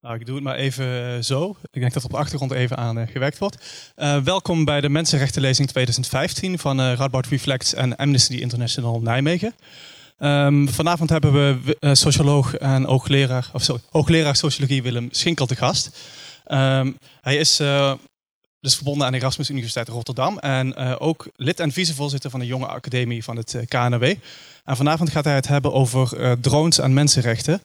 Nou, ik doe het maar even eh, zo. Ik denk dat op de achtergrond even aan uh, gewerkt wordt. Uh, welkom bij de Mensenrechtenlezing 2015 van Radboud Reflects en Amnesty International Nijmegen. Um, vanavond hebben we socioloog en hoogleraar, of sorry, hoogleraar sociologie Willem Schinkel te gast. Um, hij is dus verbonden aan de Erasmus Universiteit Rotterdam en ook lid en vicevoorzitter van de Jonge Academie van het KNW. En vanavond gaat hij het hebben over drones en mensenrechten.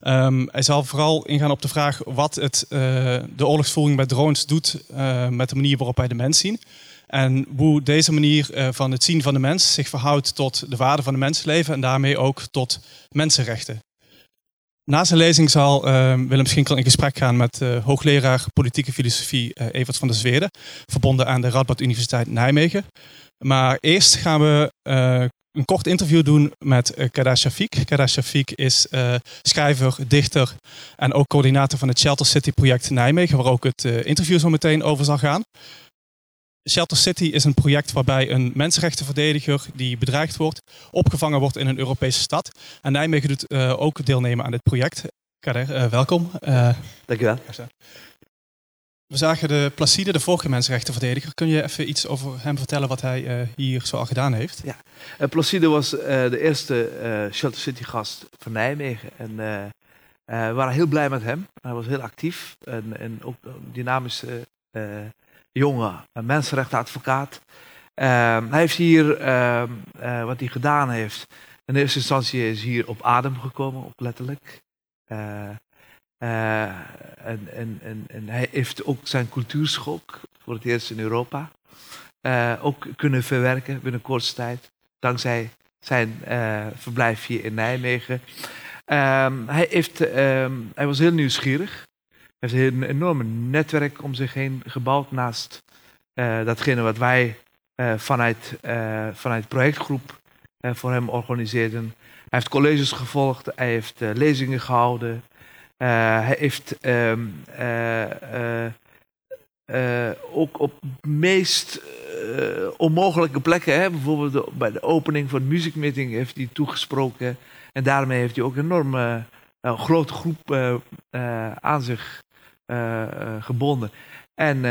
Um, hij zal vooral ingaan op de vraag wat het, de oorlogsvoering bij drones doet met de manier waarop wij de mens zien. En hoe deze manier van het zien van de mens zich verhoudt tot de waarde van de mensleven en daarmee ook tot mensenrechten. Na zijn lezing zal Willem Schinkel in gesprek gaan met hoogleraar politieke filosofie Evert van der Zweden, verbonden aan de Radboud Universiteit Nijmegen. Maar eerst gaan we een kort interview doen met uh, Kada Shafiq. Kada Shafiq is uh, schrijver, dichter en ook coördinator van het Shelter City project Nijmegen, waar ook het uh, interview zo meteen over zal gaan. Shelter City is een project waarbij een mensenrechtenverdediger die bedreigd wordt, opgevangen wordt in een Europese stad. En Nijmegen doet ook deelnemen aan dit project. Kader, welkom. Dank u wel. We zagen de Placide, de vorige mensenrechtenverdediger. Kun je even iets over hem vertellen wat hij uh, hier zo al gedaan heeft? Ja, uh, Placide was uh, de eerste Shelter City gast van Nijmegen. En we waren heel blij met hem. Hij was heel actief en, en ook een dynamische jonge mensenrechtenadvocaat. Ehm, hij heeft hier, ehm, wat hij gedaan heeft, in eerste instantie is hier op adem gekomen, op letterlijk. Uh, en, en, en, hij heeft ook zijn cultuurschok, voor het eerst in Europa, ook kunnen verwerken binnen korte tijd. Dankzij zijn verblijf hier in Nijmegen. Um, hij, heeft, hij was heel nieuwsgierig. Heeft een enorme netwerk om zich heen gebouwd naast datgene wat wij vanuit, vanuit projectgroep voor hem organiseerden. Hij heeft colleges gevolgd, hij heeft lezingen gehouden. Uh, hij heeft uh, uh, ook op meest onmogelijke plekken, hè, bijvoorbeeld bij de opening van de muziekmeeting, heeft hij toegesproken. En daarmee heeft hij ook een enorme grote groep aan zich gebonden. En,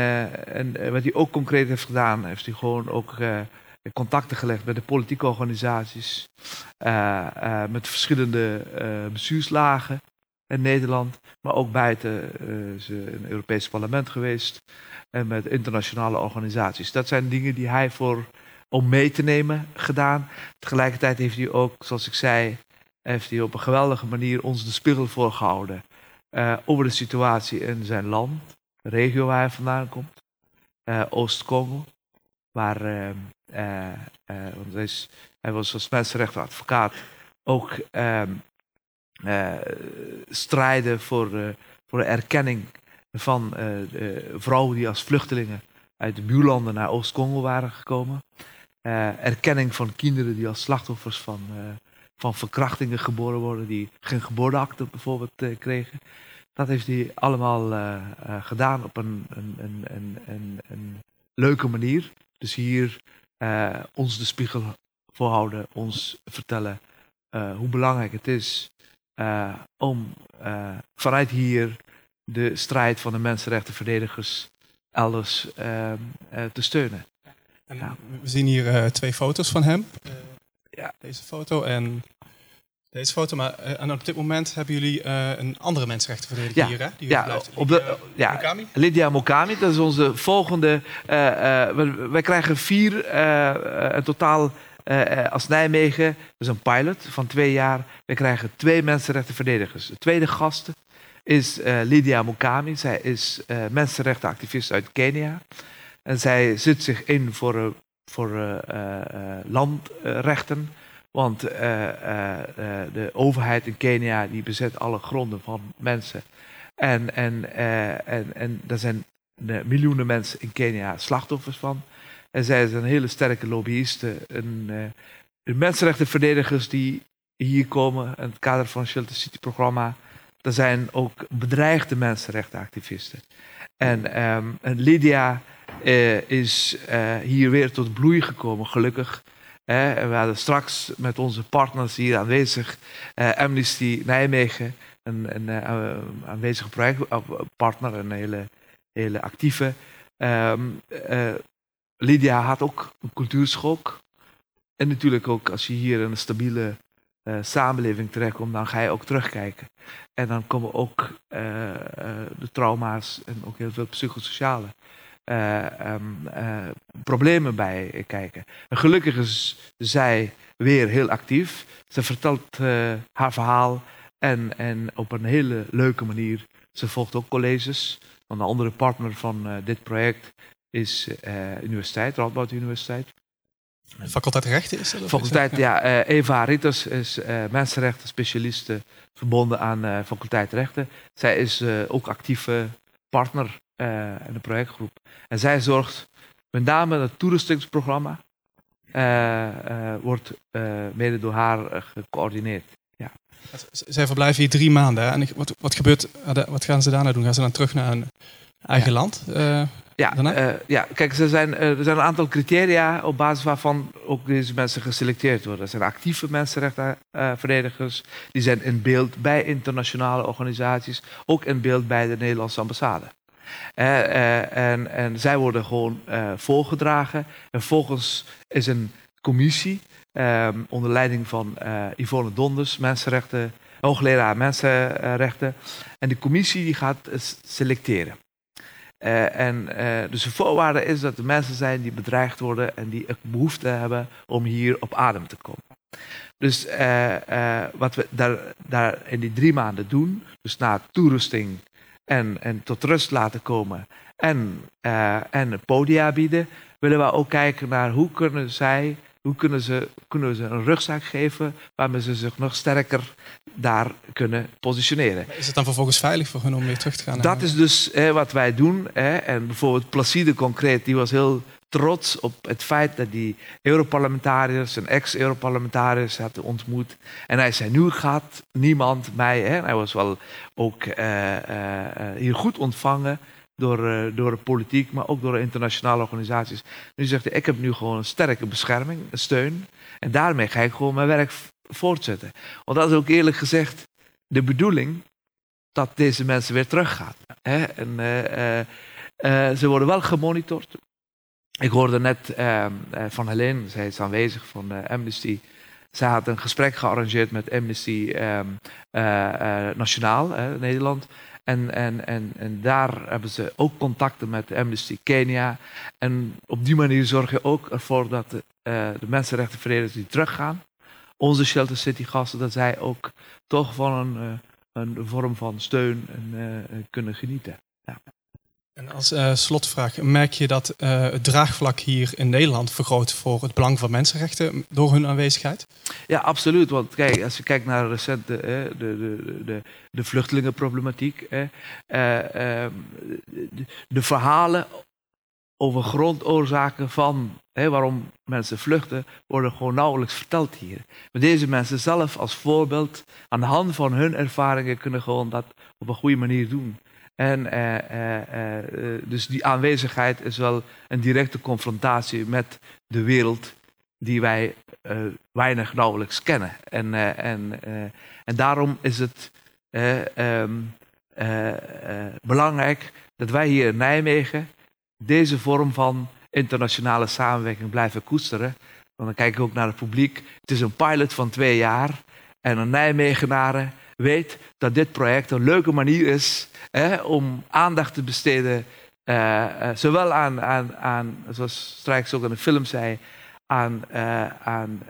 en wat hij ook concreet heeft gedaan, heeft hij gewoon ook contacten gelegd met de politieke organisaties, met verschillende bestuurslagen in Nederland, maar ook buiten ze in het Europese parlement geweest en met internationale organisaties. Dat zijn dingen die hij voor om mee te nemen gedaan. Tegelijkertijd heeft hij ook, zoals ik zei, heeft hij op een geweldige manier ons de spiegel voorgehouden uh, over de situatie in zijn land, de regio waar hij vandaan komt, uh, Oost-Congo, waar want hij, is, hij was als mensenrechtenadvocaat ook ehm, strijden voor, voor de erkenning van vrouwen die als vluchtelingen uit de buurlanden naar Oost-Congo waren gekomen. erkenning van kinderen die als slachtoffers van, van verkrachtingen geboren worden, die geen geboorteakte bijvoorbeeld kregen. Dat heeft hij allemaal gedaan op een, een, een, een, een, leuke manier. Dus hier ons de spiegel voorhouden, ons vertellen hoe belangrijk het is uh, om uh, vanuit hier de strijd van de mensenrechtenverdedigers elders uh, te steunen. Ja. We zien hier twee foto's van hem. Ja. Deze foto en deze foto. Maar en op dit moment hebben jullie een andere mensenrechtenverdediger ja. hier. Hè? Die ja, op de, ja, Mokami? Lydia Mokami. Dat is onze volgende. wij krijgen vier in totaal uh, als Nijmegen. Dat is een pilot van twee jaar. We krijgen twee mensenrechtenverdedigers. De tweede gast is uh, Lydia Mukami. Zij is uh, mensenrechtenactivist uit Kenia. En zij zit zich in voor, voor landrechten. Want de overheid in Kenia die bezet alle gronden van mensen. En, en, en, en er zijn miljoenen mensen in Kenia slachtoffers van. En zij zijn hele sterke lobbyisten. En, de mensenrechtenverdedigers die hier komen in het kader van het Shelter City programma, dat zijn ook bedreigde mensenrechtenactivisten. En, um, en Lydia uh, is uh, hier weer tot bloei gekomen, gelukkig. en we hadden straks met onze partners hier aanwezig, Amnesty Nijmegen, een, een aanwezige projectpartner, een hele, hele actieve. Um, Lydia had ook een cultuurschok. En natuurlijk ook als je hier in een stabiele uh, samenleving terechtkomt, dan ga je ook terugkijken. En dan komen ook de trauma's en ook heel veel psychosociale um, problemen bij kijken. En gelukkig is zij weer heel actief. Ze vertelt haar verhaal en, en op een hele leuke manier. Ze volgt ook colleges. Want een andere partner van dit project is universiteit, Radboud Universiteit. Faculteit Rechten is dat? Faculteit, ja. Eva Ritters is mensenrechten specialiste verbonden aan faculteit Rechten. Zij is ook actieve partner in de projectgroep. En zij zorgt met name het toeristingsprogramma wordt mede door haar gecoördineerd. Ja. Zij verblijven hier drie maanden. En wat, wat gebeurt, wat gaan ze daarna doen? Gaan ze dan terug naar hun eigen land? Ja, uh, ja, kijk, er zijn, uh, er zijn een aantal criteria op basis waarvan ook deze mensen geselecteerd worden. Er zijn actieve mensenrechtenverdedigers, die zijn in beeld bij internationale organisaties, ook in beeld bij de Nederlandse ambassade. En, en zij worden gewoon voorgedragen. En volgens is een commissie ehm, onder leiding van Yvonne Donders, mensenrechten, hoogleraar mensenrechten. En die commissie die gaat selecteren. En dus de voorwaarde is dat er mensen zijn die bedreigd worden en die behoefte hebben om hier op adem te komen. Dus wat we daar, daar, in die drie maanden doen, dus na toerusting en, en tot rust laten komen en, en podia bieden, willen we ook kijken naar hoe kunnen zij hoe kunnen, ze, kunnen we ze een rugzak geven waarmee ze zich nog sterker daar kunnen positioneren? Is het dan vervolgens veilig voor hen om weer terug te gaan? Dat is dus hè, wat wij doen. Hè. En bijvoorbeeld Placide concreet, die was heel trots op het feit dat die Europarlementariërs en ex-Europarlementariërs had ontmoet. En hij zei, nu gaat niemand mij... Hè. Hij was wel ook uh, uh, hier goed ontvangen door, uh, door de politiek, maar ook door internationale organisaties. Nu zegt hij, ik heb nu gewoon een sterke bescherming, een steun. En daarmee ga ik gewoon mijn werk voortzetten. Want dat is ook eerlijk gezegd de bedoeling dat deze mensen weer teruggaan. Hè? En, ze worden wel gemonitord. Ik hoorde net ehm, van Helene, zij is aanwezig van Amnesty. Zij had een gesprek gearrangeerd met Amnesty um, Nationaal, Nederland. En, en, en, en daar hebben ze ook contacten met Amnesty Kenia. En op die manier zorg je ook ervoor dat de, de die teruggaan, onze Shelter City gasten, dat zij ook toch van een, een vorm van steun en, kunnen genieten. Ja. En als uh, slotvraag, merk je dat uh, het draagvlak hier in Nederland vergroot voor het belang van mensenrechten door hun aanwezigheid? Ja, absoluut. Want kijk, als je kijkt naar recente eh, de, de, de, de, vluchtelingenproblematiek, eh, uh, de, de, verhalen over grondoorzaken van waarom mensen vluchten, worden gewoon nauwelijks verteld hier. Maar deze mensen zelf als voorbeeld, aan de hand van hun ervaringen, kunnen gewoon dat op een goede manier doen. En uh, uh, dus die aanwezigheid is wel een directe confrontatie met de wereld die wij weinig nauwelijks kennen. En, en, en daarom is het um, belangrijk dat wij hier in Nijmegen deze vorm van internationale samenwerking blijven koesteren. Want dan kijk ik ook naar het publiek. Het is een pilot van twee jaar. En een Nijmegenaren weet dat dit project een leuke manier is hè, om aandacht te besteden. Uh, uh, zowel aan, aan, aan, zoals Strijks ook in de film zei, aan, uh, aan,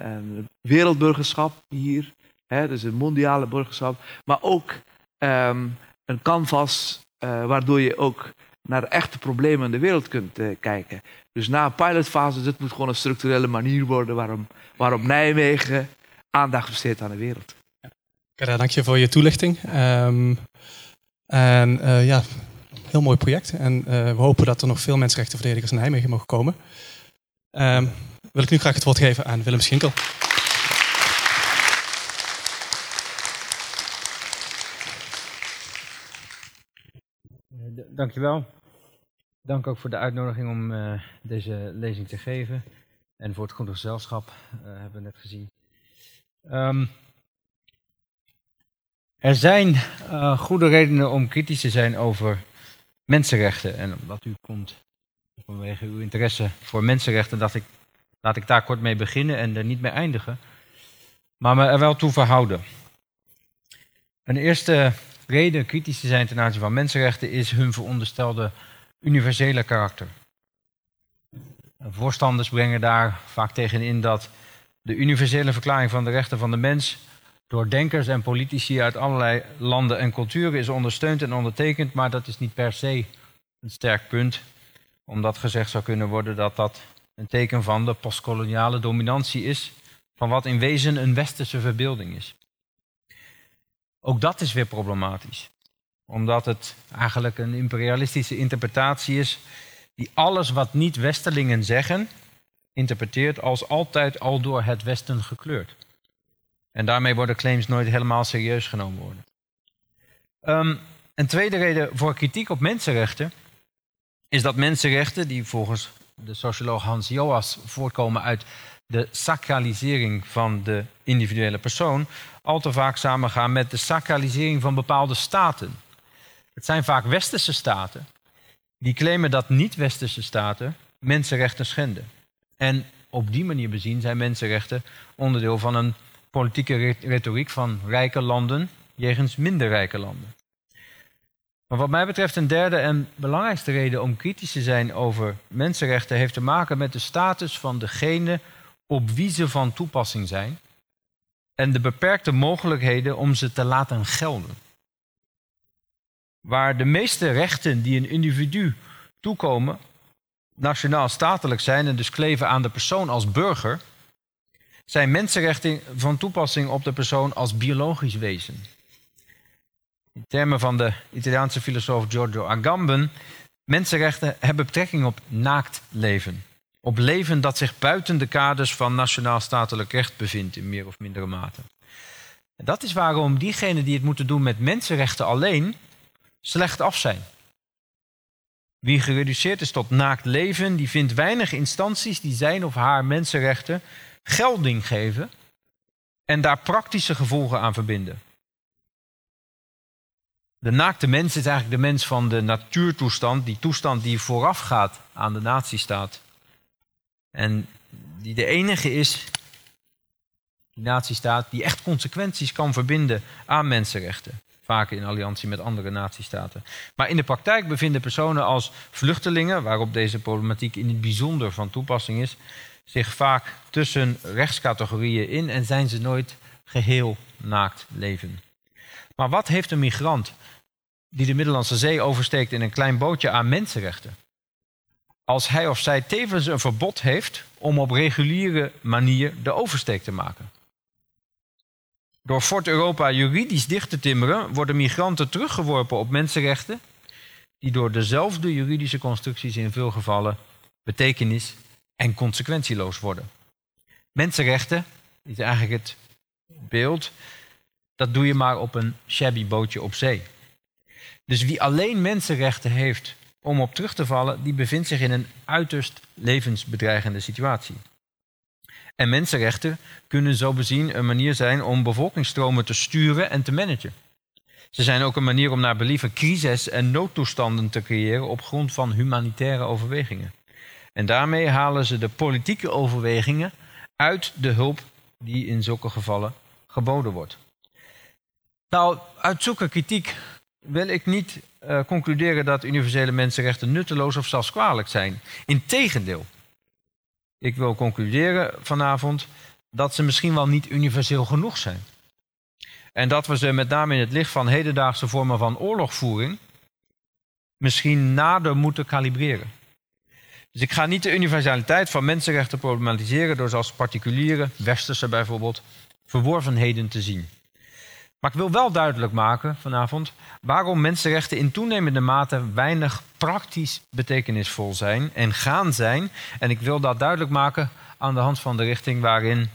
wereldburgerschap hier. Hè, dus een mondiale burgerschap. Maar ook um, een canvas waardoor je ook naar echte problemen in de wereld kunt kijken. Dus na een pilotfase, dit moet gewoon een structurele manier worden waarom, waarom Nijmegen aandacht besteedt aan de wereld. Ja, dank je voor je toelichting. Um, en uh, ja, heel mooi project. En uh, we hopen dat er nog veel mensenrechtenverdedigers in Nijmegen mogen komen. Um, wil ik nu graag het woord geven aan Willem Schinkel. Dankjewel. Dank ook voor de uitnodiging om deze lezing te geven. En voor het goede gezelschap, hebben we net gezien. Um, Er zijn uh, goede redenen om kritisch te zijn over mensenrechten. En omdat u komt vanwege uw interesse voor mensenrechten, ik, laat ik daar kort mee beginnen en er niet mee eindigen. Maar me er wel toe verhouden. Een eerste reden kritisch te zijn ten aanzien van mensenrechten is hun veronderstelde universele karakter. Voorstanders brengen daar vaak tegenin dat de universele verklaring van de rechten van de mens door denkers en politici uit allerlei landen en culturen is ondersteund en ondertekend, maar dat is niet per se een sterk punt, omdat gezegd zou kunnen worden dat dat een teken van de postkoloniale dominantie is, van wat in wezen een westerse verbeelding is. Ook dat is weer problematisch, omdat het eigenlijk een imperialistische interpretatie is die alles wat niet-westerlingen zeggen, interpreteert als altijd al door het Westen gekleurd. En daarmee worden claims nooit helemaal serieus genomen worden. Um, een tweede reden voor kritiek op mensenrechten is dat mensenrechten, die volgens de socioloog Hans Joas voortkomen uit de sacralisering van de individuele persoon, al te vaak samengaan met de sacralisering van bepaalde staten. Het zijn vaak westerse staten die claimen dat niet-westerse staten mensenrechten schenden. En op die manier bezien zijn mensenrechten onderdeel van een politieke retoriek van rijke landen jegens minder rijke landen. Maar wat mij betreft een derde en belangrijkste reden om kritisch te zijn over mensenrechten heeft te maken met de status van degene op wie ze van toepassing zijn en de beperkte mogelijkheden om ze te laten gelden. Waar de meeste rechten die een individu toekomen nationaal-statelijk zijn en dus kleven aan de persoon als burger, zijn mensenrechten van toepassing op de persoon als biologisch wezen. In termen van de Italiaanse filosoof Giorgio Agamben, mensenrechten hebben betrekking op naakt leven. Op leven dat zich buiten de kaders van nationaal-statelijk recht bevindt in meer of mindere mate. En dat is waarom diegenen die het moeten doen met mensenrechten alleen slecht af zijn. Wie gereduceerd is tot naakt leven, die vindt weinig instanties die zijn of haar mensenrechten gelding geven en daar praktische gevolgen aan verbinden. De naakte mens is eigenlijk de mens van de natuurtoestand, die toestand die voorafgaat aan de natiestaat. En die de enige is, die natiestaat, die echt consequenties kan verbinden aan mensenrechten. Vaak in alliantie met andere natiestaten. Maar in de praktijk bevinden personen als vluchtelingen, waarop deze problematiek in het bijzonder van toepassing is, zich vaak tussen rechtscategorieën in en zijn ze nooit geheel naakt leven. Maar wat heeft een migrant die de Middellandse Zee oversteekt in een klein bootje aan mensenrechten? Als hij of zij tevens een verbod heeft om op reguliere manier de oversteek te maken. Door Fort Europa juridisch dicht te timmeren worden migranten teruggeworpen op mensenrechten die door dezelfde juridische constructies in veel gevallen betekenis en consequentieloos worden. Mensenrechten is eigenlijk het beeld, dat doe je maar op een shabby bootje op zee. Dus wie alleen mensenrechten heeft om op terug te vallen, die bevindt zich in een uiterst levensbedreigende situatie. En mensenrechten kunnen zo bezien een manier zijn om bevolkingsstromen te sturen en te managen. Ze zijn ook een manier om naar believen crisis- en noodtoestanden te creëren op grond van humanitaire overwegingen. En daarmee halen ze de politieke overwegingen uit de hulp die in zulke gevallen geboden wordt. Nou, uit zulke kritiek wil ik niet uh, concluderen dat universele mensenrechten nutteloos of zelfs kwalijk zijn. Integendeel, ik wil concluderen vanavond dat ze misschien wel niet universeel genoeg zijn. En dat we ze met name in het licht van hedendaagse vormen van oorlogvoering misschien nader moeten kalibreren. Dus ik ga niet de universaliteit van mensenrechten problematiseren door zoals particuliere, westerse bijvoorbeeld, verworvenheden te zien. Maar ik wil wel duidelijk maken vanavond waarom mensenrechten in toenemende mate weinig praktisch betekenisvol zijn en gaan zijn. En ik wil dat duidelijk maken aan de hand van de richting waarin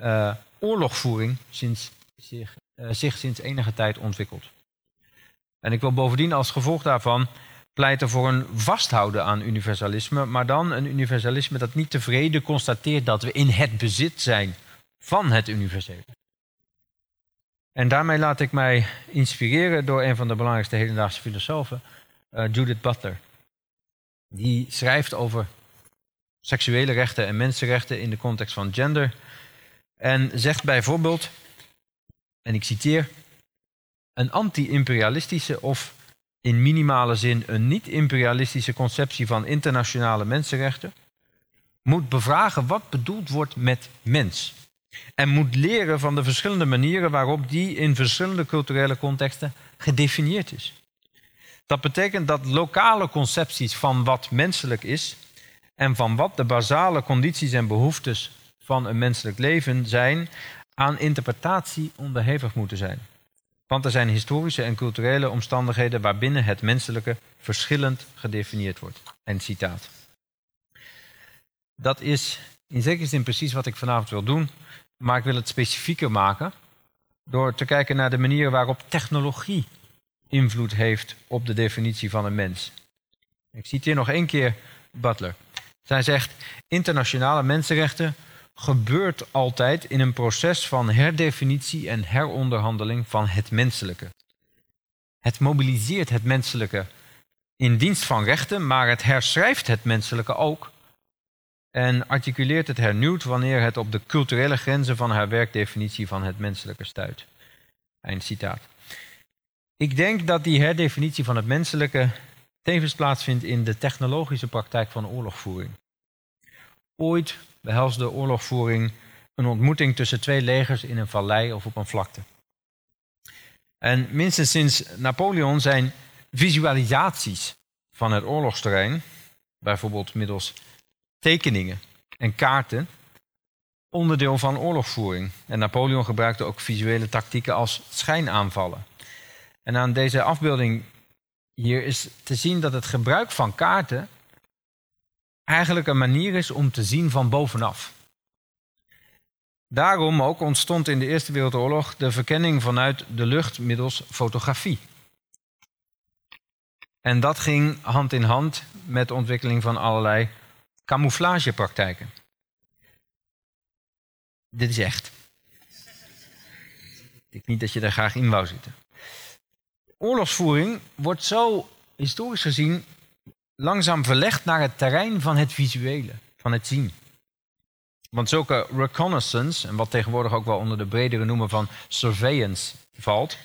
uh, oorlogvoering zich, uh, zich sinds enige tijd ontwikkelt. En ik wil bovendien als gevolg daarvan pleiten voor een vasthouden aan universalisme, maar dan een universalisme dat niet tevreden constateert dat we in het bezit zijn van het universele. En daarmee laat ik mij inspireren door een van de belangrijkste hedendaagse filosofen, uh, Judith Butler. Die schrijft over seksuele rechten en mensenrechten in de context van gender. En zegt bijvoorbeeld, en ik citeer, een anti-imperialistische of in minimale zin een niet-imperialistische conceptie van internationale mensenrechten moet bevragen wat bedoeld wordt met mens. En moet leren van de verschillende manieren waarop die in verschillende culturele contexten gedefinieerd is. Dat betekent dat lokale concepties van wat menselijk is en van wat de basale condities en behoeftes van een menselijk leven zijn, aan interpretatie onderhevig moeten zijn. Want er zijn historische en culturele omstandigheden waarbinnen het menselijke verschillend gedefinieerd wordt. En citaat. Dat is in zekere zin precies wat ik vanavond wil doen, maar ik wil het specifieker maken door te kijken naar de manier waarop technologie invloed heeft op de definitie van een mens. Ik citeer nog één keer Butler. Zij zegt: internationale mensenrechten gebeurt altijd in een proces van herdefinitie en heronderhandeling van het menselijke. Het mobiliseert het menselijke in dienst van rechten, maar het herschrijft het menselijke ook en articuleert het hernieuwd wanneer het op de culturele grenzen van haar werkdefinitie van het menselijke stuit. Eind citaat. Ik denk dat die herdefinitie van het menselijke tevens plaatsvindt in de technologische praktijk van oorlogvoering. Ooit behelsde oorlogvoering een ontmoeting tussen twee legers in een vallei of op een vlakte. En minstens sinds Napoleon zijn visualisaties van het oorlogsterrein, bijvoorbeeld middels tekeningen en kaarten, onderdeel van oorlogvoering. En Napoleon gebruikte ook visuele tactieken als schijnaanvallen. En aan deze afbeelding hier is te zien dat het gebruik van kaarten eigenlijk een manier is om te zien van bovenaf. Daarom ook ontstond in de Eerste Wereldoorlog de verkenning vanuit de lucht middels fotografie. En dat ging hand in hand met de ontwikkeling van allerlei camouflagepraktijken. Dit is echt. Ik denk niet dat je daar graag in wou zitten. Oorlogsvoering wordt zo historisch gezien langzaam verlegd naar het terrein van het visuele, van het zien. Want zulke reconnaissance, en wat tegenwoordig ook wel onder de bredere noemen van surveillance valt,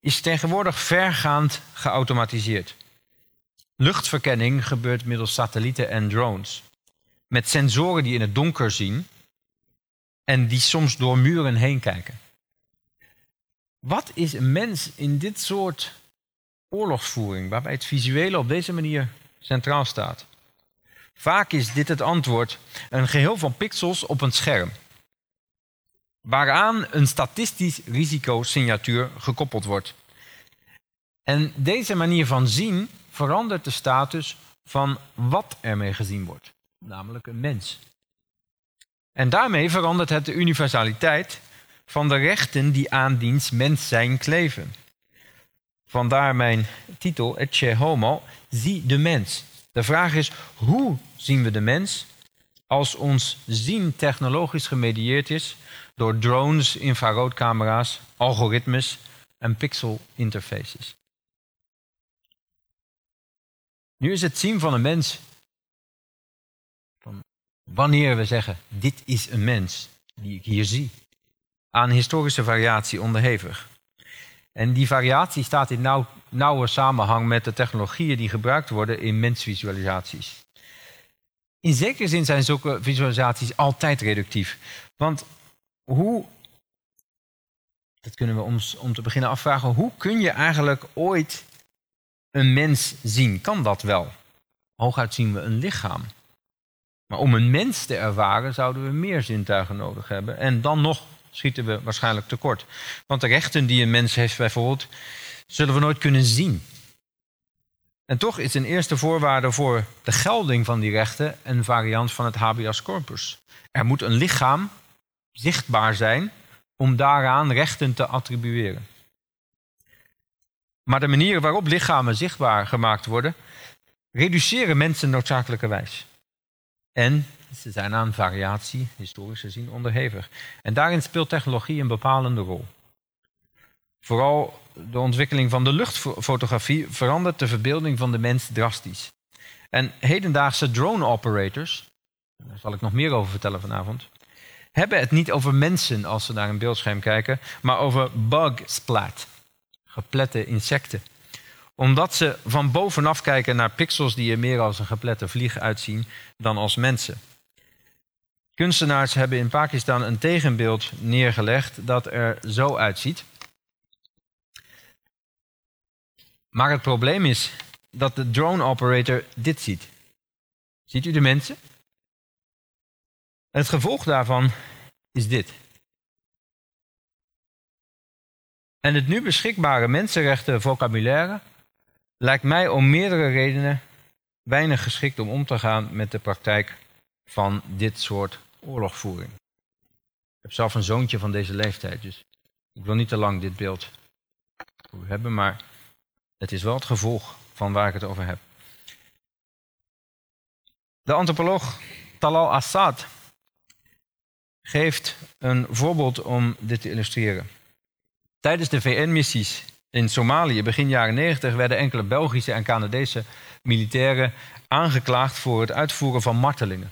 is tegenwoordig vergaand geautomatiseerd. Luchtverkenning gebeurt middels satellieten en drones. Met sensoren die in het donker zien en die soms door muren heen kijken. Wat is een mens in dit soort oorlogsvoering, waarbij het visuele op deze manier centraal staat? Vaak is dit het antwoord: een geheel van pixels op een scherm, waaraan een statistisch risicosignatuur gekoppeld wordt. En deze manier van zien verandert de status van wat ermee gezien wordt, namelijk een mens. En daarmee verandert het de universaliteit van de rechten die aan diens mens zijn kleven. Vandaar mijn titel, Ecce Homo, zie de mens. De vraag is, hoe zien we de mens als ons zien technologisch gemedieerd is door drones, infraroodcamera's, algoritmes en pixel interfaces? Nu is het zien van een mens, van wanneer we zeggen, dit is een mens die ik hier zie, aan historische variatie onderhevig. En die variatie staat in nauw, nauwe samenhang met de technologieën die gebruikt worden in mensvisualisaties. In zekere zin zijn zulke visualisaties altijd reductief. Want hoe, dat kunnen we ons om te beginnen afvragen, hoe kun je eigenlijk ooit een mens zien? Kan dat wel? Hooguit zien we een lichaam. Maar om een mens te ervaren zouden we meer zintuigen nodig hebben. En dan nog schieten we waarschijnlijk tekort. Want de rechten die een mens heeft bijvoorbeeld, zullen we nooit kunnen zien. En toch is een eerste voorwaarde voor de gelding van die rechten een variant van het habeas corpus. Er moet een lichaam zichtbaar zijn om daaraan rechten te attribueren. Maar de manier waarop lichamen zichtbaar gemaakt worden, reduceren mensen noodzakelijkerwijs. En ze zijn aan variatie, historisch gezien, onderhevig. En daarin speelt technologie een bepalende rol. Vooral de ontwikkeling van de luchtfotografie verandert de verbeelding van de mens drastisch. En hedendaagse drone operators, daar zal ik nog meer over vertellen vanavond, hebben het niet over mensen als ze naar een beeldscherm kijken, maar over bug splat, geplette insecten. Omdat ze van bovenaf kijken naar pixels die er meer als een geplette vlieg uitzien dan als mensen. Kunstenaars hebben in Pakistan een tegenbeeld neergelegd dat er zo uitziet. Maar het probleem is dat de drone operator dit ziet. Ziet u de mensen? Het gevolg daarvan is dit. En het nu beschikbare mensenrechten vocabulaire lijkt mij om meerdere redenen weinig geschikt om om te gaan met de praktijk van dit soort oorlogvoering. Ik heb zelf een zoontje van deze leeftijd, dus ik wil niet te lang dit beeld hebben, maar het is wel het gevolg van waar ik het over heb. De antropoloog Talal Assad geeft een voorbeeld om dit te illustreren. Tijdens de VN-missies in Somalië begin jaren 90 werden enkele Belgische en Canadese militairen aangeklaagd voor het uitvoeren van martelingen.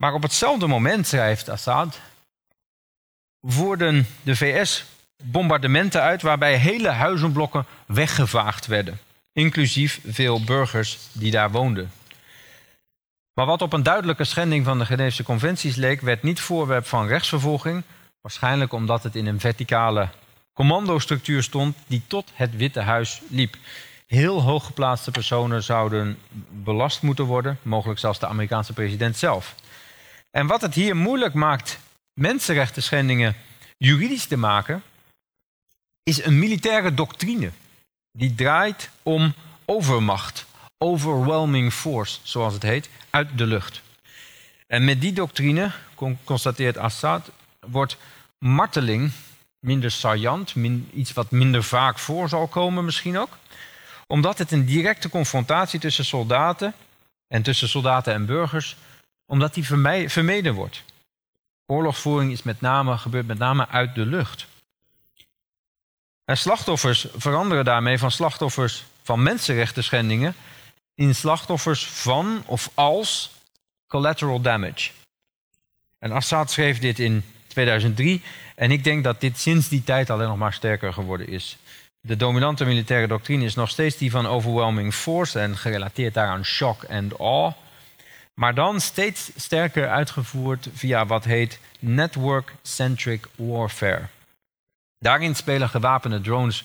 Maar op hetzelfde moment, schrijft Assad, voerden de VS bombardementen uit waarbij hele huizenblokken weggevaagd werden, inclusief veel burgers die daar woonden. Maar wat op een duidelijke schending van de Geneefse conventies leek, werd niet voorwerp van rechtsvervolging, waarschijnlijk omdat het in een verticale commandostructuur stond die tot het Witte Huis liep. Heel hooggeplaatste personen zouden belast moeten worden, mogelijk zelfs de Amerikaanse president zelf. En wat het hier moeilijk maakt mensenrechten schendingen juridisch te maken, is een militaire doctrine. Die draait om overmacht, overwhelming force, zoals het heet, uit de lucht. En met die doctrine, constateert Assad, wordt marteling minder saillant, iets wat minder vaak voor zal komen misschien ook. Omdat het een directe confrontatie tussen soldaten en tussen soldaten en burgers omdat die vermeden wordt. Oorlogsvoering is met name, gebeurt met name uit de lucht. En slachtoffers veranderen daarmee van slachtoffers van mensenrechten schendingen in slachtoffers van of als collateral damage. En Assad schreef dit in 2003 en ik denk dat dit sinds die tijd alleen nog maar sterker geworden is. De dominante militaire doctrine is nog steeds die van overwhelming force en gerelateerd daaraan shock and awe. Maar dan steeds sterker uitgevoerd via wat heet network-centric warfare. Daarin spelen gewapende drones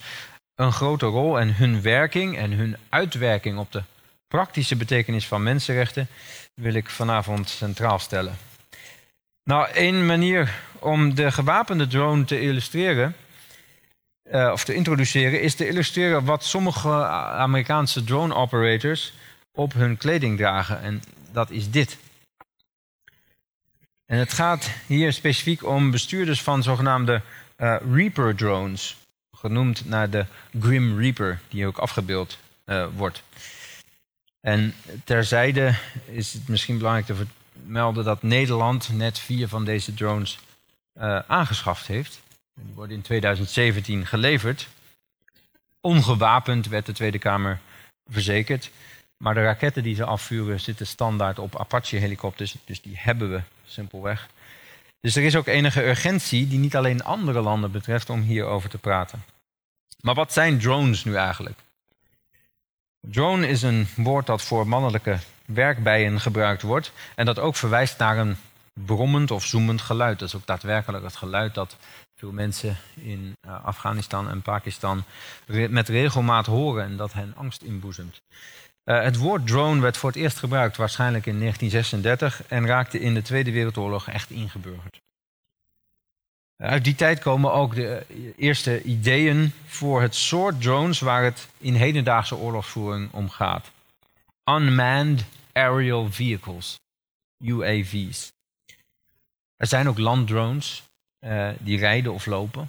een grote rol en hun werking en hun uitwerking op de praktische betekenis van mensenrechten wil ik vanavond centraal stellen. Nou, één manier om de gewapende drone te illustreren, uh, of te introduceren, is te illustreren wat sommige Amerikaanse drone operators op hun kleding dragen. En dat is dit. En het gaat hier specifiek om bestuurders van zogenaamde uh, Reaper drones, genoemd naar de Grim Reaper, die ook afgebeeld uh, wordt. En terzijde is het misschien belangrijk te vermelden dat Nederland net vier van deze drones uh, aangeschaft heeft. Die worden in 2017 geleverd. Ongewapend werd de Tweede Kamer verzekerd. Maar de raketten die ze afvuren zitten standaard op Apache-helikopters, dus die hebben we simpelweg. Dus er is ook enige urgentie die niet alleen andere landen betreft om hierover te praten. Maar wat zijn drones nu eigenlijk? Drone is een woord dat voor mannelijke werkbijen gebruikt wordt en dat ook verwijst naar een brommend of zoemend geluid. Dat is ook daadwerkelijk het geluid dat veel mensen in eh, Afghanistan en Pakistan met regelmaat horen en dat hen angst inboezemt. Uh, het woord drone werd voor het eerst gebruikt waarschijnlijk in 1936 en raakte in de Tweede Wereldoorlog echt ingeburgerd. Uit die tijd komen ook de eerste ideeën voor het soort drones waar het in hedendaagse oorlogsvoering om gaat. Unmanned Aerial Vehicles, UAV's. Er zijn ook landdrones die rijden of lopen.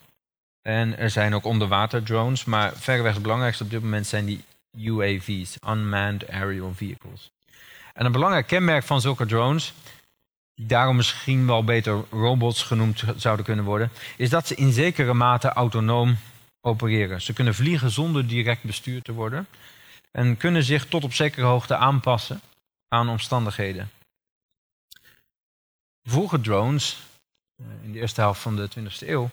En er zijn ook onderwaterdrones, maar verreweg het belangrijkste op dit moment zijn die UAV's, Unmanned Aerial Vehicles. En een belangrijk kenmerk van zulke drones die daarom misschien wel beter robots genoemd zouden kunnen worden, is dat ze in zekere mate autonoom opereren. Ze kunnen vliegen zonder direct bestuurd te worden en kunnen zich tot op zekere hoogte aanpassen aan omstandigheden. Vroege drones, eh, in de eerste helft van de 20e eeuw,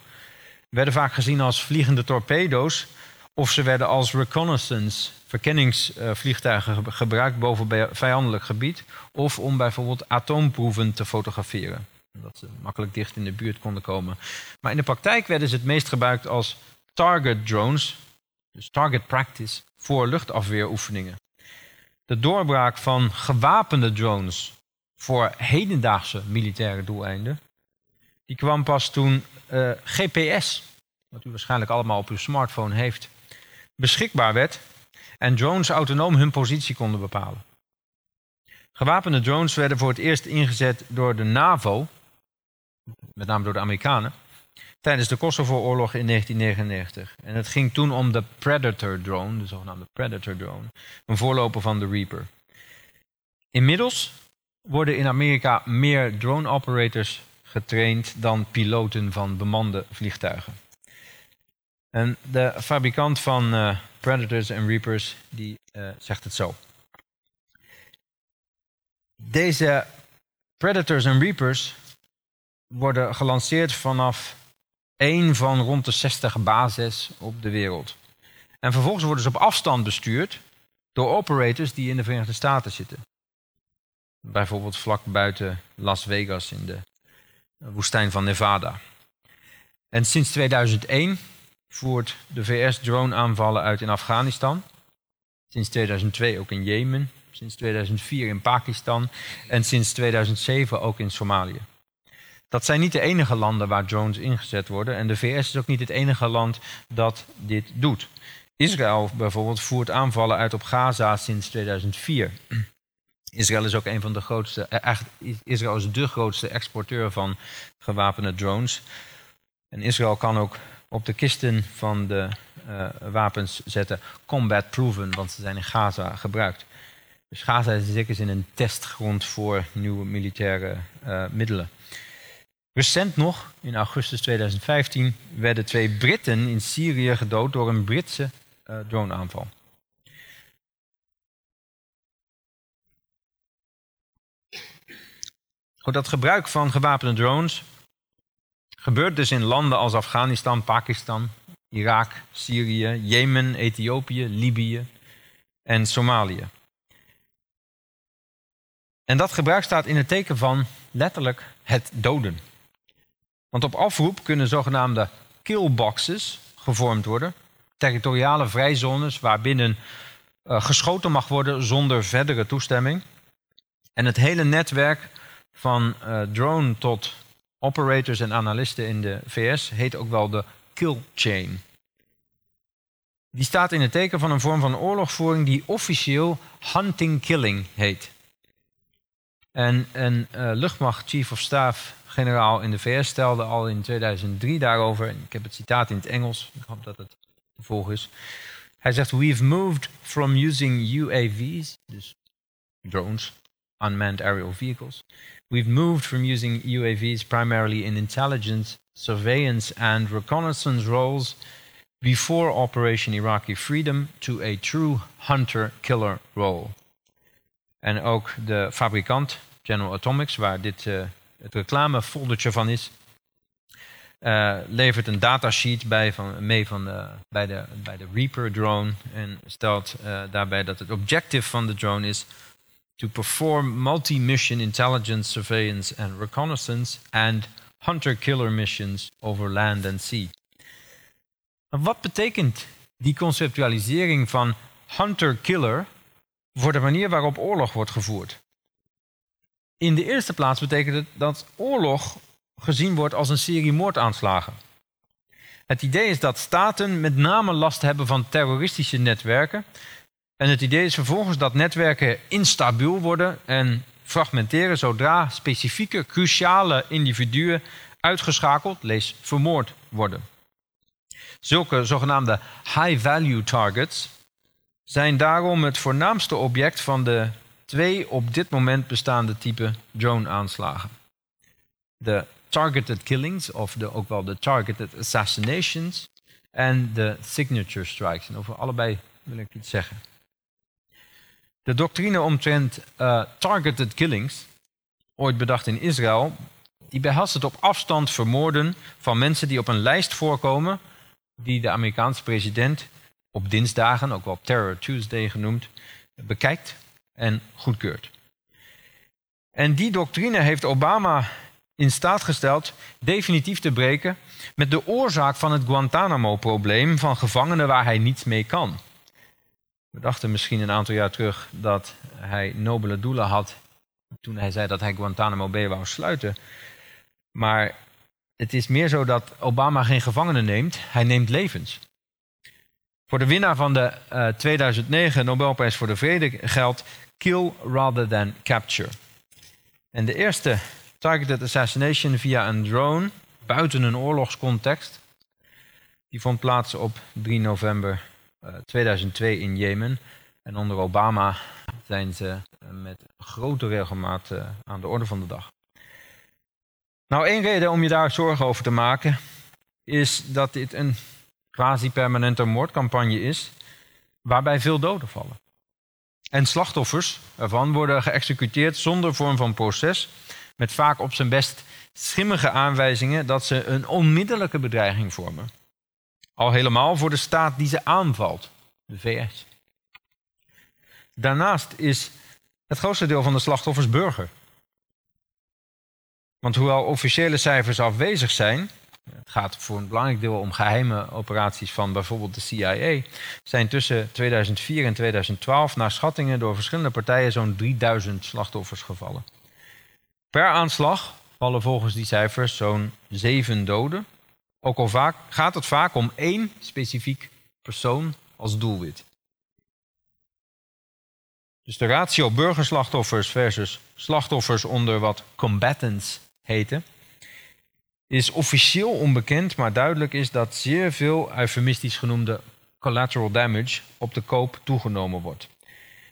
werden vaak gezien als vliegende torpedo's of ze werden als reconnaissance, verkenningsvliegtuigen gebruikt boven vijandelijk gebied, of om bijvoorbeeld atoomproeven te fotograferen. Dat ze makkelijk dicht in de buurt konden komen. Maar in de praktijk werden ze het meest gebruikt als target drones, dus target practice, voor luchtafweeroefeningen. De doorbraak van gewapende drones voor hedendaagse militaire doeleinden, die kwam pas toen eh, GPS, wat u waarschijnlijk allemaal op uw smartphone heeft, beschikbaar werd en drones autonoom hun positie konden bepalen. Gewapende drones werden voor het eerst ingezet door de NAVO, met name door de Amerikanen, tijdens de Kosovo-oorlog in 1999. En het ging toen om de Predator drone, de zogenaamde Predator drone, een voorloper van de Reaper. Inmiddels worden in Amerika meer drone operators getraind dan piloten van bemande vliegtuigen. En de fabrikant van uh, Predators en Reapers die uh, zegt het zo. Deze Predators en Reapers worden gelanceerd vanaf één van rond de 60 bases op de wereld. En vervolgens worden ze op afstand bestuurd door operators die in de Verenigde Staten zitten. Bijvoorbeeld vlak buiten Las Vegas in de woestijn van Nevada. En sinds 2001 voert de VS drone-aanvallen uit in Afghanistan. Sinds 2002 ook in Jemen. Sinds 2004 in Pakistan. En sinds 2007 ook in Somalië. Dat zijn niet de enige landen waar drones ingezet worden. En de VS is ook niet het enige land dat dit doet. Israël bijvoorbeeld voert aanvallen uit op Gaza sinds 2004. Israël is ook een van de grootste, eh, Israël is de grootste exporteur van gewapende drones. En Israël kan ook op de kisten van de uh, wapens zetten combat proven, want ze zijn in Gaza gebruikt. Dus Gaza is in zekere zin een testgrond voor nieuwe militaire uh, middelen. Recent nog, in augustus 2015, werden twee Britten in Syrië gedood door een Britse uh, droneaanval. Goed, dat gebruik van gewapende drones gebeurt dus in landen als Afghanistan, Pakistan, Irak, Syrië, Jemen, Ethiopië, Libië en Somalië. En dat gebruik staat in het teken van letterlijk het doden. Want op afroep kunnen zogenaamde killboxes gevormd worden, territoriale vrijzones waarbinnen uh, geschoten mag worden zonder verdere toestemming. En het hele netwerk van uh, drone tot operators en analisten in de VS heet ook wel de kill chain. Die staat in het teken van een vorm van oorlogvoering die officieel hunting-killing heet. En een uh, luchtmacht chief of staff generaal in de VS stelde al in 2003 daarover, ik heb het citaat in het Engels, ik hoop dat het te volgen is. Hij zegt: We've moved from using UAV's, dus drones, unmanned aerial vehicles, We've moved from using UAVs primarily in intelligence, surveillance, and reconnaissance roles before Operation Iraqi Freedom to a true hunter-killer role. En ook de fabrikant, General Atomics, waar dit uh, het reclamefoldertje van is, uh, levert een datasheet bij van, mee van de, bij, de, bij de Reaper drone en stelt uh, daarbij dat het objective van de drone is to perform multi-mission intelligence, surveillance and reconnaissance and hunter-killer missions over land and sea. wat betekent die conceptualisering van hunter-killer voor de manier waarop oorlog wordt gevoerd? In de eerste plaats betekent het dat oorlog gezien wordt als een serie moordaanslagen. Het idee is dat staten met name last hebben van terroristische netwerken en het idee is vervolgens dat netwerken instabiel worden en fragmenteren zodra specifieke, cruciale individuen uitgeschakeld, lees vermoord worden. Zulke zogenaamde high-value targets zijn daarom het voornaamste object van de twee op dit moment bestaande type drone-aanslagen. de targeted killings, of de, ook wel de targeted assassinations, en de signature strikes. En over allebei wil ik iets zeggen. De doctrine omtrent uh, targeted killings, ooit bedacht in Israël, die behelst het op afstand vermoorden van mensen die op een lijst voorkomen, die de Amerikaanse president op dinsdagen, ook wel Terror Tuesday genoemd, bekijkt en goedkeurt. En die doctrine heeft Obama in staat gesteld definitief te breken met de oorzaak van het Guantanamo-probleem van gevangenen waar hij niets mee kan. We dachten misschien een aantal jaar terug dat hij nobele doelen had toen hij zei dat hij Guantanamo Bay wou sluiten. Maar het is meer zo dat Obama geen gevangenen neemt, hij neemt levens. Voor de winnaar van de uh, eh, 2009 Nobelprijs voor de Vrede geldt kill rather than capture. En de eerste targeted assassination via een drone buiten een oorlogscontext, die vond plaats op 3 november 2002 eh, in Jemen. En onder Obama zijn ze eh, met grote regelmaat aan de orde van de dag. Nou, één reden om je daar zorgen over te maken is dat dit een quasi-permanente moordcampagne is, waarbij veel doden vallen. En slachtoffers ervan worden geëxecuteerd zonder vorm van proces, met vaak op zijn best schimmige aanwijzingen dat ze een onmiddellijke bedreiging vormen. Al helemaal voor de staat die ze aanvalt, de VS. Daarnaast is het grootste deel van de slachtoffers burger. Want hoewel officiële cijfers afwezig zijn, het gaat voor een belangrijk deel om geheime operaties van bijvoorbeeld de CIA, zijn tussen 2004 en 2012 naar schattingen door verschillende partijen zo'n 3000 slachtoffers gevallen. Per aanslag vallen volgens die cijfers zo'n zeven doden. Ook al vaak, gaat het vaak om één specifiek persoon als doelwit. Dus de ratio burgerslachtoffers versus slachtoffers onder wat combatants heten, is officieel onbekend, maar duidelijk is dat zeer veel eufemistisch genoemde collateral damage op de koop toegenomen wordt.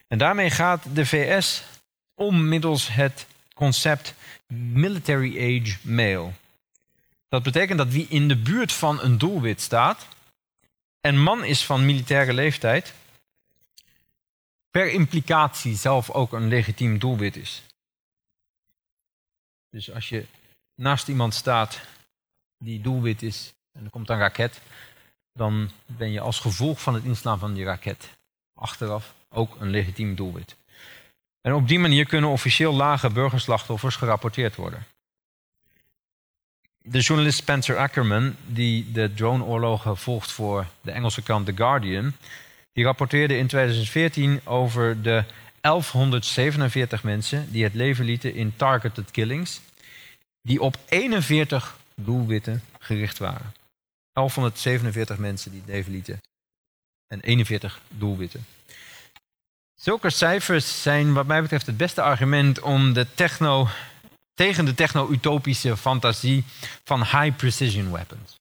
En daarmee gaat de VS om middels het concept military age male. Dat betekent dat wie in de buurt van een doelwit staat en man is van militaire leeftijd, per implicatie zelf ook een legitiem doelwit is. Dus als je naast iemand staat die doelwit is en er komt een raket, dan ben je als gevolg van het inslaan van die raket achteraf ook een legitiem doelwit. En op die manier kunnen officieel lage burgerslachtoffers gerapporteerd worden. De journalist Spencer Ackerman, die de droneoorlogen volgt voor de Engelse krant The Guardian, die rapporteerde in 2014 over de 1147 mensen die het leven lieten in targeted killings, die op 41 doelwitten gericht waren. 1147 mensen die het leven lieten en 41 doelwitten. Zulke cijfers zijn wat mij betreft het beste argument om de techno, tegen de techno-utopische fantasie van high precision weapons.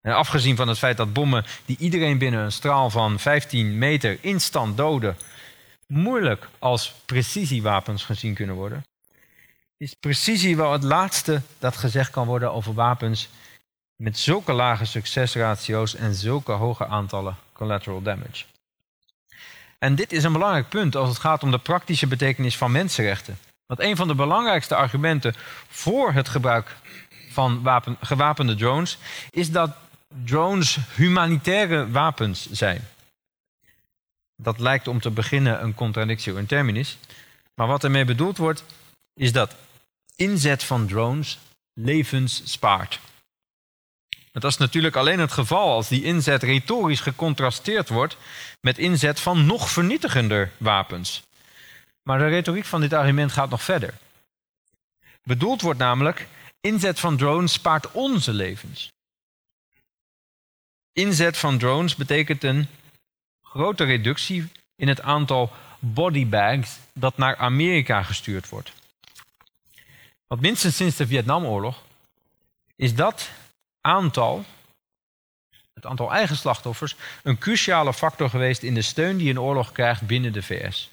En afgezien van het feit dat bommen die iedereen binnen een straal van 15 meter instant doden, moeilijk als precisiewapens gezien kunnen worden, is precisie wel het laatste dat gezegd kan worden over wapens met zulke lage succesratio's en zulke hoge aantallen collateral damage. En dit is een belangrijk punt als het gaat om de praktische betekenis van mensenrechten. Want een van de belangrijkste argumenten voor het gebruik van wapen, gewapende drones is dat drones humanitaire wapens zijn. Dat lijkt om te beginnen een contradictio in terminis. Maar wat ermee bedoeld wordt, is dat inzet van drones levens spaart. Dat is natuurlijk alleen het geval als die inzet retorisch gecontrasteerd wordt met inzet van nog vernietigender wapens. Maar de retoriek van dit argument gaat nog verder. Bedoeld wordt namelijk, inzet van drones spaart onze levens. Inzet van drones betekent een grote reductie in het aantal bodybags dat naar Amerika gestuurd wordt. Want minstens sinds de Vietnamoorlog is dat aantal, het aantal eigen slachtoffers, een cruciale factor geweest in de steun die een oorlog krijgt binnen de VS.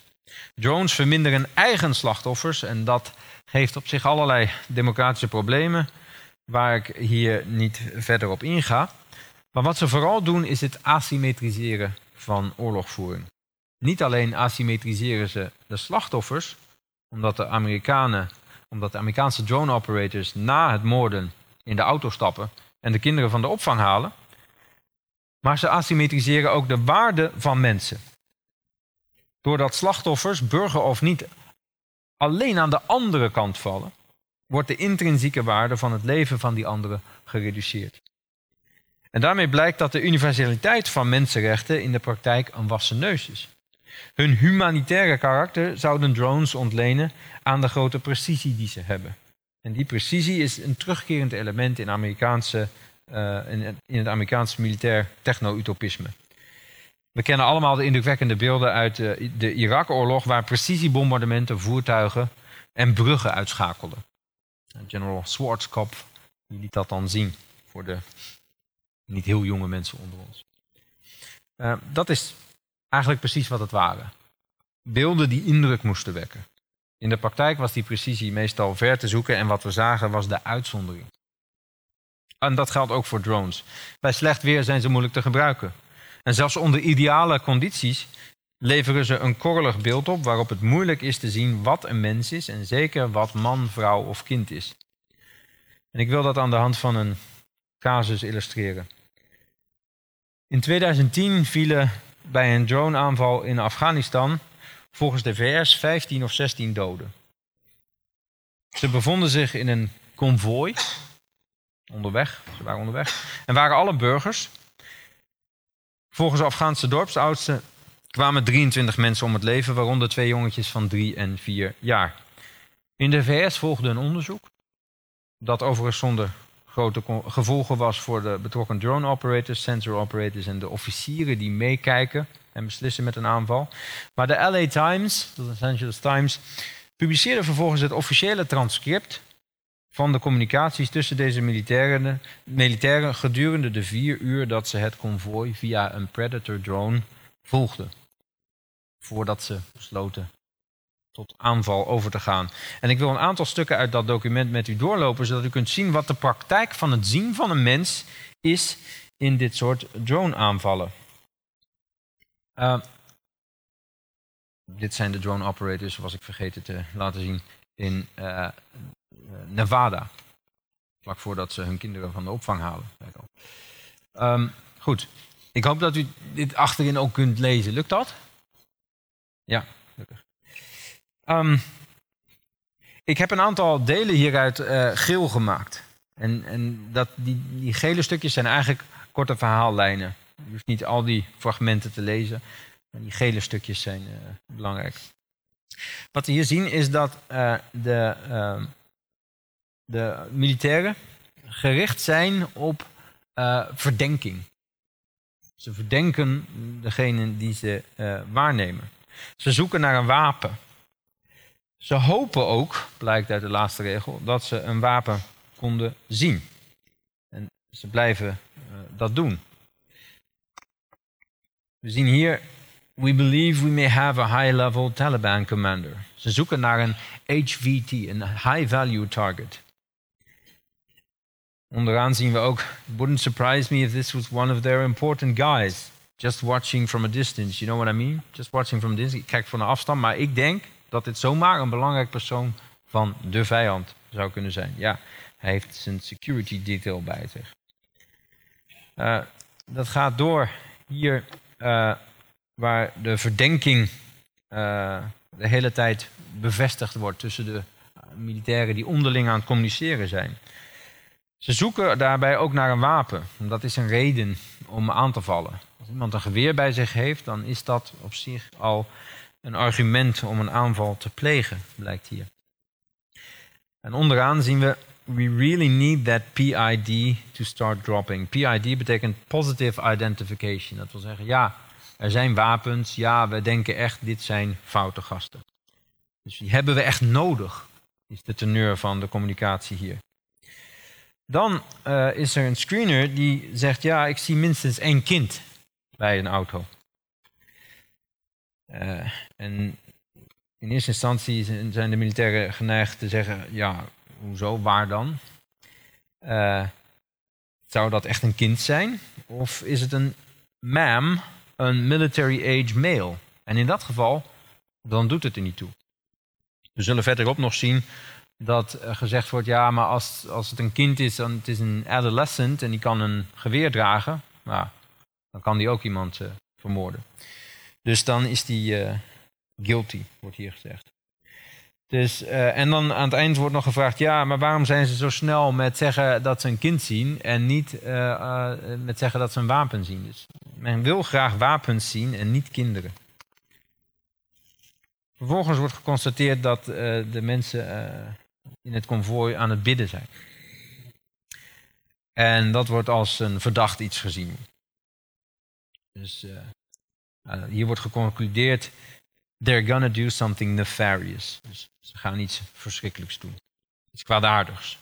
Drones verminderen eigen slachtoffers en dat geeft op zich allerlei democratische problemen, waar ik hier niet verder op inga. Maar wat ze vooral doen is het asymmetriseren van oorlogvoering. Niet alleen asymmetriseren ze de slachtoffers, omdat de Amerikanen, omdat de Amerikaanse drone operators na het moorden in de auto stappen en de kinderen van de opvang halen, maar ze asymmetriseren ook de waarde van mensen. Doordat slachtoffers, burger of niet, alleen aan de andere kant vallen, wordt de intrinsieke waarde van het leven van die anderen gereduceerd. En daarmee blijkt dat de universaliteit van mensenrechten in de praktijk een wassen neus is. Hun humanitaire karakter zouden drones ontlenen aan de grote precisie die ze hebben. En die precisie is een terugkerend element in, Amerikaanse, uh, in, in, het Amerikaanse militair techno-utopisme. We kennen allemaal de indrukwekkende beelden uit de, de Irak-oorlog, waar precisiebombardementen voertuigen en bruggen uitschakelden. General Schwarzkopf liet dat dan zien voor de niet heel jonge mensen onder ons. Uh, dat is eigenlijk precies wat het waren. Beelden die indruk moesten wekken. In de praktijk was die precisie meestal ver te zoeken en wat we zagen was de uitzondering. En dat geldt ook voor drones. Bij slecht weer zijn ze moeilijk te gebruiken. En zelfs onder ideale condities leveren ze een korrelig beeld op waarop het moeilijk is te zien wat een mens is en zeker wat man, vrouw of kind is. En ik wil dat aan de hand van een casus illustreren. In 2010 vielen bij een droneaanval in Afghanistan volgens de VS 15 of 16 doden. Ze bevonden zich in een konvooi onderweg, ze waren onderweg, en waren alle burgers. Volgens Afghaanse dorpsoudsten kwamen 23 mensen om het leven, waaronder twee jongetjes van 3 en 4 jaar. In de VS volgde een onderzoek, dat overigens zonder grote gevolgen was voor de betrokken drone operators, sensor operators en de officieren die meekijken en beslissen met een aanval. Maar de LA Times, de Los Angeles Times, publiceerde vervolgens het officiële transcript van de communicaties tussen deze militairen, gedurende de vier uur dat ze het konvooi via een Predator drone volgden. Voordat ze besloten tot aanval over te gaan. En ik wil een aantal stukken uit dat document met u doorlopen, zodat u kunt zien wat de praktijk van het zien van een mens is in dit soort drone-aanvallen. Uh, dit zijn de drone operators, was ik vergeten te laten zien, in uh, Nevada. Vlak voordat ze hun kinderen van de opvang halen. Um, goed, ik hoop dat u dit achterin ook kunt lezen. Lukt dat? Ja, gelukkig. Um, ik heb een aantal delen hieruit uh, geel gemaakt. En, en dat, die, die gele stukjes zijn eigenlijk korte verhaallijnen. Je hoeft niet al die fragmenten te lezen. Maar die gele stukjes zijn uh, belangrijk. Wat we hier zien is dat de, uh, de militairen gericht zijn op verdenking. Ze verdenken degene die ze waarnemen. Ze zoeken naar een wapen. Ze hopen ook, blijkt uit de laatste regel, dat ze een wapen konden zien. En ze blijven uh, dat doen. We zien hier, we believe we may have a high-level Taliban commander. Ze zoeken naar een HVT, een high-value target. Onderaan zien we ook, it wouldn't surprise me if this was one of their important guys. Just watching from a distance, you know what I mean? Just watching from a. Ik kijk van een afstand, maar ik denk dat dit zomaar een belangrijk persoon van de vijand zou kunnen zijn. Ja, hij heeft zijn security detail bij zich. Uh, dat gaat door hier uh, waar de verdenking uh, de hele tijd bevestigd wordt tussen de militairen die onderling aan het communiceren zijn. Ze zoeken daarbij ook naar een wapen. Dat is een reden om aan te vallen. Als iemand een geweer bij zich heeft, dan is dat op zich al een argument om een aanval te plegen, blijkt hier. En onderaan zien we, we really need that PID to start dropping. PID betekent positive identification. Dat wil zeggen, ja, er zijn wapens, ja, we denken echt, dit zijn foute gasten. Dus die hebben we echt nodig, is de teneur van de communicatie hier. Dan uh, is er een screener die zegt, ja, ik zie minstens één kind bij een auto. Uh, en in eerste instantie zijn de militairen geneigd te zeggen: ja, hoezo, waar dan? Uh, zou dat echt een kind zijn? Of is het een ma'am, een military age male? En in dat geval, dan doet het er niet toe. We zullen verderop nog zien dat gezegd wordt: ja, maar als, als het een kind is, dan het is een adolescent en die kan een geweer dragen, nou, dan kan die ook iemand uh, vermoorden. Dus dan is die uh, guilty, wordt hier gezegd. Dus, en dan aan het eind wordt nog gevraagd: ja, maar waarom zijn ze zo snel met zeggen dat ze een kind zien en niet met zeggen dat ze een wapen zien? Dus men wil graag wapens zien en niet kinderen. Vervolgens wordt geconstateerd dat de mensen in het konvooi aan het bidden zijn. En dat wordt als een verdacht iets gezien. Dus uh, hier wordt geconcludeerd, they're gonna do something nefarious. Dus ze gaan iets verschrikkelijks doen. Iets kwaadaardigs.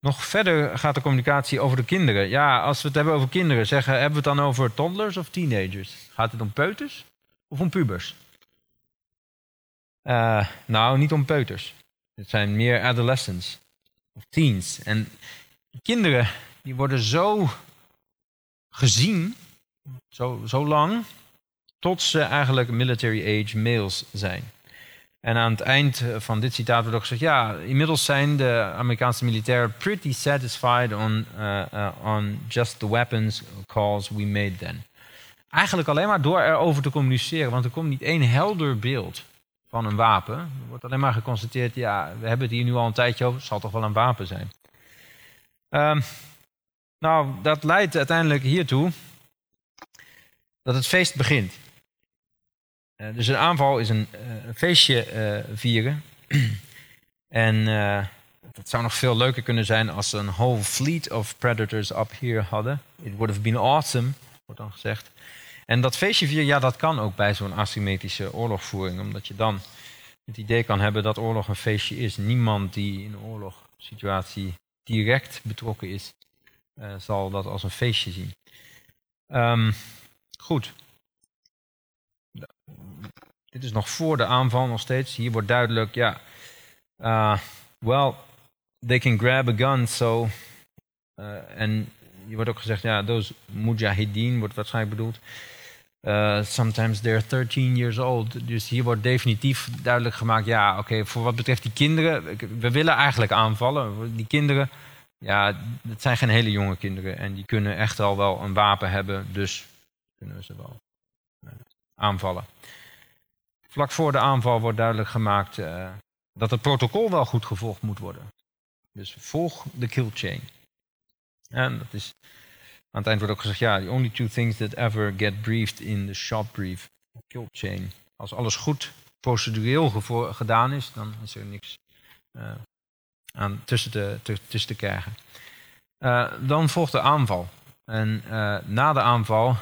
Nog verder gaat de communicatie over de kinderen. Ja, als we het hebben over kinderen, zeggen, hebben we het dan over toddlers of teenagers? Gaat het om peuters of om pubers? Uh, nou, niet om peuters. Het zijn meer adolescents of teens. En kinderen die worden zo gezien, zo, zo lang, tot ze eigenlijk military age males zijn. En aan het eind van dit citaat wordt ook gezegd: ja, inmiddels zijn de Amerikaanse militairen pretty satisfied on, uh, uh, on just the weapons calls we made then. Eigenlijk alleen maar door erover te communiceren, want er komt niet één helder beeld van een wapen. Er wordt alleen maar geconstateerd, ja, we hebben het hier nu al een tijdje over, het zal toch wel een wapen zijn. Um, nou, dat leidt uiteindelijk hiertoe dat het feest begint. Uh, dus een aanval is een, uh, een feestje uh, vieren. en dat zou nog veel leuker kunnen zijn als ze een whole fleet of predators up here hadden. It would have been awesome, wordt dan gezegd. En dat feestje vieren, ja, dat kan ook bij zo'n asymmetrische oorlogvoering. Omdat je dan het idee kan hebben dat oorlog een feestje is. Niemand die in een oorlogssituatie direct betrokken is, uh, zal dat als een feestje zien. Um, goed. Dit is nog voor de aanval nog steeds. Hier wordt duidelijk, ja, uh, well, they can grab a gun, so... Uh, en hier wordt ook gezegd, ja, those mujahideen wordt waarschijnlijk bedoeld. Uh, sometimes they're 13 years old. Dus hier wordt definitief duidelijk gemaakt: ja, oké, voor wat betreft die kinderen, we willen eigenlijk aanvallen. Die kinderen, ja, het zijn geen hele jonge kinderen en die kunnen echt al wel een wapen hebben, dus kunnen we ze wel uh, aanvallen. Vlak voor de aanval wordt duidelijk gemaakt uh, dat het protocol wel goed gevolgd moet worden. Dus volg de kill chain. En dat is aan het eind wordt ook gezegd, ja, the only two things that ever get briefed in the shop brief, kill chain. Als alles goed procedureel gedaan is, dan is er niks uh, aan tussen te, te, te krijgen. Uh, dan volgt de aanval. En uh, na de aanval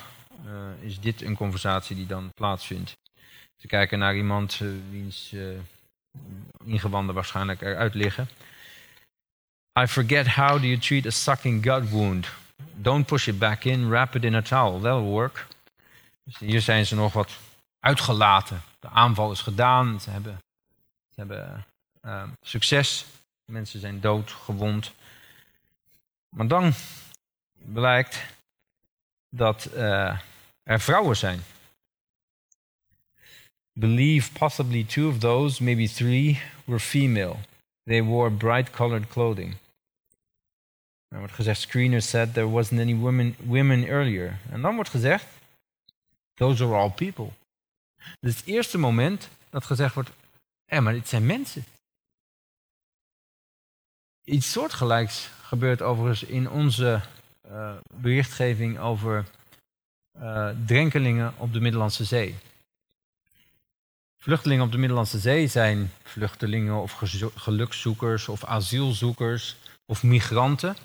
is dit een conversatie die dan plaatsvindt. Te kijken naar iemand wiens ingewanden waarschijnlijk eruit liggen. I forget how do you treat a sucking gut wound. Don't push it back in, wrap it in a towel. That'll work. Dus hier zijn ze nog wat uitgelaten. De aanval is gedaan. Ze hebben, ze hebben uh, succes. Mensen zijn dood, gewond. Maar dan blijkt dat uh, er vrouwen zijn. Believe possibly two of those, maybe three, were female. They wore bright colored clothing. Dan wordt gezegd, screeners said there wasn't any women, women earlier. En dan wordt gezegd, those are all people. Dus het eerste moment dat gezegd wordt, hé, maar dit zijn mensen. Iets soortgelijks gebeurt overigens in onze uh, berichtgeving over uh, drenkelingen op de Middellandse Zee. Vluchtelingen op de Middellandse Zee zijn vluchtelingen of gelukszoekers of asielzoekers of migranten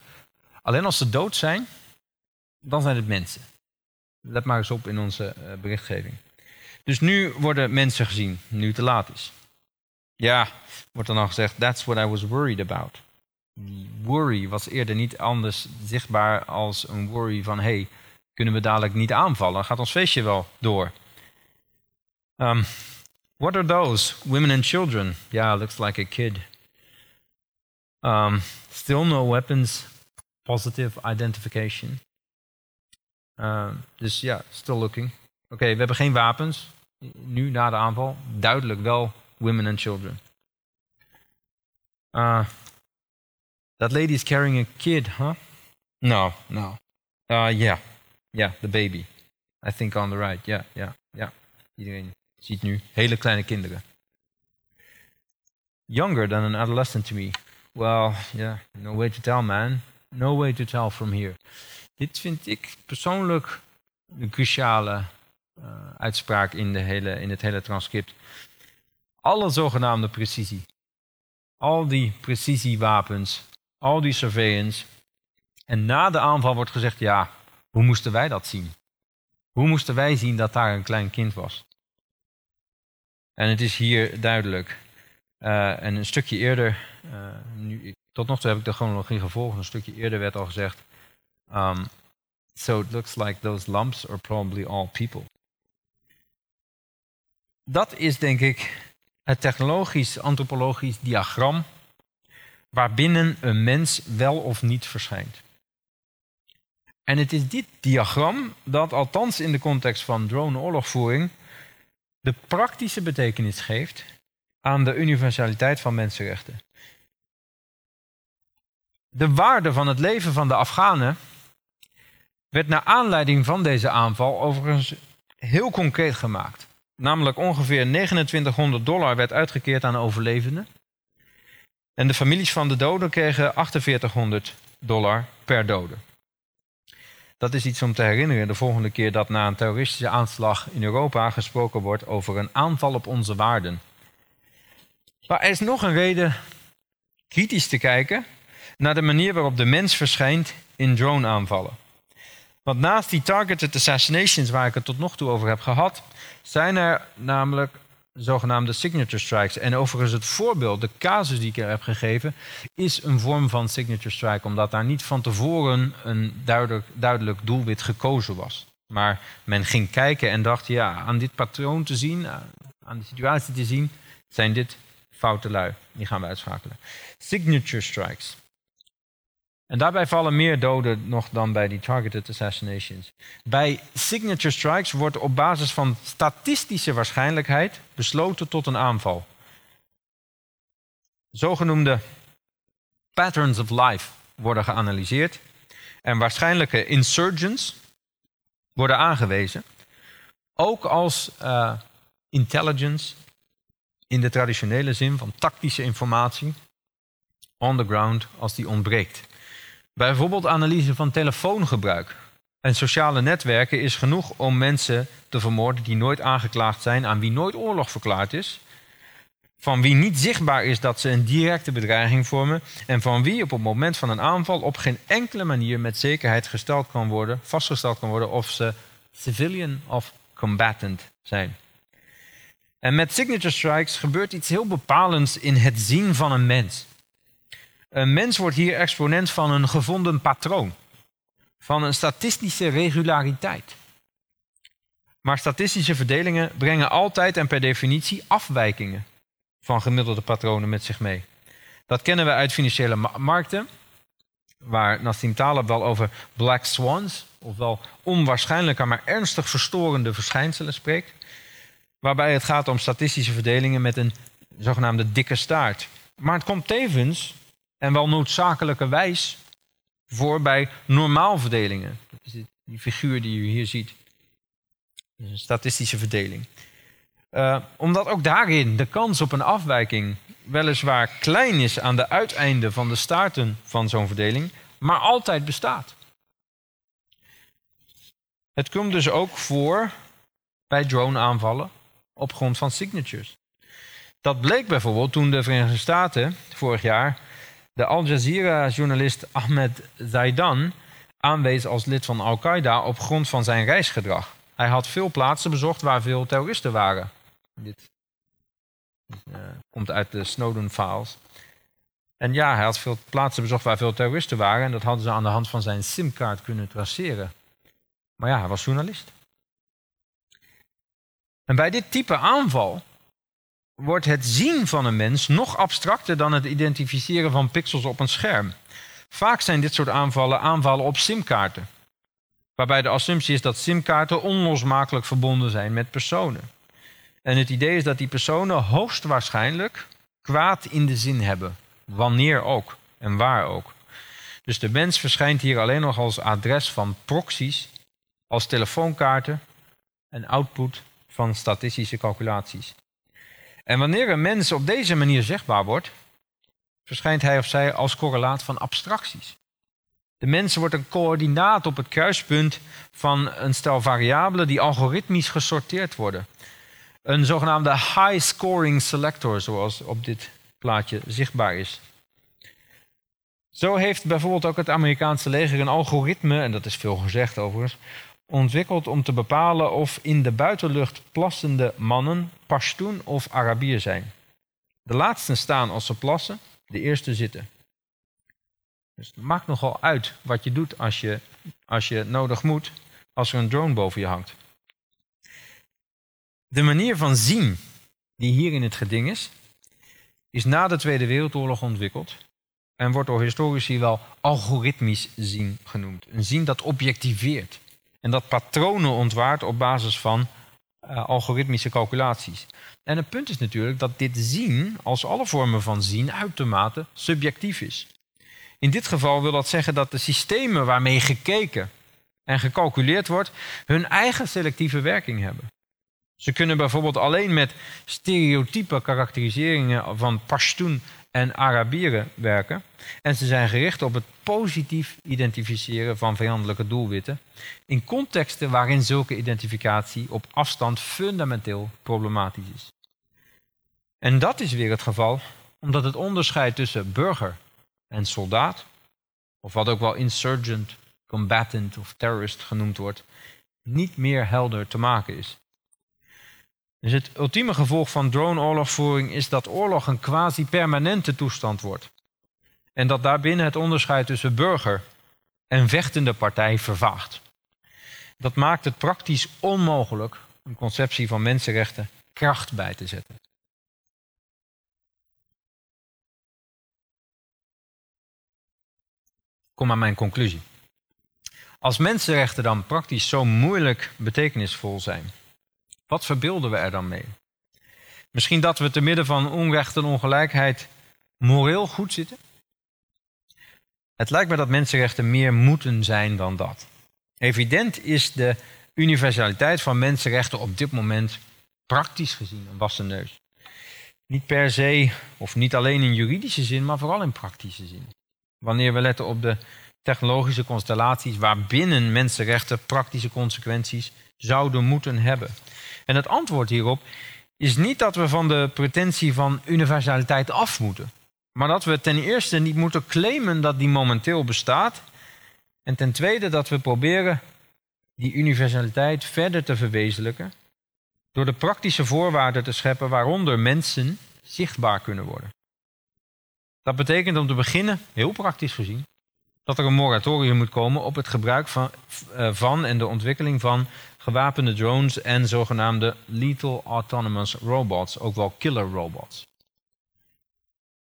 Alleen als ze dood zijn, dan zijn het mensen. Let maar eens op in onze eh, berichtgeving. Dus nu worden mensen gezien, nu te laat is. Ja, wordt dan al gezegd, that's what I was worried about. Worry was eerder niet anders zichtbaar als een worry van, hey, kunnen we dadelijk niet aanvallen? Gaat ons feestje wel door? Um, What are those? Women and children. Yeah, looks like a kid. Um, still no weapons. Positive identification. Um, dus ja, still looking. Oké, we hebben geen wapens. Nu na de aanval. Duidelijk wel women and children. Uh, that lady is carrying a kid, huh? No, no. Uh, yeah, yeah, the baby. I think on the right. Ja, ja, ja. Iedereen ziet nu hele kleine kinderen. Younger than an adolescent to me. Well, yeah, no way to tell, man. No way to tell from here. Dit vind ik persoonlijk een cruciale uh, uitspraak in, de hele, in het hele transcript. Alle zogenaamde precisie. Al die precisiewapens, al die surveillance. En na de aanval wordt gezegd, ja, hoe moesten wij dat zien? Hoe moesten wij zien dat daar een klein kind was? En het is hier duidelijk. Uh, en een stukje eerder, uh, nu, tot nog toe heb ik de chronologie gevolgd, een stukje eerder werd al gezegd. Um, so it looks like those lumps are probably all people. Dat is denk ik het technologisch, antropologisch diagram waarbinnen een mens wel of niet verschijnt. En het is dit diagram dat, althans in de context van drone-oorlogvoering, de praktische betekenis geeft aan de universaliteit van mensenrechten. De waarde van het leven van de Afghanen werd naar aanleiding van deze aanval overigens heel concreet gemaakt. Namelijk ongeveer 2900 dollar werd uitgekeerd aan overlevenden. En de families van de doden kregen 4800 dollar per dode. Dat is iets om te herinneren de volgende keer dat na een terroristische aanslag in Europa gesproken wordt over een aanval op onze waarden. Maar er is nog een reden kritisch te kijken naar de manier waarop de mens verschijnt in drone-aanvallen. Want naast die targeted assassinations waar ik het tot nog toe over heb gehad, zijn er namelijk zogenaamde signature strikes. En overigens het voorbeeld, de casus die ik er heb gegeven, is een vorm van signature strike, omdat daar niet van tevoren een duidelijk, duidelijk doelwit gekozen was. Maar men ging kijken en dacht, ja, aan dit patroon te zien, aan de situatie te zien, zijn dit foute lui. Die gaan we uitschakelen. Signature strikes. En daarbij vallen meer doden nog dan bij die targeted assassinations. Bij signature strikes wordt op basis van statistische waarschijnlijkheid besloten tot een aanval. Zogenoemde patterns of life worden geanalyseerd en waarschijnlijke insurgents worden aangewezen. Ook als uh, intelligence in de traditionele zin van tactische informatie on the ground als die ontbreekt. Bijvoorbeeld analyse van telefoongebruik en sociale netwerken is genoeg om mensen te vermoorden die nooit aangeklaagd zijn, aan wie nooit oorlog verklaard is, van wie niet zichtbaar is dat ze een directe bedreiging vormen en van wie op het moment van een aanval op geen enkele manier met zekerheid gesteld kan worden, vastgesteld kan worden of ze civilian of combatant zijn. En met signature strikes gebeurt iets heel bepalends in het zien van een mens. Een mens wordt hier exponent van een gevonden patroon, van een statistische regulariteit. Maar statistische verdelingen brengen altijd en per definitie afwijkingen van gemiddelde patronen met zich mee. Dat kennen we uit financiële markten, waar Nassim Taleb wel over black swans, ofwel onwaarschijnlijke maar ernstig verstorende verschijnselen spreekt, waarbij het gaat om statistische verdelingen met een zogenaamde dikke staart. Maar het komt tevens en wel noodzakelijkerwijs voor bij normaalverdelingen. Dat is die figuur die u hier ziet. Een statistische verdeling. Uh, omdat ook daarin de kans op een afwijking weliswaar klein is aan de uiteinden van de staarten van zo'n verdeling, maar altijd bestaat. Het komt dus ook voor bij drone-aanvallen op grond van signatures. Dat bleek bijvoorbeeld toen de Verenigde Staten vorig jaar de Al Jazeera-journalist Ahmed Zaidan aanwees als lid van Al-Qaeda op grond van zijn reisgedrag. Hij had veel plaatsen bezocht waar veel terroristen waren. Dit uh, komt uit de Snowden-files. En ja, hij had veel plaatsen bezocht waar veel terroristen waren. En dat hadden ze aan de hand van zijn simkaart kunnen traceren. Maar ja, hij was journalist. En bij dit type aanval wordt het zien van een mens nog abstracter dan het identificeren van pixels op een scherm. Vaak zijn dit soort aanvallen aanvallen op simkaarten, waarbij de assumptie is dat simkaarten onlosmakelijk verbonden zijn met personen. En het idee is dat die personen hoogstwaarschijnlijk kwaad in de zin hebben, wanneer ook en waar ook. Dus de mens verschijnt hier alleen nog als adres van proxies, als telefoonkaarten en output van statistische calculaties. En wanneer een mens op deze manier zichtbaar wordt, verschijnt hij of zij als correlaat van abstracties. De mens wordt een coördinaat op het kruispunt van een stel variabelen die algoritmisch gesorteerd worden. Een zogenaamde high scoring selector, zoals op dit plaatje zichtbaar is. Zo heeft bijvoorbeeld ook het Amerikaanse leger een algoritme, en dat is veel gezegd overigens, ontwikkeld om te bepalen of in de buitenlucht plassende mannen Pashtun of Arabier zijn. De laatsten staan als ze plassen, de eerste zitten. Dus het maakt nogal uit wat je doet als je, als je nodig moet, als er een drone boven je hangt. De manier van zien die hier in het geding is, is na de Tweede Wereldoorlog ontwikkeld en wordt door historici wel algoritmisch zien genoemd. Een zien dat objectiveert en dat patronen ontwaart op basis van uh, algoritmische calculaties. En het punt is natuurlijk dat dit zien, als alle vormen van zien, uitermate subjectief is. In dit geval wil dat zeggen dat de systemen waarmee gekeken en gecalculeerd wordt, hun eigen selectieve werking hebben. Ze kunnen bijvoorbeeld alleen met stereotype karakteriseringen van Pashtun en Arabieren werken. En ze zijn gericht op het positief identificeren van vijandelijke doelwitten. In contexten waarin zulke identificatie op afstand fundamenteel problematisch is. En dat is weer het geval omdat het onderscheid tussen burger en soldaat, of wat ook wel insurgent, combatant of terrorist genoemd wordt, niet meer helder te maken is. Dus het ultieme gevolg van drone-oorlogvoering is dat oorlog een quasi-permanente toestand wordt. En dat daarbinnen het onderscheid tussen burger en vechtende partij vervaagt. Dat maakt het praktisch onmogelijk een conceptie van mensenrechten kracht bij te zetten. Kom aan mijn conclusie. Als mensenrechten dan praktisch zo moeilijk betekenisvol zijn, wat verbeelden we er dan mee? Misschien dat we te midden van onrecht en ongelijkheid moreel goed zitten? Het lijkt me dat mensenrechten meer moeten zijn dan dat. Evident is de universaliteit van mensenrechten op dit moment praktisch gezien een wassen neus. Niet per se, of niet alleen in juridische zin, maar vooral in praktische zin. Wanneer we letten op de technologische constellaties waarbinnen mensenrechten praktische consequenties zouden moeten hebben. En het antwoord hierop is niet dat we van de pretentie van universaliteit af moeten. Maar dat we ten eerste niet moeten claimen dat die momenteel bestaat. En ten tweede dat we proberen die universaliteit verder te verwezenlijken. Door de praktische voorwaarden te scheppen waaronder mensen zichtbaar kunnen worden. Dat betekent om te beginnen, heel praktisch gezien, dat er een moratorium moet komen op het gebruik van, uh, van en de ontwikkeling van gewapende drones en zogenaamde lethal autonomous robots, ook wel killer robots.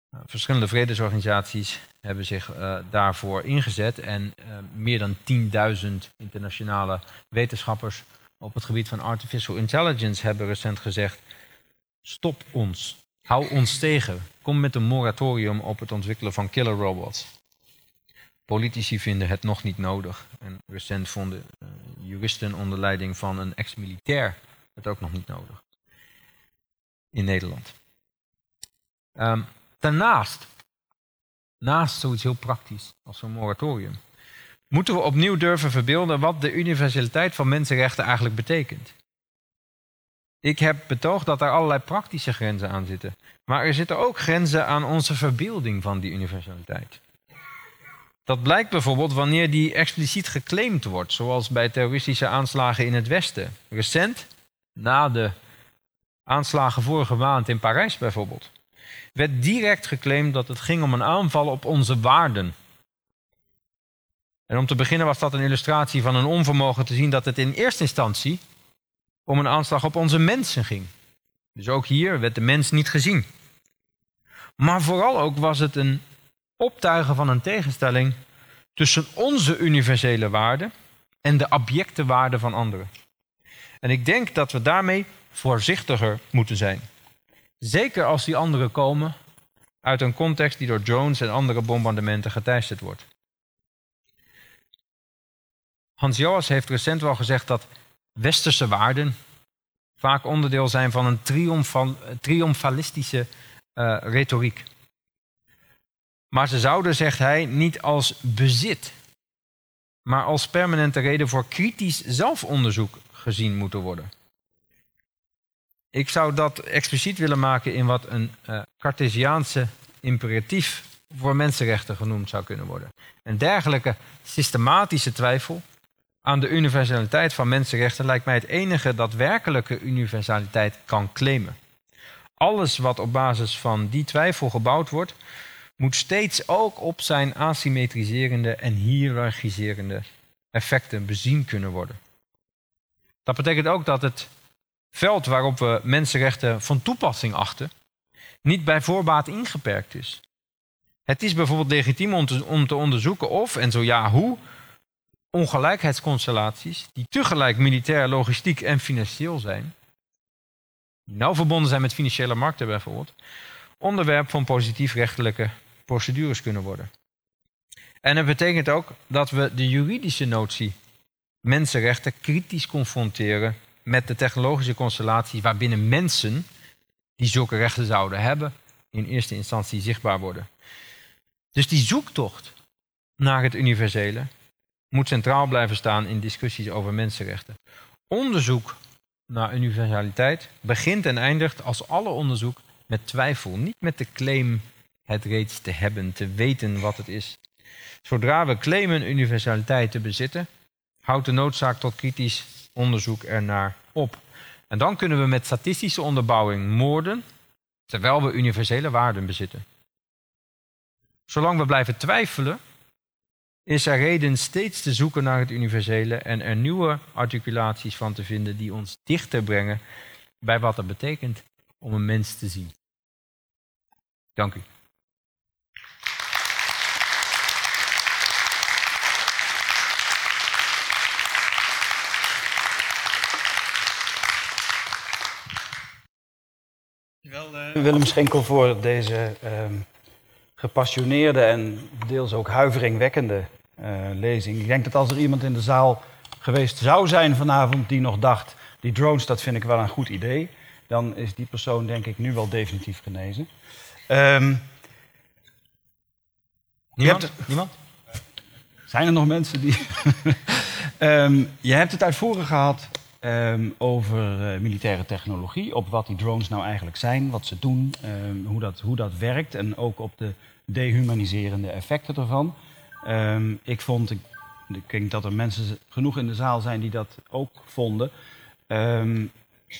Nou, verschillende vredesorganisaties hebben zich uh, daarvoor ingezet en uh, meer dan 10.000 internationale wetenschappers op het gebied van artificial intelligence hebben recent gezegd: stop ons, hou ons tegen, kom met een moratorium op het ontwikkelen van killer robots. Politici vinden het nog niet nodig. En recent vonden uh, juristen onder leiding van een ex-militair het ook nog niet nodig. In Nederland. Um, daarnaast, naast zoiets heel praktisch als zo'n moratorium, moeten we opnieuw durven verbeelden wat de universaliteit van mensenrechten eigenlijk betekent. Ik heb betoogd dat er allerlei praktische grenzen aan zitten. Maar er zitten ook grenzen aan onze verbeelding van die universaliteit. Dat blijkt bijvoorbeeld wanneer die expliciet geclaimd wordt, zoals bij terroristische aanslagen in het Westen. Recent, na de aanslagen vorige maand in Parijs bijvoorbeeld, werd direct geclaimd dat het ging om een aanval op onze waarden. En om te beginnen was dat een illustratie van een onvermogen te zien dat het in eerste instantie om een aanslag op onze mensen ging. Dus ook hier werd de mens niet gezien. Maar vooral ook was het een optuigen van een tegenstelling tussen onze universele waarden en de abjecte waarden van anderen. En ik denk dat we daarmee voorzichtiger moeten zijn. Zeker als die anderen komen uit een context die door drones en andere bombardementen geteisterd wordt. Hans Joas heeft recent wel gezegd dat westerse waarden vaak onderdeel zijn van een triomfalistische uh, retoriek. Maar ze zouden, zegt hij, niet als bezit, maar als permanente reden voor kritisch zelfonderzoek gezien moeten worden. Ik zou dat expliciet willen maken in wat een uh, Cartesiaanse imperatief voor mensenrechten genoemd zou kunnen worden. Een dergelijke systematische twijfel aan de universaliteit van mensenrechten lijkt mij het enige dat werkelijke universaliteit kan claimen. Alles wat op basis van die twijfel gebouwd wordt, moet steeds ook op zijn asymmetriserende en hiërarchiserende effecten bezien kunnen worden. Dat betekent ook dat het veld waarop we mensenrechten van toepassing achten, niet bij voorbaat ingeperkt is. Het is bijvoorbeeld legitiem om te, onderzoeken of, en zo ja hoe, ongelijkheidsconstellaties, die tegelijk militair, logistiek en financieel zijn, nauw verbonden zijn met financiële markten bijvoorbeeld, onderwerp van positief rechtelijke procedures kunnen worden. En het betekent ook dat we de juridische notie mensenrechten kritisch confronteren met de technologische constellatie waarbinnen mensen die zulke rechten zouden hebben, in eerste instantie zichtbaar worden. Dus die zoektocht naar het universele moet centraal blijven staan in discussies over mensenrechten. Onderzoek naar universaliteit begint en eindigt als alle onderzoek met twijfel, niet met de claim het reeds te hebben, te weten wat het is. Zodra we claimen universaliteit te bezitten, houdt de noodzaak tot kritisch onderzoek ernaar op. En dan kunnen we met statistische onderbouwing moorden, terwijl we universele waarden bezitten. Zolang we blijven twijfelen, is er reden steeds te zoeken naar het universele en er nieuwe articulaties van te vinden die ons dichter brengen bij wat het betekent om een mens te zien. Dank u. Willem Schenkel voor deze uh, gepassioneerde en deels ook huiveringwekkende uh, lezing. Ik denk dat als er iemand in de zaal geweest zou zijn vanavond die nog dacht, die drones, dat vind ik wel een goed idee, dan is die persoon denk ik nu wel definitief genezen. Um, niemand? Hebt, niemand? Zijn er nog mensen die... um, je hebt het uitvoerig gehad um, over uh, militaire technologie, op wat die drones nou eigenlijk zijn, wat ze doen, hoe, dat, hoe dat werkt en ook op de dehumaniserende effecten ervan. Um, ik vond, ik, denk dat er mensen genoeg in de zaal zijn die dat ook vonden.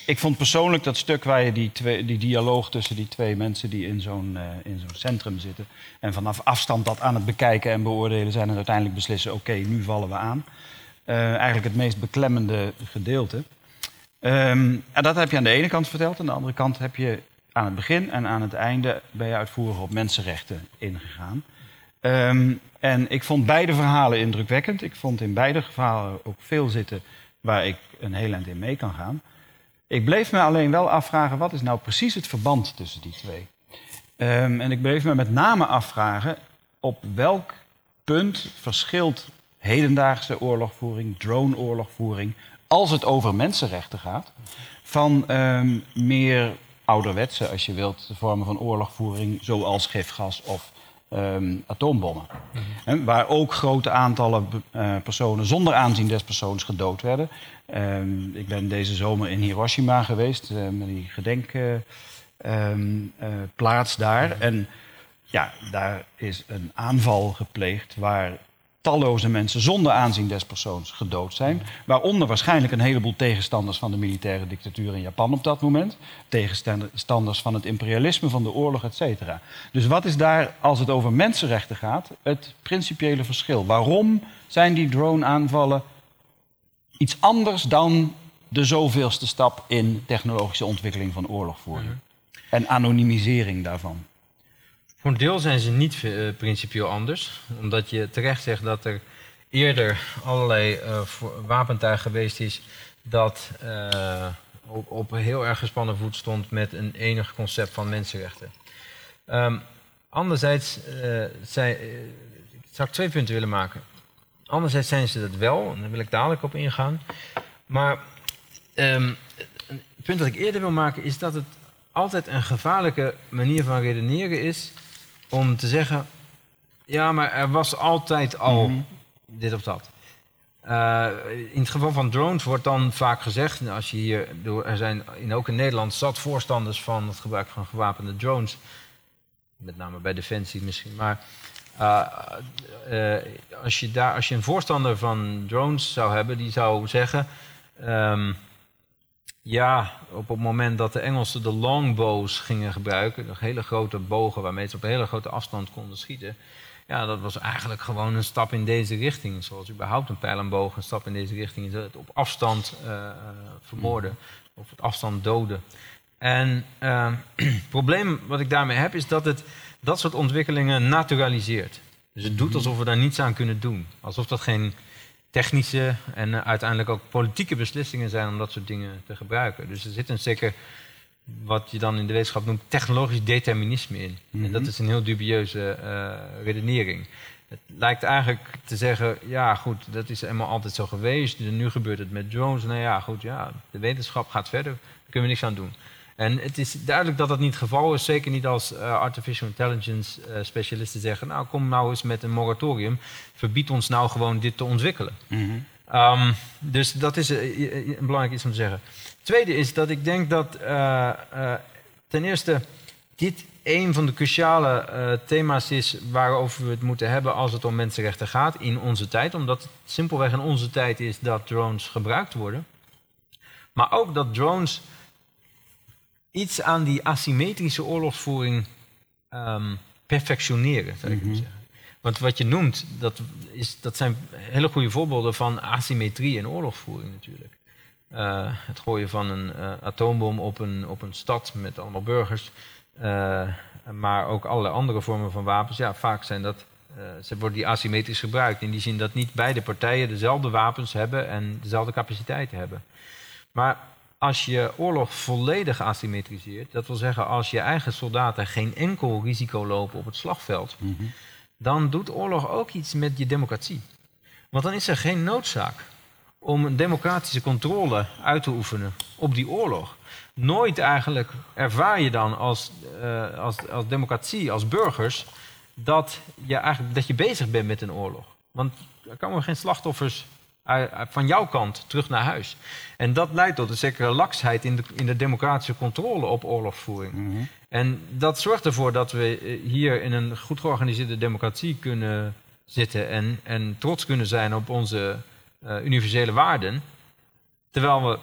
Ik vond persoonlijk dat stuk waar je die, twee, die dialoog tussen die twee mensen die in zo'n uh, in zo'n centrum zitten. en vanaf afstand dat aan het bekijken en beoordelen zijn en uiteindelijk beslissen: oké, nu vallen we aan. Uh, eigenlijk het meest beklemmende gedeelte. Um, en dat heb je aan de ene kant verteld. Aan de andere kant heb je aan het begin en aan het einde ben je uitvoerig op mensenrechten ingegaan. Um, en ik vond beide verhalen indrukwekkend. Ik vond in beide verhalen ook veel zitten waar ik een heel eind in mee kan gaan. Ik bleef me alleen wel afvragen, wat is nou precies het verband tussen die twee? Um, en ik bleef me met name afvragen, op welk punt verschilt hedendaagse oorlogvoering, drone-oorlogvoering, als het over mensenrechten gaat, van um, meer ouderwetse, als je wilt, vormen van oorlogvoering, zoals gifgas of um, atoombommen. Mm waar ook grote aantallen uh, personen zonder aanzien des persoons gedood werden. Um, ik ben deze zomer in Hiroshima geweest, uh, met die gedenkplaats uh, daar. En ja, daar is een aanval gepleegd waar talloze mensen zonder aanzien des persoons gedood zijn. Waaronder waarschijnlijk een heleboel tegenstanders van de militaire dictatuur in Japan op dat moment. Tegenstanders van het imperialisme, van de oorlog, et cetera. Dus wat is daar, als het over mensenrechten gaat, het principiële verschil? Waarom zijn die drone-aanvallen iets anders dan de zoveelste stap in technologische ontwikkeling van oorlogvoering. En anonimisering daarvan. Voor een deel zijn ze niet eh, principieel anders. Omdat je terecht zegt dat er eerder allerlei voor- wapentuig geweest is dat eh, op, op heel erg gespannen voet stond met een enig concept van mensenrechten. Ehm, anderzijds zij, eh, ik zou twee punten willen maken. Anderzijds zijn ze dat wel, en daar wil ik dadelijk op ingaan. Maar ehm, een punt dat ik eerder wil maken is dat het altijd een gevaarlijke manier van redeneren is om te zeggen: ja, maar er was altijd al dit of dat. Eh, in het geval van drones wordt dan vaak gezegd, nou, als je hier, er zijn in, ook in Nederland zat voorstanders van het gebruik van gewapende drones, met name bij Defensie misschien, maar eh, eh, als, je daar, als je een voorstander van drones zou hebben, die zou zeggen, ehm, ja, op het moment dat de Engelsen de longbows gingen gebruiken, de hele grote bogen waarmee ze op een hele grote afstand konden schieten, ja, dat was eigenlijk gewoon een stap in deze richting. Zoals überhaupt een pijl en boog een stap in deze richting is. Het op afstand eh, eh, vermoorden, of op afstand doden. En eh, het probleem wat ik daarmee heb, is dat het dat soort ontwikkelingen naturaliseert. Dus het doet alsof we daar niets aan kunnen doen. Alsof dat geen technische en eh, uiteindelijk ook politieke beslissingen zijn om dat soort dingen te gebruiken. Dus er zit een zeker, wat je dan in de wetenschap noemt, technologisch determinisme in. En dat is een heel dubieuze eh, redenering. Het lijkt eigenlijk te zeggen, ja goed, dat is helemaal altijd zo geweest. Nu gebeurt het met drones. Nou ja, goed, ja, de wetenschap gaat verder. Daar kunnen we niks aan doen. En het is duidelijk dat dat niet het geval is. Zeker niet als eh, artificial intelligence eh, specialisten zeggen... nou, kom nou eens met een moratorium. Verbied ons nou gewoon dit te ontwikkelen. Ehm, dus dat is eh, een belangrijk iets om te zeggen. Tweede is dat ik denk dat eh, eh, ten eerste dit een van de cruciale eh, thema's is waarover we het moeten hebben als het om mensenrechten gaat in onze tijd. Omdat het simpelweg in onze tijd is dat drones gebruikt worden. Maar ook dat drones iets aan die asymmetrische oorlogsvoering ehm, perfectioneren, zou ik maar zeggen. Want wat je noemt, dat, is, dat zijn hele goede voorbeelden van asymmetrie in oorlogsvoering natuurlijk. Eh, het gooien van een eh, atoombom op een, op een stad met allemaal burgers. eh, maar ook allerlei andere vormen van wapens. Ja, vaak zijn dat, ze worden die asymmetrisch gebruikt. In die zin dat niet beide partijen dezelfde wapens hebben en dezelfde capaciteiten hebben. Maar als je oorlog volledig asymmetriseert, dat wil zeggen als je eigen soldaten geen enkel risico lopen op het slagveld, dan doet oorlog ook iets met je democratie. Want dan is er geen noodzaak om een democratische controle uit te oefenen op die oorlog. Nooit eigenlijk ervaar je dan als, eh, als, als democratie, als burgers, dat je, eigenlijk, dat je bezig bent met een oorlog. Want er komen geen slachtoffers van jouw kant terug naar huis. En dat leidt tot een zekere laksheid in de, in de democratische controle op oorlogsvoering. En dat zorgt ervoor dat we eh, hier in een goed georganiseerde democratie kunnen zitten en, en trots kunnen zijn op onze eh, universele waarden. Terwijl we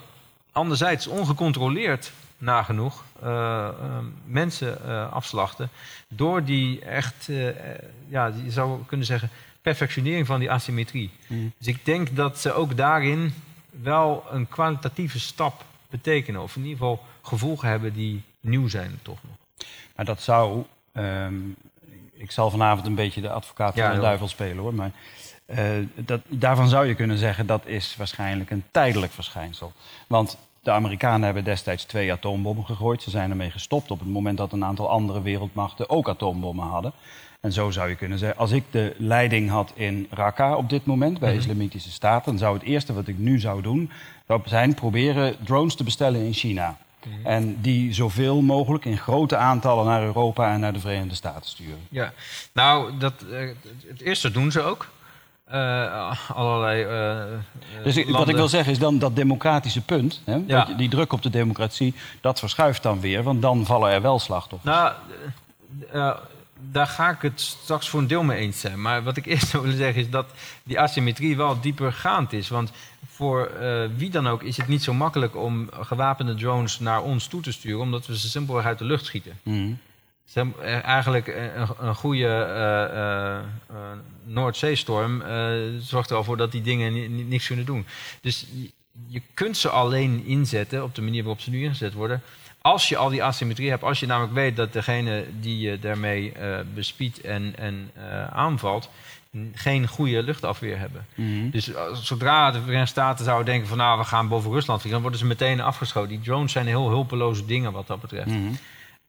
anderzijds ongecontroleerd nagenoeg eh, eh, mensen eh, afslachten door die echt, eh, eh, ja, je zou kunnen zeggen, perfectionering van die asymmetrie. Dus ik denk dat ze ook daarin wel een kwalitatieve stap betekenen. Of in ieder geval gevolgen hebben die nieuw zijn, toch nog. Maar dat zou. ehm, ik zal vanavond een beetje de advocaat van Ja, de duivel spelen hoor. Maar eh, dat, daarvan zou je kunnen zeggen dat is waarschijnlijk een tijdelijk verschijnsel. Want de Amerikanen hebben destijds twee atoombommen gegooid. Ze zijn ermee gestopt op het moment dat een aantal andere wereldmachten ook atoombommen hadden. En zo zou je kunnen zeggen, als ik de leiding had in Raqqa op dit moment bij Islamitische Staat, dan zou het eerste wat ik nu zou doen, zou zijn proberen drones te bestellen in China. En die zoveel mogelijk in grote aantallen naar Europa en naar de Verenigde Staten sturen. Ja, nou, dat, eh, het eerste doen ze ook. Eh, allerlei. eh, Dus ik- wat ik wil zeggen is dan dat democratische punt, hè, Ja. dat die druk op de democratie, dat verschuift dan weer, want dan vallen er wel slachtoffers. Nou, daar ga ik het straks voor een deel mee eens zijn. Maar wat ik eerst zou willen zeggen is dat die asymmetrie wel diepergaand is. Want voor eh, wie dan ook is het niet zo makkelijk om gewapende drones naar ons toe te sturen, omdat we ze simpelweg uit de lucht schieten. Mhm. Ze eh, eigenlijk een, een goede eh, eh, eh, Noordzeestorm eh, zorgt er al voor dat die dingen ni- ni- niks kunnen doen. Dus je- je kunt ze alleen inzetten op de manier waarop ze nu ingezet worden. Als je al die asymmetrie hebt, als je namelijk weet dat degene die je daarmee uh, bespiedt en, en uh, aanvalt, geen goede luchtafweer hebben. Mhm. Dus uh, zodra de Verenigde Staten zouden denken van nou, we gaan boven Rusland vliegen, dan worden ze meteen afgeschoten. Die drones zijn heel hulpeloze dingen wat dat betreft. Mhm.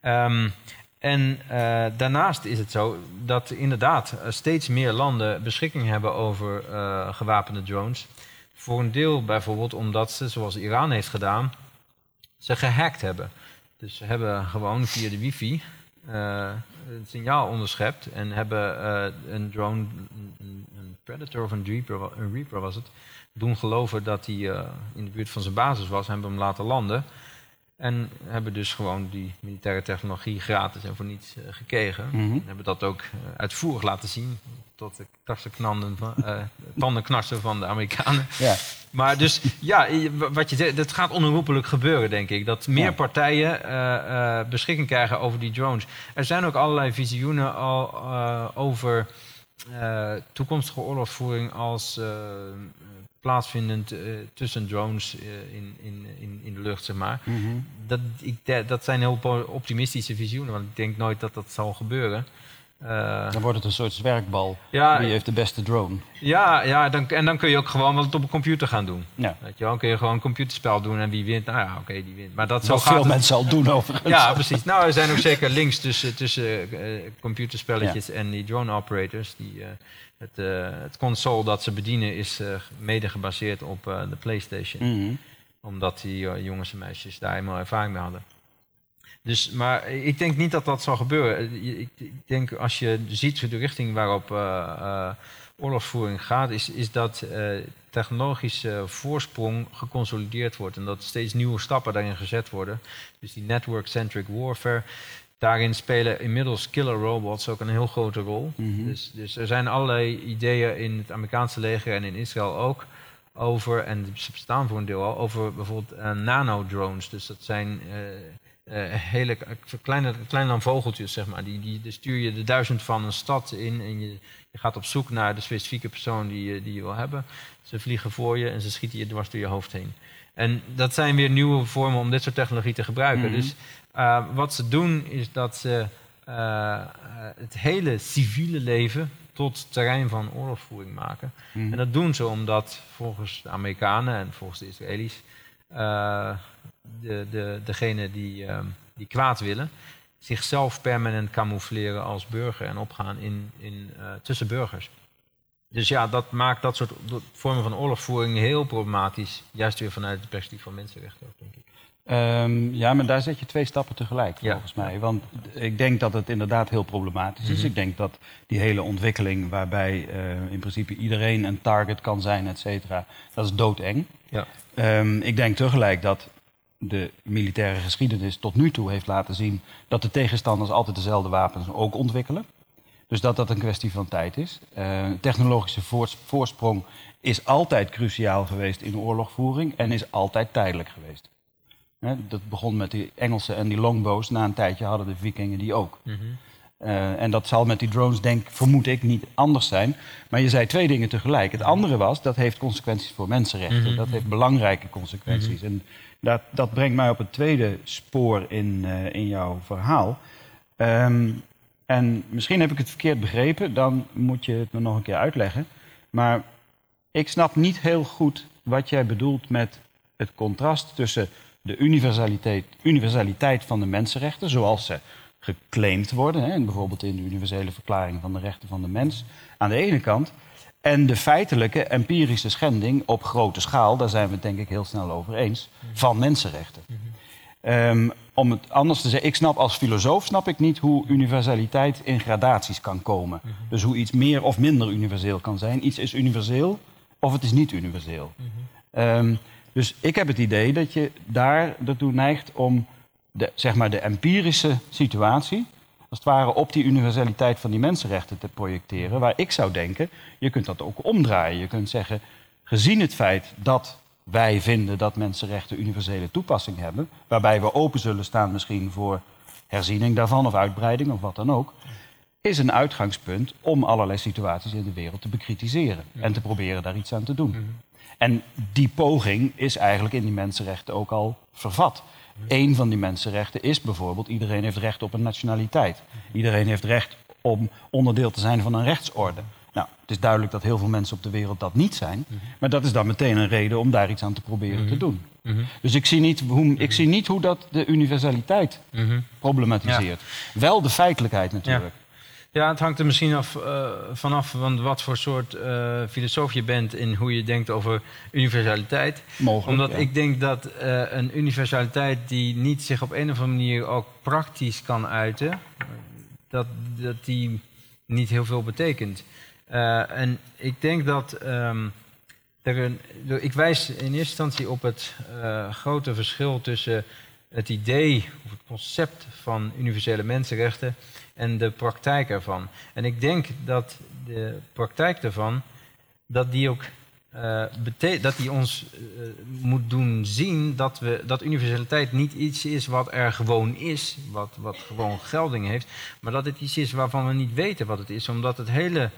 Um, en uh, daarnaast is het zo dat inderdaad steeds meer landen beschikking hebben over gewapende drones. Voor een deel bijvoorbeeld omdat ze, zoals Iran heeft gedaan, ze gehackt hebben. Dus ze hebben gewoon via de wifi uh, het signaal onderschept en hebben een drone, een, een, Predator of een Reaper, een Reaper was het, doen geloven dat hij in de buurt van zijn basis was en hebben hem laten landen. En hebben dus gewoon die militaire technologie gratis en voor niets gekregen. En hebben dat ook uitvoerig laten zien. Tot de uh, tandenknarsen van de Amerikanen. Ja. Maar dus, ja, wat je zegt, dat gaat onherroepelijk gebeuren, denk ik. Dat meer Ja. partijen uh, beschikking krijgen over die drones. Er zijn ook allerlei visioenen al over toekomstige oorlogsvoering als plaatsvindend uh, tussen drones uh, in, in, in, in de lucht, zeg maar. Mhm. dat, ik, dat zijn heel optimistische visioenen, want ik denk nooit dat dat zal gebeuren. Uh, dan wordt het een soort zwerkbal. Ja, Wie heeft de beste drone? Ja, ja dan, en dan kun je ook gewoon wat op een computer gaan doen. Ja. Weet je, dan kun je gewoon een computerspel doen en wie wint, nou ja, oké, okay, die wint. Maar dat Wat zo veel gaat mensen al doen overigens. Ja, precies. Nou, er zijn ook zeker links tussen, tussen uh, computerspelletjes ja. en die drone operators. Die, uh, het, het, console dat ze bedienen is mede gebaseerd op de PlayStation. Mm -hmm. Omdat die jongens en meisjes daar helemaal ervaring mee hadden. Dus, maar ik denk niet dat dat zal gebeuren. Ik, ik denk als je ziet de richting waarop uh, oorlogsvoering gaat, is, is dat technologische voorsprong geconsolideerd wordt. En dat steeds nieuwe stappen daarin gezet worden. Dus die network-centric warfare. Daarin spelen inmiddels killer robots ook een heel grote rol. Mm -hmm. dus, dus er zijn allerlei ideeën in het Amerikaanse leger en in Israël ook over, en ze bestaan voor een deel al, over bijvoorbeeld uh, nanodrones. Dus dat zijn uh, uh, hele kleine, kleine dan vogeltjes, zeg maar. Die, die, die stuur je de duizend van een stad in en je, je gaat op zoek naar de specifieke persoon die, je- die je wil hebben. Ze vliegen voor je en ze schieten je dwars door je hoofd heen. En dat zijn weer nieuwe vormen om dit soort technologie te gebruiken. Mhm. Dus uh, wat ze doen is dat ze uh, uh, het hele civiele leven tot terrein van oorlogsvoering maken. Mhm. En dat doen ze omdat volgens de Amerikanen en volgens de Israëli's uh, de, de, degene die, uh, die kwaad willen, zichzelf permanent camoufleren als burger en opgaan in, in, uh, tussen burgers. Dus ja, dat maakt dat soort vormen van oorlogsvoering heel problematisch. Juist weer vanuit het perspectief van mensenrechten ook, denk ik. Um, ja, maar daar zet je twee stappen tegelijk, Ja. volgens mij. Want ik denk dat het inderdaad heel problematisch is. Mhm. Ik denk dat die hele ontwikkeling waarbij uh, in principe iedereen een target kan zijn, et cetera, dat is doodeng. Ja. Um, ik denk tegelijk dat de militaire geschiedenis tot nu toe heeft laten zien dat de tegenstanders altijd dezelfde wapens ook ontwikkelen. Dus dat dat een kwestie van tijd is. Uh, technologische voors voorsprong is altijd cruciaal geweest in oorlogvoering en is altijd tijdelijk geweest. Hè, dat begon met die Engelsen en die longbows. Na een tijdje hadden de vikingen die ook. Mm -hmm. Uh, en dat zal met die drones, denk vermoed ik, niet anders zijn. Maar je zei twee dingen tegelijk. Het andere was, dat heeft consequenties voor mensenrechten. Mm -hmm. Dat heeft belangrijke consequenties. Mhm. En dat, dat brengt mij op het tweede spoor in, uh, in jouw verhaal. Um, en misschien heb ik het verkeerd begrepen, dan moet je het me nog een keer uitleggen. Maar ik snap niet heel goed wat jij bedoelt met het contrast tussen de universaliteit, universaliteit van de mensenrechten, zoals ze geclaimd worden, hè, bijvoorbeeld in de Universele Verklaring van de Rechten van de Mens, aan de ene kant, en de feitelijke empirische schending op grote schaal, daar zijn we het denk ik heel snel over eens, van mensenrechten. Um, om het anders te zeggen, ik snap als filosoof snap ik niet hoe universaliteit in gradaties kan komen. Dus hoe iets meer of minder universeel kan zijn. Iets is universeel of het is niet universeel. Um, dus ik heb het idee dat je daar ertoe neigt om de, zeg maar de empirische situatie, als het ware op die universaliteit van die mensenrechten te projecteren. Waar ik zou denken, je kunt dat ook omdraaien. Je kunt zeggen, gezien het feit dat wij vinden dat mensenrechten universele toepassing hebben, waarbij we open zullen staan misschien voor herziening daarvan of uitbreiding of wat dan ook, is een uitgangspunt om allerlei situaties in de wereld te bekritiseren Ja. en te proberen daar iets aan te doen. Mhm. En die poging is eigenlijk in die mensenrechten ook al vervat. Eén van die mensenrechten is bijvoorbeeld: iedereen heeft recht op een nationaliteit. Iedereen heeft recht om onderdeel te zijn van een rechtsorde. Nou, het is duidelijk dat heel veel mensen op de wereld dat niet zijn. Maar dat is dan meteen een reden om daar iets aan te proberen te doen. Dus ik zie, niet hoe, ik zie niet hoe dat de universaliteit problematiseert. Wel de feitelijkheid natuurlijk. Ja, het hangt er misschien af, eh, vanaf van wat voor soort eh, filosoof je bent in hoe je denkt over universaliteit. Mogelijk, Omdat ja. ik denk dat eh, een universaliteit die niet zich op een of andere manier ook praktisch kan uiten, dat, dat die niet heel veel betekent. En ik denk dat ehm, er een, ik wijs in eerste instantie op het grote verschil tussen het idee of het concept van universele mensenrechten en de praktijk ervan. En ik denk dat de praktijk daarvan, dat die ook bete- dat die ons eh, moet doen zien dat, we, dat universaliteit niet iets is wat er gewoon is, wat, wat gewoon gelding heeft, maar dat het iets is waarvan we niet weten wat het is, omdat het hele,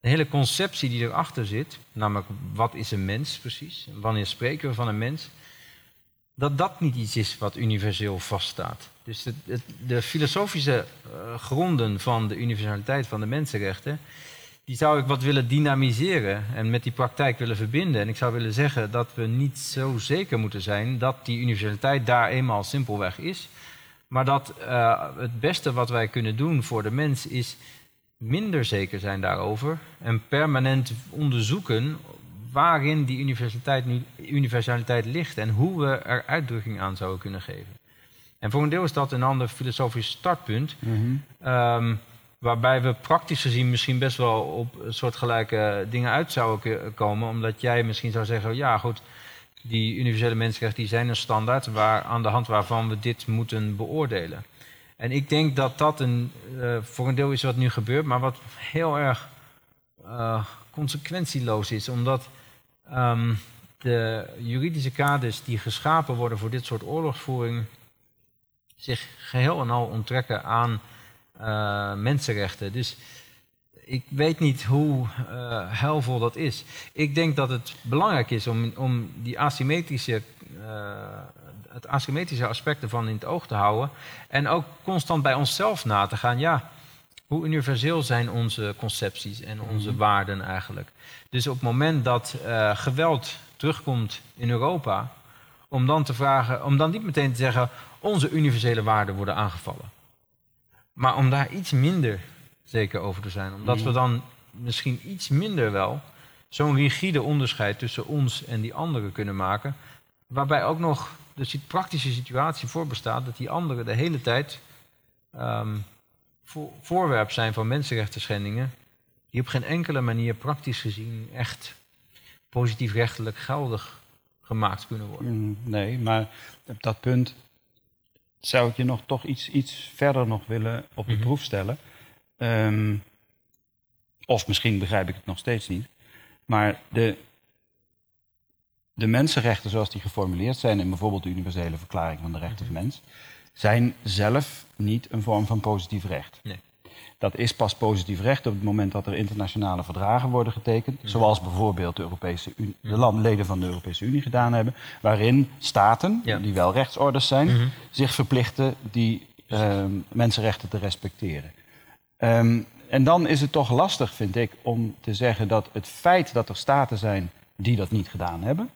de hele conceptie die erachter zit, namelijk wat is een mens precies, wanneer spreken we van een mens, dat dat niet iets is wat universeel vaststaat. Dus het, de filosofische eh, gronden van de universaliteit van de mensenrechten, die zou ik wat willen dynamiseren en met die praktijk willen verbinden. En ik zou willen zeggen dat we niet zo zeker moeten zijn dat die universaliteit daar eenmaal simpelweg is. Maar dat eh, het beste wat wij kunnen doen voor de mens is minder zeker zijn daarover en permanent onderzoeken waarin die universaliteit, nu, universaliteit ligt en hoe we er uitdrukking aan zouden kunnen geven. En voor een deel is dat een ander filosofisch startpunt, ehm, waarbij we praktisch gezien misschien best wel op een soortgelijke dingen uit zouden komen, omdat jij misschien zou zeggen, ja goed, die universele mensenrechten die zijn een standaard waar, aan de hand waarvan we dit moeten beoordelen. En ik denk dat dat een, eh, voor een deel is wat nu gebeurt, maar wat heel erg eh, consequentieloos is. Omdat ehm, de juridische kaders die geschapen worden voor dit soort oorlogsvoering zich geheel en al onttrekken aan eh, mensenrechten. Dus ik weet niet hoe helvol dat is. Ik denk dat het belangrijk is om, om die asymmetrische, eh, het asymmetrische aspect ervan in het oog te houden. En ook constant bij onszelf na te gaan. Ja, hoe universeel zijn onze concepties en onze waarden eigenlijk? Dus op het moment dat eh, geweld terugkomt in Europa, om dan te vragen, om dan niet meteen te zeggen, onze universele waarden worden aangevallen. Maar om daar iets minder zeker over te zijn. Omdat we dan misschien iets minder wel zo'n rigide onderscheid tussen ons en die anderen kunnen maken. Waarbij ook nog de praktische situatie voor bestaat dat die anderen de hele tijd ehm, voorwerp zijn van mensenrechten schendingen. Die op geen enkele manier praktisch gezien echt positief rechtelijk geldig gemaakt kunnen worden. Mm, Nee, maar op dat punt zou ik je nog toch iets, iets verder nog willen op de Mhm. proef stellen. Ehm, of misschien begrijp ik het nog steeds niet. Maar de, de mensenrechten zoals die geformuleerd zijn in bijvoorbeeld de Universele Verklaring van de Rechten van Mens, zijn zelf niet een vorm van positief recht. Nee. Dat is pas positief recht op het moment dat er internationale verdragen worden getekend. Zoals bijvoorbeeld de, Europese Unie, de land- leden van de Europese Unie gedaan hebben. Waarin staten, Ja. die wel rechtsorders zijn, Mhm. zich verplichten die ehm, mensenrechten te respecteren. Ehm, en dan is het toch lastig, vind ik, om te zeggen dat het feit dat er staten zijn die dat niet gedaan hebben.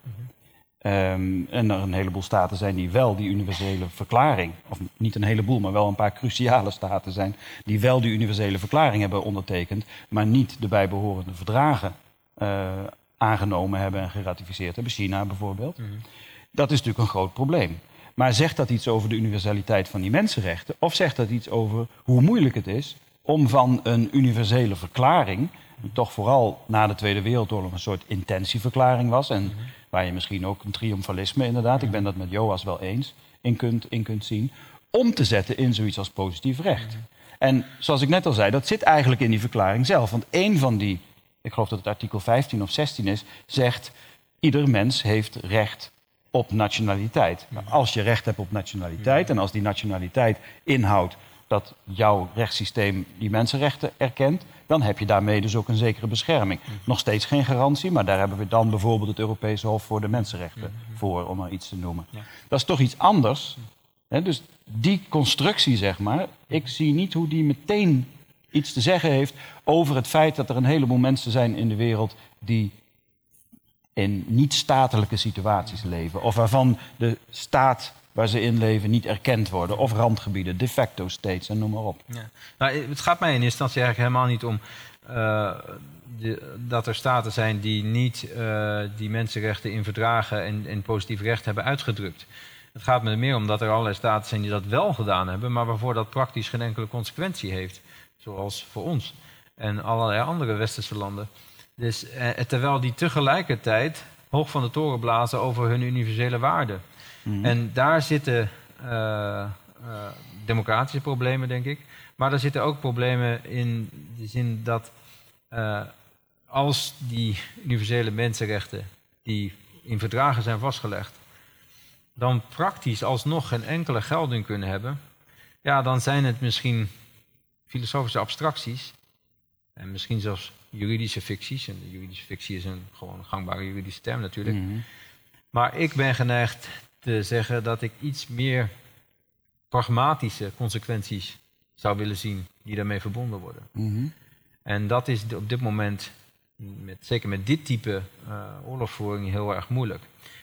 Ehm, en er een heleboel staten zijn die wel die universele verklaring, of niet een heleboel, maar wel een paar cruciale staten zijn, die wel die universele verklaring hebben ondertekend, maar niet de bijbehorende verdragen eh, aangenomen hebben en geratificeerd hebben. China bijvoorbeeld. Dat is natuurlijk een groot probleem. Maar zegt dat iets over de universaliteit van die mensenrechten? Of zegt dat iets over hoe moeilijk het is om van een universele verklaring, die toch vooral na de Tweede Wereldoorlog een soort intentieverklaring was, en waar je misschien ook een triomfalisme inderdaad, ik ben dat met Joas wel eens, in kunt, in kunt zien, om te zetten in zoiets als positief recht. En zoals ik net al zei, dat zit eigenlijk in die verklaring zelf. Want één van die, ik geloof dat het artikel 15 of 16 is, zegt ieder mens heeft recht op nationaliteit. Nou, als je recht hebt op nationaliteit en als die nationaliteit inhoudt dat jouw rechtssysteem die mensenrechten erkent, dan heb je daarmee dus ook een zekere bescherming. Nog steeds geen garantie, maar daar hebben we dan bijvoorbeeld het Europese Hof voor de Mensenrechten voor, om maar iets te noemen. Dat is toch iets anders. Hè? Dus die constructie, zeg maar, ik zie niet hoe die meteen iets te zeggen heeft over het feit dat er een heleboel mensen zijn in de wereld die in niet-statelijke situaties leven. Of waarvan de staat waar ze in leven niet erkend worden. Of randgebieden, de facto states en noem maar op. Ja. Nou, het gaat mij in eerste instantie eigenlijk helemaal niet om eh, de- dat er staten zijn die niet eh, die mensenrechten in verdragen en, en positief recht hebben uitgedrukt. Het gaat me er meer om dat er allerlei staten zijn die dat wel gedaan hebben, maar waarvoor dat praktisch geen enkele consequentie heeft. Zoals voor ons en allerlei andere westerse landen. Dus, eh, terwijl die tegelijkertijd hoog van de toren blazen over hun universele waarden. En daar zitten eh, eh, democratische problemen, denk ik. Maar er zitten ook problemen in de zin dat eh, als die universele mensenrechten die in verdragen zijn vastgelegd, dan praktisch alsnog geen enkele gelding kunnen hebben, ja, dan zijn het misschien filosofische abstracties en misschien zelfs juridische ficties. En de juridische fictie is een gewoon gangbare juridische term natuurlijk. Mhm. Maar ik ben geneigd te zeggen dat ik iets meer pragmatische consequenties zou willen zien die daarmee verbonden worden. Mhm. En dat is op dit moment, met, zeker met dit type eh, oorlogsvoering, heel erg moeilijk.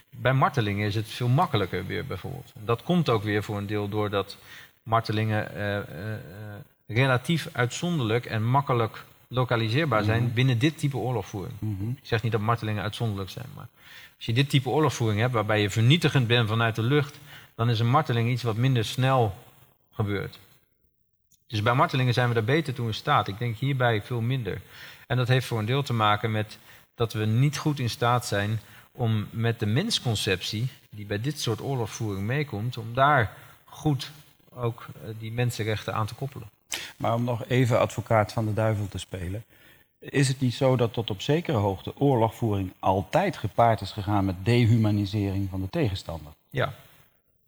Bij martelingen is het veel makkelijker weer bijvoorbeeld. Dat komt ook weer voor een deel doordat martelingen eh, eh, relatief uitzonderlijk en makkelijk lokaliseerbaar zijn binnen dit type oorlogvoering. Mhm. Ik zeg niet dat martelingen uitzonderlijk zijn, maar als je dit type oorlogsvoering hebt, waarbij je vernietigend bent vanuit de lucht, dan is een marteling iets wat minder snel gebeurt. Dus bij martelingen zijn we daar beter toe in staat. Ik denk hierbij veel minder. En dat heeft voor een deel te maken met dat we niet goed in staat zijn om met de mensconceptie, die bij dit soort oorlogsvoering meekomt, om daar goed ook eh, die mensenrechten aan te koppelen. Maar om nog even advocaat van de duivel te spelen. Is het niet zo dat tot op zekere hoogte oorlogvoering altijd gepaard is gegaan met dehumanisering van de tegenstander? Ja,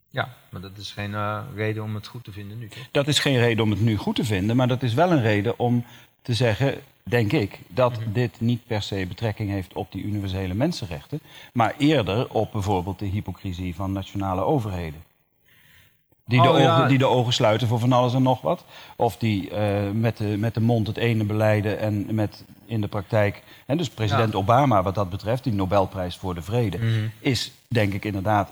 ja maar dat is geen eh, reden om het goed te vinden nu, toch? Dat is geen reden om het nu goed te vinden, maar dat is wel een reden om te zeggen, denk ik, dat dit niet per se betrekking heeft op die universele mensenrechten, maar eerder op bijvoorbeeld de hypocrisie van nationale overheden. Die, de Oh, ja. ogen, die de ogen sluiten voor van alles en nog wat. Of die eh, met, de, met de mond het ene beleiden en met in de praktijk. En dus president Obama, wat dat betreft, die Nobelprijs voor de Vrede, Mhm. is denk ik inderdaad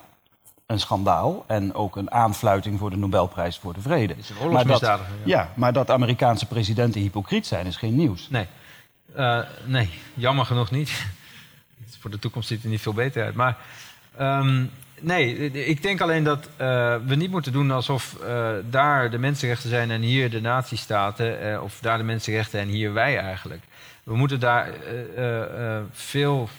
een schandaal. En ook een aanfluiting voor de Nobelprijs voor de Vrede. Is een Maar dat, ja. ja, maar dat Amerikaanse presidenten hypocriet zijn is geen nieuws. Nee. Eh, nee, jammer genoeg niet. Voor de toekomst ziet het er niet veel beter uit. Maar ehm, nee, ik denk alleen dat eh, we niet moeten doen alsof eh, daar de mensenrechten zijn en hier de nazistaten. eh, of daar de mensenrechten en hier wij eigenlijk. We moeten daar veel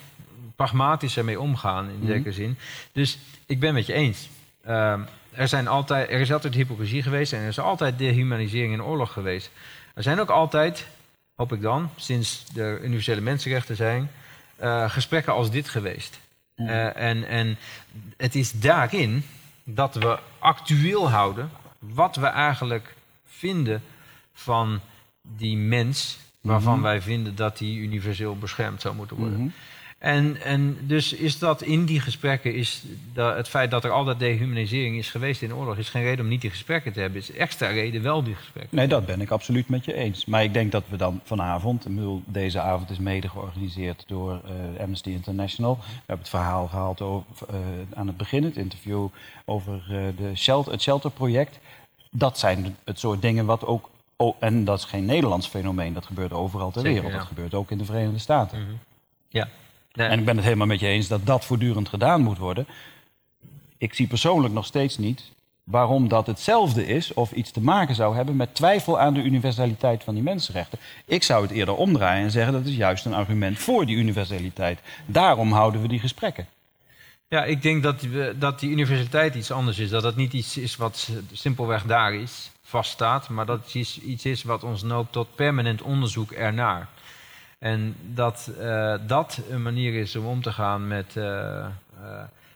pragmatischer mee omgaan, in Mhm. zekere zin. Dus ik ben met je eens. Ehm, er, zijn altijd, er is altijd hypocrisie geweest en er is altijd dehumanisering in oorlog geweest. Er zijn ook altijd, hoop ik dan, sinds de universele mensenrechten zijn, gesprekken als dit geweest. Eh, en, en het is daarin dat we actueel houden wat we eigenlijk vinden van die mens, waarvan Mhm. wij vinden dat die universeel beschermd zou moeten worden. Mhm. En, en dus is dat in die gesprekken, is da- het feit dat er altijd dehumanisering is geweest in de oorlog, is geen reden om niet die gesprekken te hebben. is extra reden wel die gesprekken. Nee, dat ben ik absoluut met je eens. Maar ik denk dat we dan vanavond, ik bedoel, deze avond is mede georganiseerd door eh, Amnesty International. We hebben het verhaal gehaald over, eh, aan het begin, het interview over eh, de shelter, het shelterproject. Dat zijn het soort dingen wat ook, oh, en dat is geen Nederlands fenomeen, dat gebeurt overal ter Zeker, wereld. ja. Dat gebeurt ook in de Verenigde Staten. Ja. En ik ben het helemaal met je eens dat dat voortdurend gedaan moet worden. Ik zie persoonlijk nog steeds niet waarom dat hetzelfde is of iets te maken zou hebben met twijfel aan de universaliteit van die mensenrechten. Ik zou het eerder omdraaien en zeggen dat is juist een argument voor die universaliteit. Daarom houden we die gesprekken. Ja, ik denk dat, we, dat die universaliteit iets anders is. Dat het niet iets is wat simpelweg daar is, vaststaat. Maar dat het iets, iets is wat ons noopt tot permanent onderzoek ernaar. En dat eh, dat een manier is om om te gaan met eh, eh,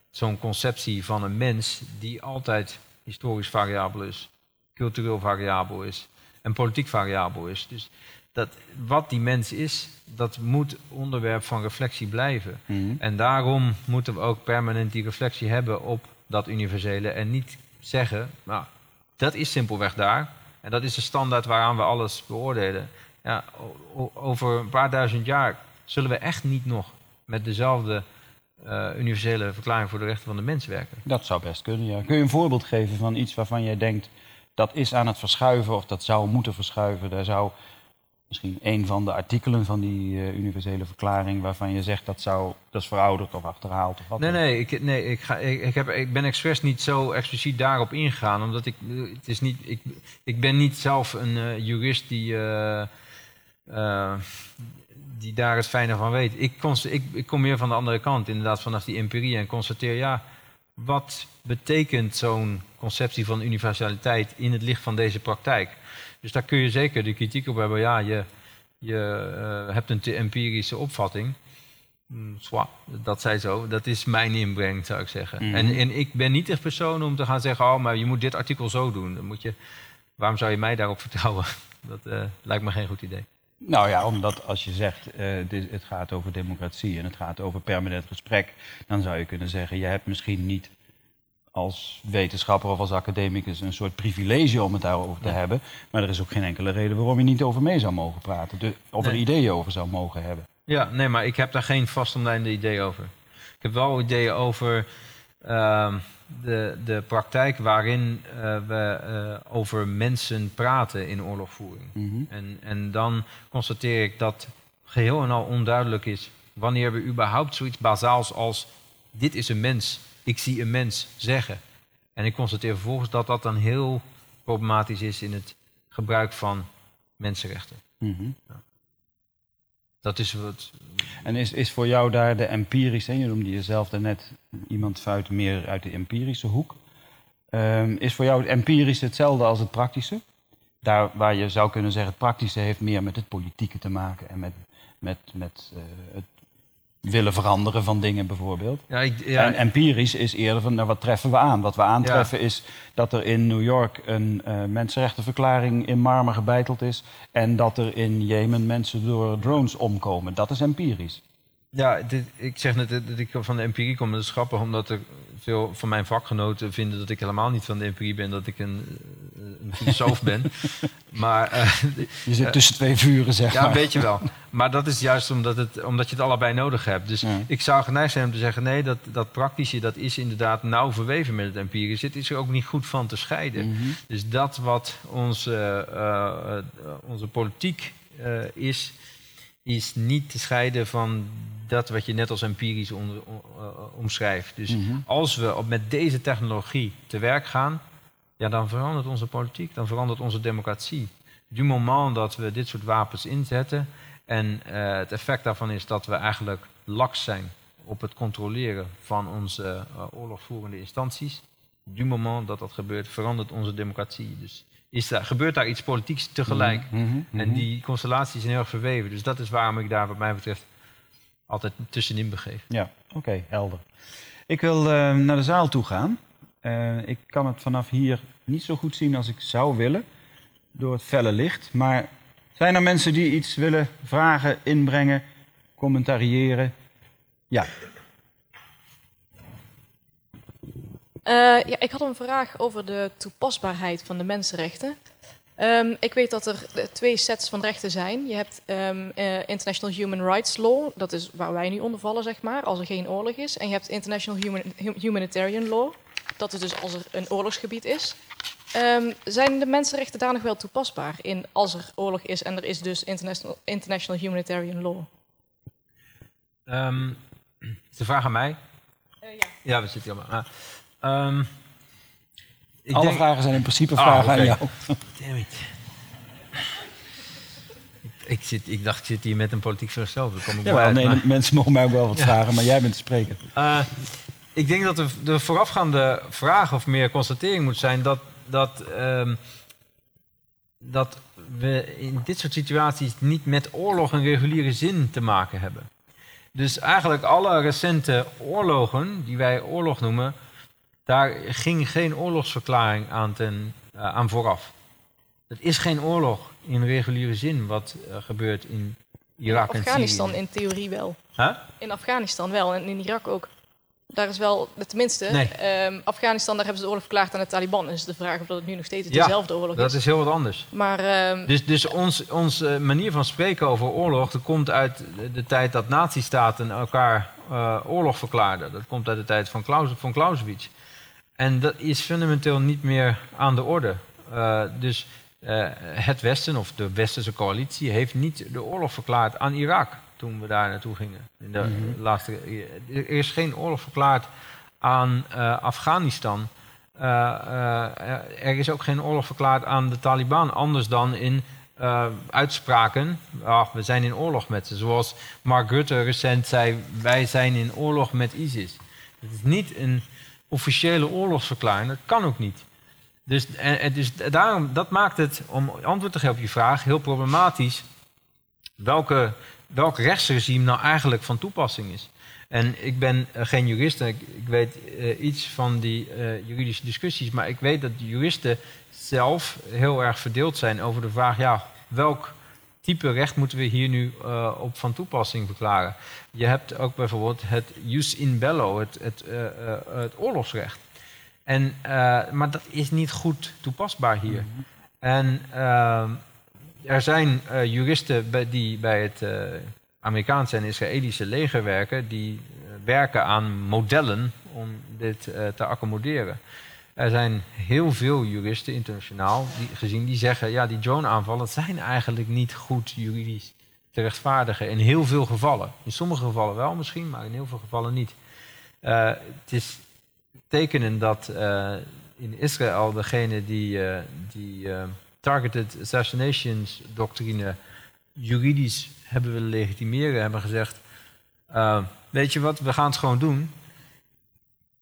zo'n conceptie van een mens die altijd historisch variabel is. cultureel variabel is en politiek variabel is. Dus dat, wat die mens is, dat moet onderwerp van reflectie blijven. Mhm. En daarom moeten we ook permanent die reflectie hebben op dat universele en niet zeggen, nou, dat is simpelweg daar en dat is de standaard waaraan we alles beoordelen. Ja, over een paar duizend jaar zullen we echt niet nog met dezelfde eh, universele verklaring voor de rechten van de mens werken. Dat zou best kunnen, ja. Kun je een voorbeeld geven van iets waarvan jij denkt... dat is aan het verschuiven of dat zou moeten verschuiven? Daar zou misschien een van de artikelen van die eh, universele verklaring... waarvan je zegt dat, zou, dat is verouderd of achterhaald of wat Nee, nee, ik, nee ik, ga, ik, ik, heb, ik ben expres niet zo expliciet daarop ingegaan. Omdat ik, eh, het is niet, ik, ik ben niet zelf een jurist die, eh, die daar het fijne van weet. Ik, ik, ik kom meer van de andere kant, inderdaad vanaf die empirie. En constateer, ja, wat betekent zo'n conceptie van universaliteit in het licht van deze praktijk? Dus daar kun je zeker de kritiek op hebben. Ja, je, je eh, hebt een te empirische opvatting. Mm, Zwa, dat zij zo. Dat is mijn inbreng, zou ik zeggen. Mhm. en, en ik ben niet de persoon om te gaan zeggen... oh, maar je moet dit artikel zo doen. Dan moet je, waarom zou je mij daarop vertrouwen? Dat eh, lijkt me geen goed idee. Nou ja, omdat als je zegt dit, het gaat over democratie en het gaat over permanent gesprek, dan zou je kunnen zeggen, je hebt misschien niet als wetenschapper of als academicus een soort privilege om het daarover te Ja. hebben, maar er is ook geen enkele reden waarom je niet over mee zou mogen praten, de, of er ideeën over zou mogen hebben. Ja, nee, maar ik heb daar geen vastomlijnde idee over. Ik heb wel ideeën over ehm, de, de praktijk waarin eh, we eh, over mensen praten in oorlogvoering. Mhm. En, en dan constateer ik dat geheel en al onduidelijk is wanneer we überhaupt zoiets bazaals als dit is een mens, ik zie een mens zeggen. En ik constateer vervolgens dat dat dan heel problematisch is in het gebruik van mensenrechten. Mhm. Dat is wat. En is, is voor jou daar de empirische, je noemde jezelf daarnet iemand uit meer uit de empirische hoek. Ehm, is voor jou het empirische hetzelfde als het praktische? Daar waar je zou kunnen zeggen, het praktische heeft meer met het politieke te maken en met, met, met eh, het willen veranderen van dingen bijvoorbeeld. Ja, ik, ja, En empirisch is eerder van, nou, wat treffen we aan? Wat we aantreffen is dat er in New York een eh, mensenrechtenverklaring in marmer gebeiteld is... en dat er in Jemen mensen door drones omkomen. Dat is empirisch. Ja, dit, ik zeg net dat ik van de empirie kom. Dat is grappig, omdat er veel van mijn vakgenoten vinden dat ik helemaal niet van de empirie ben, dat ik een, eh, een filosoof ben. Maar eh, Je zit tussen twee vuren, zeg ja, maar. weet je wel. Maar dat is juist omdat, het, omdat je het allebei nodig hebt. Dus Ja. ik zou geneigd zijn om te zeggen: nee, dat, dat praktische dat is inderdaad nauw verweven met het empirische. Het is er ook niet goed van te scheiden. Mhm. Dus dat wat onze, eh, eh, onze politiek eh, is, is niet te scheiden van dat wat je net als empirisch onder- omschrijft. Dus Mhm. als we op, met deze technologie te werk gaan, ja, dan verandert onze politiek, dan verandert onze democratie. Du moment dat we dit soort wapens inzetten en eh, het effect daarvan is dat we eigenlijk laks zijn op het controleren van onze eh, oorlogvoerende instanties. Du moment dat dat gebeurt, verandert onze democratie. Dus is daar, gebeurt daar iets politieks tegelijk. Mhm, mhm. En die constellaties zijn heel erg verweven. Dus dat is waarom ik daar wat mij betreft altijd tussenin begeef. Ja, oké, helder. Ik wil eh, naar de zaal toe gaan. Eh, ik kan het vanaf hier niet zo goed zien als ik zou willen, door het felle licht. Maar zijn er mensen die iets willen vragen, inbrengen, commentariëren? Ja, Eh, ja, ik had een vraag over de toepasbaarheid van de mensenrechten. Ehm, ik weet dat er eh, twee sets van rechten zijn. Je hebt ehm, eh, International Human Rights Law, dat is waar wij nu onder vallen, zeg maar, als er geen oorlog is. En je hebt International Human, Hu- Humanitarian Law, dat is dus als er een oorlogsgebied is. Ehm, zijn de mensenrechten daar nog wel toepasbaar in als er oorlog is en er is dus International, International Humanitarian Law? Is de vraag aan mij? ja. Ja, we zitten hier allemaal. Ah, ik alle denk- vragen zijn in principe Ah, vragen oké. aan jou. Damn it. Ik, zit, ik dacht, ik zit hier met een politiek ik Ja, uit, nee, maar- mensen mogen mij ook wel wat vragen, maar jij bent de spreker. Eh, ik denk dat de, de voorafgaande vraag of meer constatering moet zijn dat, dat, ehm, dat we in dit soort situaties niet met oorlog in reguliere zin te maken hebben. Dus eigenlijk alle recente oorlogen, die wij oorlog noemen, daar ging geen oorlogsverklaring aan ten eh, aan vooraf. Het is geen oorlog in reguliere zin wat eh, gebeurt in Irak en Afghanistan Syrië. in theorie wel. Huh? In Afghanistan wel en in Irak ook. Daar is wel, tenminste, Nee. ehm, Afghanistan, daar hebben ze de oorlog verklaard aan de Taliban. Dus de vraag of dat het nu nog steeds Ja, dezelfde oorlog Dat is. is heel wat anders. Maar ehm, Dus, dus ons, onze manier van spreken over oorlog, dat komt uit de, de tijd dat nazistaten elkaar eh, oorlog verklaarden. Dat komt uit de tijd van, Claus, van Clausewitz. En dat is fundamenteel niet meer aan de orde. Eh, dus eh, het Westen, of de Westerse coalitie, heeft niet de oorlog verklaard aan Irak toen we daar naartoe gingen. In de laatste, er is geen oorlog verklaard aan eh, Afghanistan. Eh, eh, er is ook geen oorlog verklaard aan de Taliban, anders dan in eh, uitspraken. Ah, we zijn in oorlog met ze. Zoals Mark Rutte recent zei: wij zijn in oorlog met ISIS. Het is niet een officiële oorlogsverklaring, dat kan ook niet. Dus, en, dus daarom, dat maakt het, om antwoord te geven op je vraag, heel problematisch welke, welk rechtsregime nou eigenlijk van toepassing is. En ik ben eh, geen jurist en ik, weet eh, iets van die eh, juridische discussies, maar ik weet dat juristen zelf heel erg verdeeld zijn over de vraag, ja, welk type recht moeten we hier nu eh, op van toepassing verklaren? Je hebt ook bijvoorbeeld het jus in bello, het, het, eh, eh, het oorlogsrecht. En, maar dat is niet goed toepasbaar hier. En ehm, er zijn juristen bij, die bij het Amerikaanse en Israëlische leger werken, die werken aan modellen om dit te accommoderen. Er zijn heel veel juristen internationaal die, gezien die zeggen, ja, die drone-aanvallen zijn eigenlijk niet goed juridisch te rechtvaardigen. In heel veel gevallen. In sommige gevallen wel misschien, maar in heel veel gevallen niet. Eh, het is tekenen dat eh, in Israël degene die, eh, die targeted assassinations doctrine juridisch hebben willen legitimeren, hebben gezegd: Weet je wat, we gaan het gewoon doen.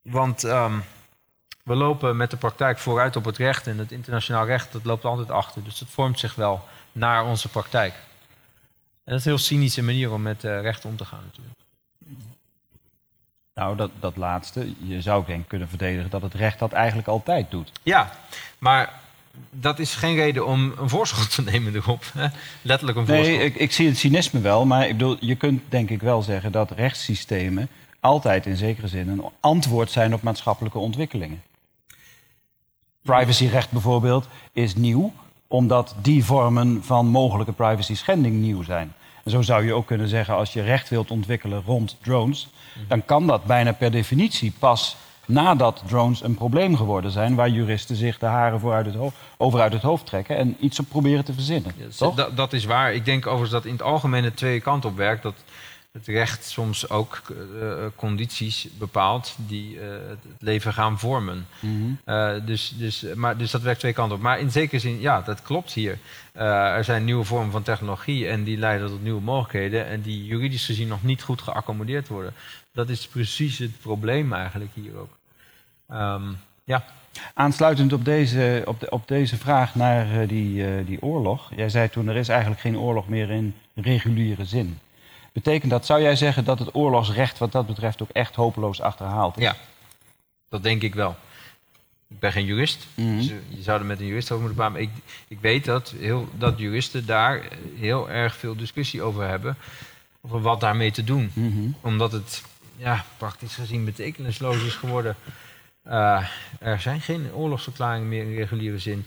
Want ehm, we lopen met de praktijk vooruit op het recht en het internationaal recht dat loopt altijd achter. Dus dat vormt zich wel naar onze praktijk. En dat is een heel cynische manier om met eh, recht om te gaan natuurlijk. Nou, dat, dat laatste. Je zou denk ik kunnen verdedigen dat het recht dat eigenlijk altijd doet. Ja, maar dat is geen reden om een voorschot te nemen erop. Hè? Letterlijk een voorschot. Nee, ik, ik zie het cynisme wel, maar ik bedoel, je kunt denk ik wel zeggen dat rechtssystemen altijd in zekere zin een antwoord zijn op maatschappelijke ontwikkelingen. Privacyrecht bijvoorbeeld is nieuw, omdat die vormen van mogelijke privacy schending nieuw zijn. En zo zou je ook kunnen zeggen, als je recht wilt ontwikkelen rond drones, dan kan dat bijna per definitie pas nadat drones een probleem geworden zijn, waar juristen zich de haren voor uit het hoofd, over uit het hoofd trekken en iets op proberen te verzinnen. Ja, toch? dat, dat is waar. Ik denk overigens dat in het algemeen het twee kanten op werkt. Dat het recht soms ook eh, condities bepaalt die eh, het leven gaan vormen. Mhm. Eh, dus, dus, maar, dus dat werkt twee kanten op. Maar in zekere zin, ja, dat klopt hier. Er zijn nieuwe vormen van technologie en die leiden tot nieuwe mogelijkheden. En die juridisch gezien nog niet goed geaccommodeerd worden. Dat is precies het probleem eigenlijk hier ook. Ehm, ja, Aansluitend op deze, op de, op deze vraag naar die, die oorlog. Jij zei toen, er is eigenlijk geen oorlog meer in reguliere zin. Betekent dat, zou jij zeggen dat het oorlogsrecht wat dat betreft ook echt hopeloos achterhaald is? Ja. dat denk ik wel. Ik ben geen jurist. Mhm. Dus, eh, je zou er met een jurist over moeten praten. Maar ik, ik weet dat, heel, dat juristen daar heel erg veel discussie over hebben. Over wat daarmee te doen. Mhm. Omdat het ja, praktisch gezien betekenisloos is geworden. Eh, er zijn geen oorlogsverklaringen meer in reguliere zin.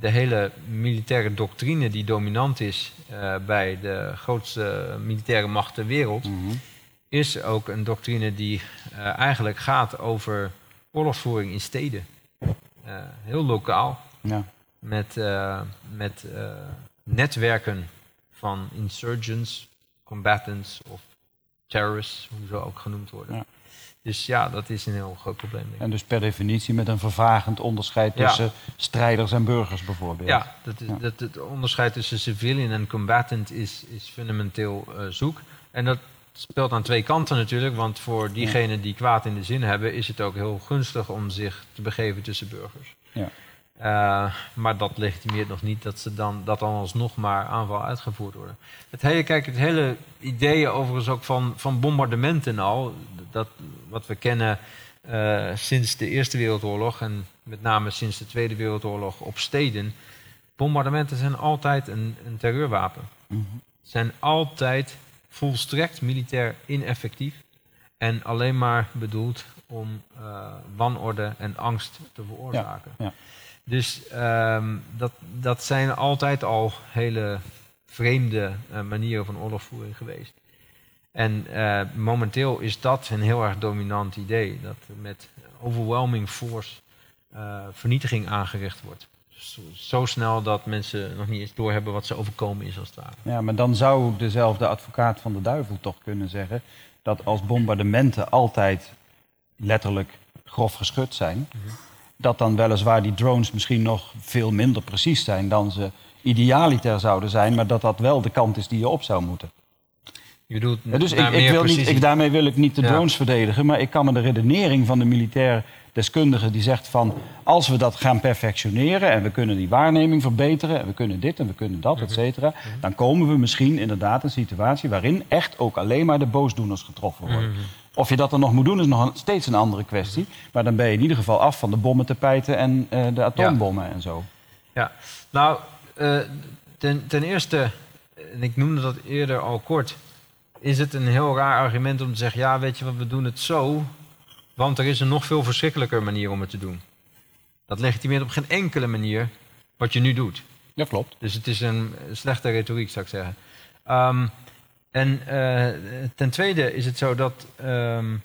De hele militaire doctrine die dominant is eh, bij de grootste militaire macht ter wereld, Mhm. is ook een doctrine die eh, eigenlijk gaat over oorlogsvoering in steden. Eh, heel lokaal, Ja. met, met netwerken van insurgents, combatants of terrorists, hoe ze ook genoemd worden. Ja. Dus ja, dat is een heel groot probleem. denk ik. En dus per definitie met een vervagend onderscheid Ja. tussen strijders en burgers bijvoorbeeld. Ja, dat is, Ja. Dat, het onderscheid tussen civilian en combatant is, is fundamenteel eh, zoek. En dat speelt aan twee kanten natuurlijk, want voor diegenen die kwaad in de zin hebben, is het ook heel gunstig om zich te begeven tussen burgers. Ja. Eh, maar dat legitimeert nog niet dat, ze dan, dat dan alsnog maar aanval uitgevoerd worden. Het hele, kijk, het hele idee overigens ook van, van bombardementen al, dat wat we kennen eh, sinds de Eerste Wereldoorlog en met name sinds de Tweede Wereldoorlog, op steden. Bombardementen zijn altijd een, een terreurwapen. Mhm. Zijn altijd volstrekt militair ineffectief. En alleen maar bedoeld om eh, wanorde en angst te veroorzaken. ja. Dus ehm, dat, dat zijn altijd al hele vreemde eh, manieren van oorlogvoering geweest. En eh, momenteel is dat een heel erg dominant idee. Dat er met overwhelming force eh, vernietiging aangericht wordt. Zo, zo snel dat mensen nog niet eens doorhebben wat ze overkomen is als het ware. Ja, maar dan zou dezelfde advocaat van de duivel toch kunnen zeggen dat als bombardementen altijd letterlijk grof geschud zijn, dat dan weliswaar die drones misschien nog veel minder precies zijn dan ze idealiter zouden zijn, maar dat dat wel de kant is die je op zou moeten. Je bedoelt Ja, dus ik, ik wil niet, ik, daarmee wil ik niet de Ja. drones verdedigen, maar ik kan me de redenering van de militair deskundige die zegt van als we dat gaan perfectioneren en we kunnen die waarneming verbeteren en we kunnen dit en we kunnen dat, et cetera, dan komen we misschien inderdaad een situatie waarin echt ook alleen maar de boosdoeners getroffen worden. Of je dat dan nog moet doen is nog een- steeds een andere kwestie, maar dan ben je in ieder geval af van de bommentapijten en eh, de atoombommen en zo. Ja, nou, eh, ten, ten eerste, en ik noemde dat eerder al kort, is het een heel raar argument om te zeggen, ja, weet je wat, we doen het zo, want er is een nog veel verschrikkelijker manier om het te doen. Dat legitimeert op geen enkele manier wat je nu doet. Dat klopt. Dus het is een slechte retoriek, zou ik zeggen. Ehm, en eh, ten tweede is het zo dat ehm,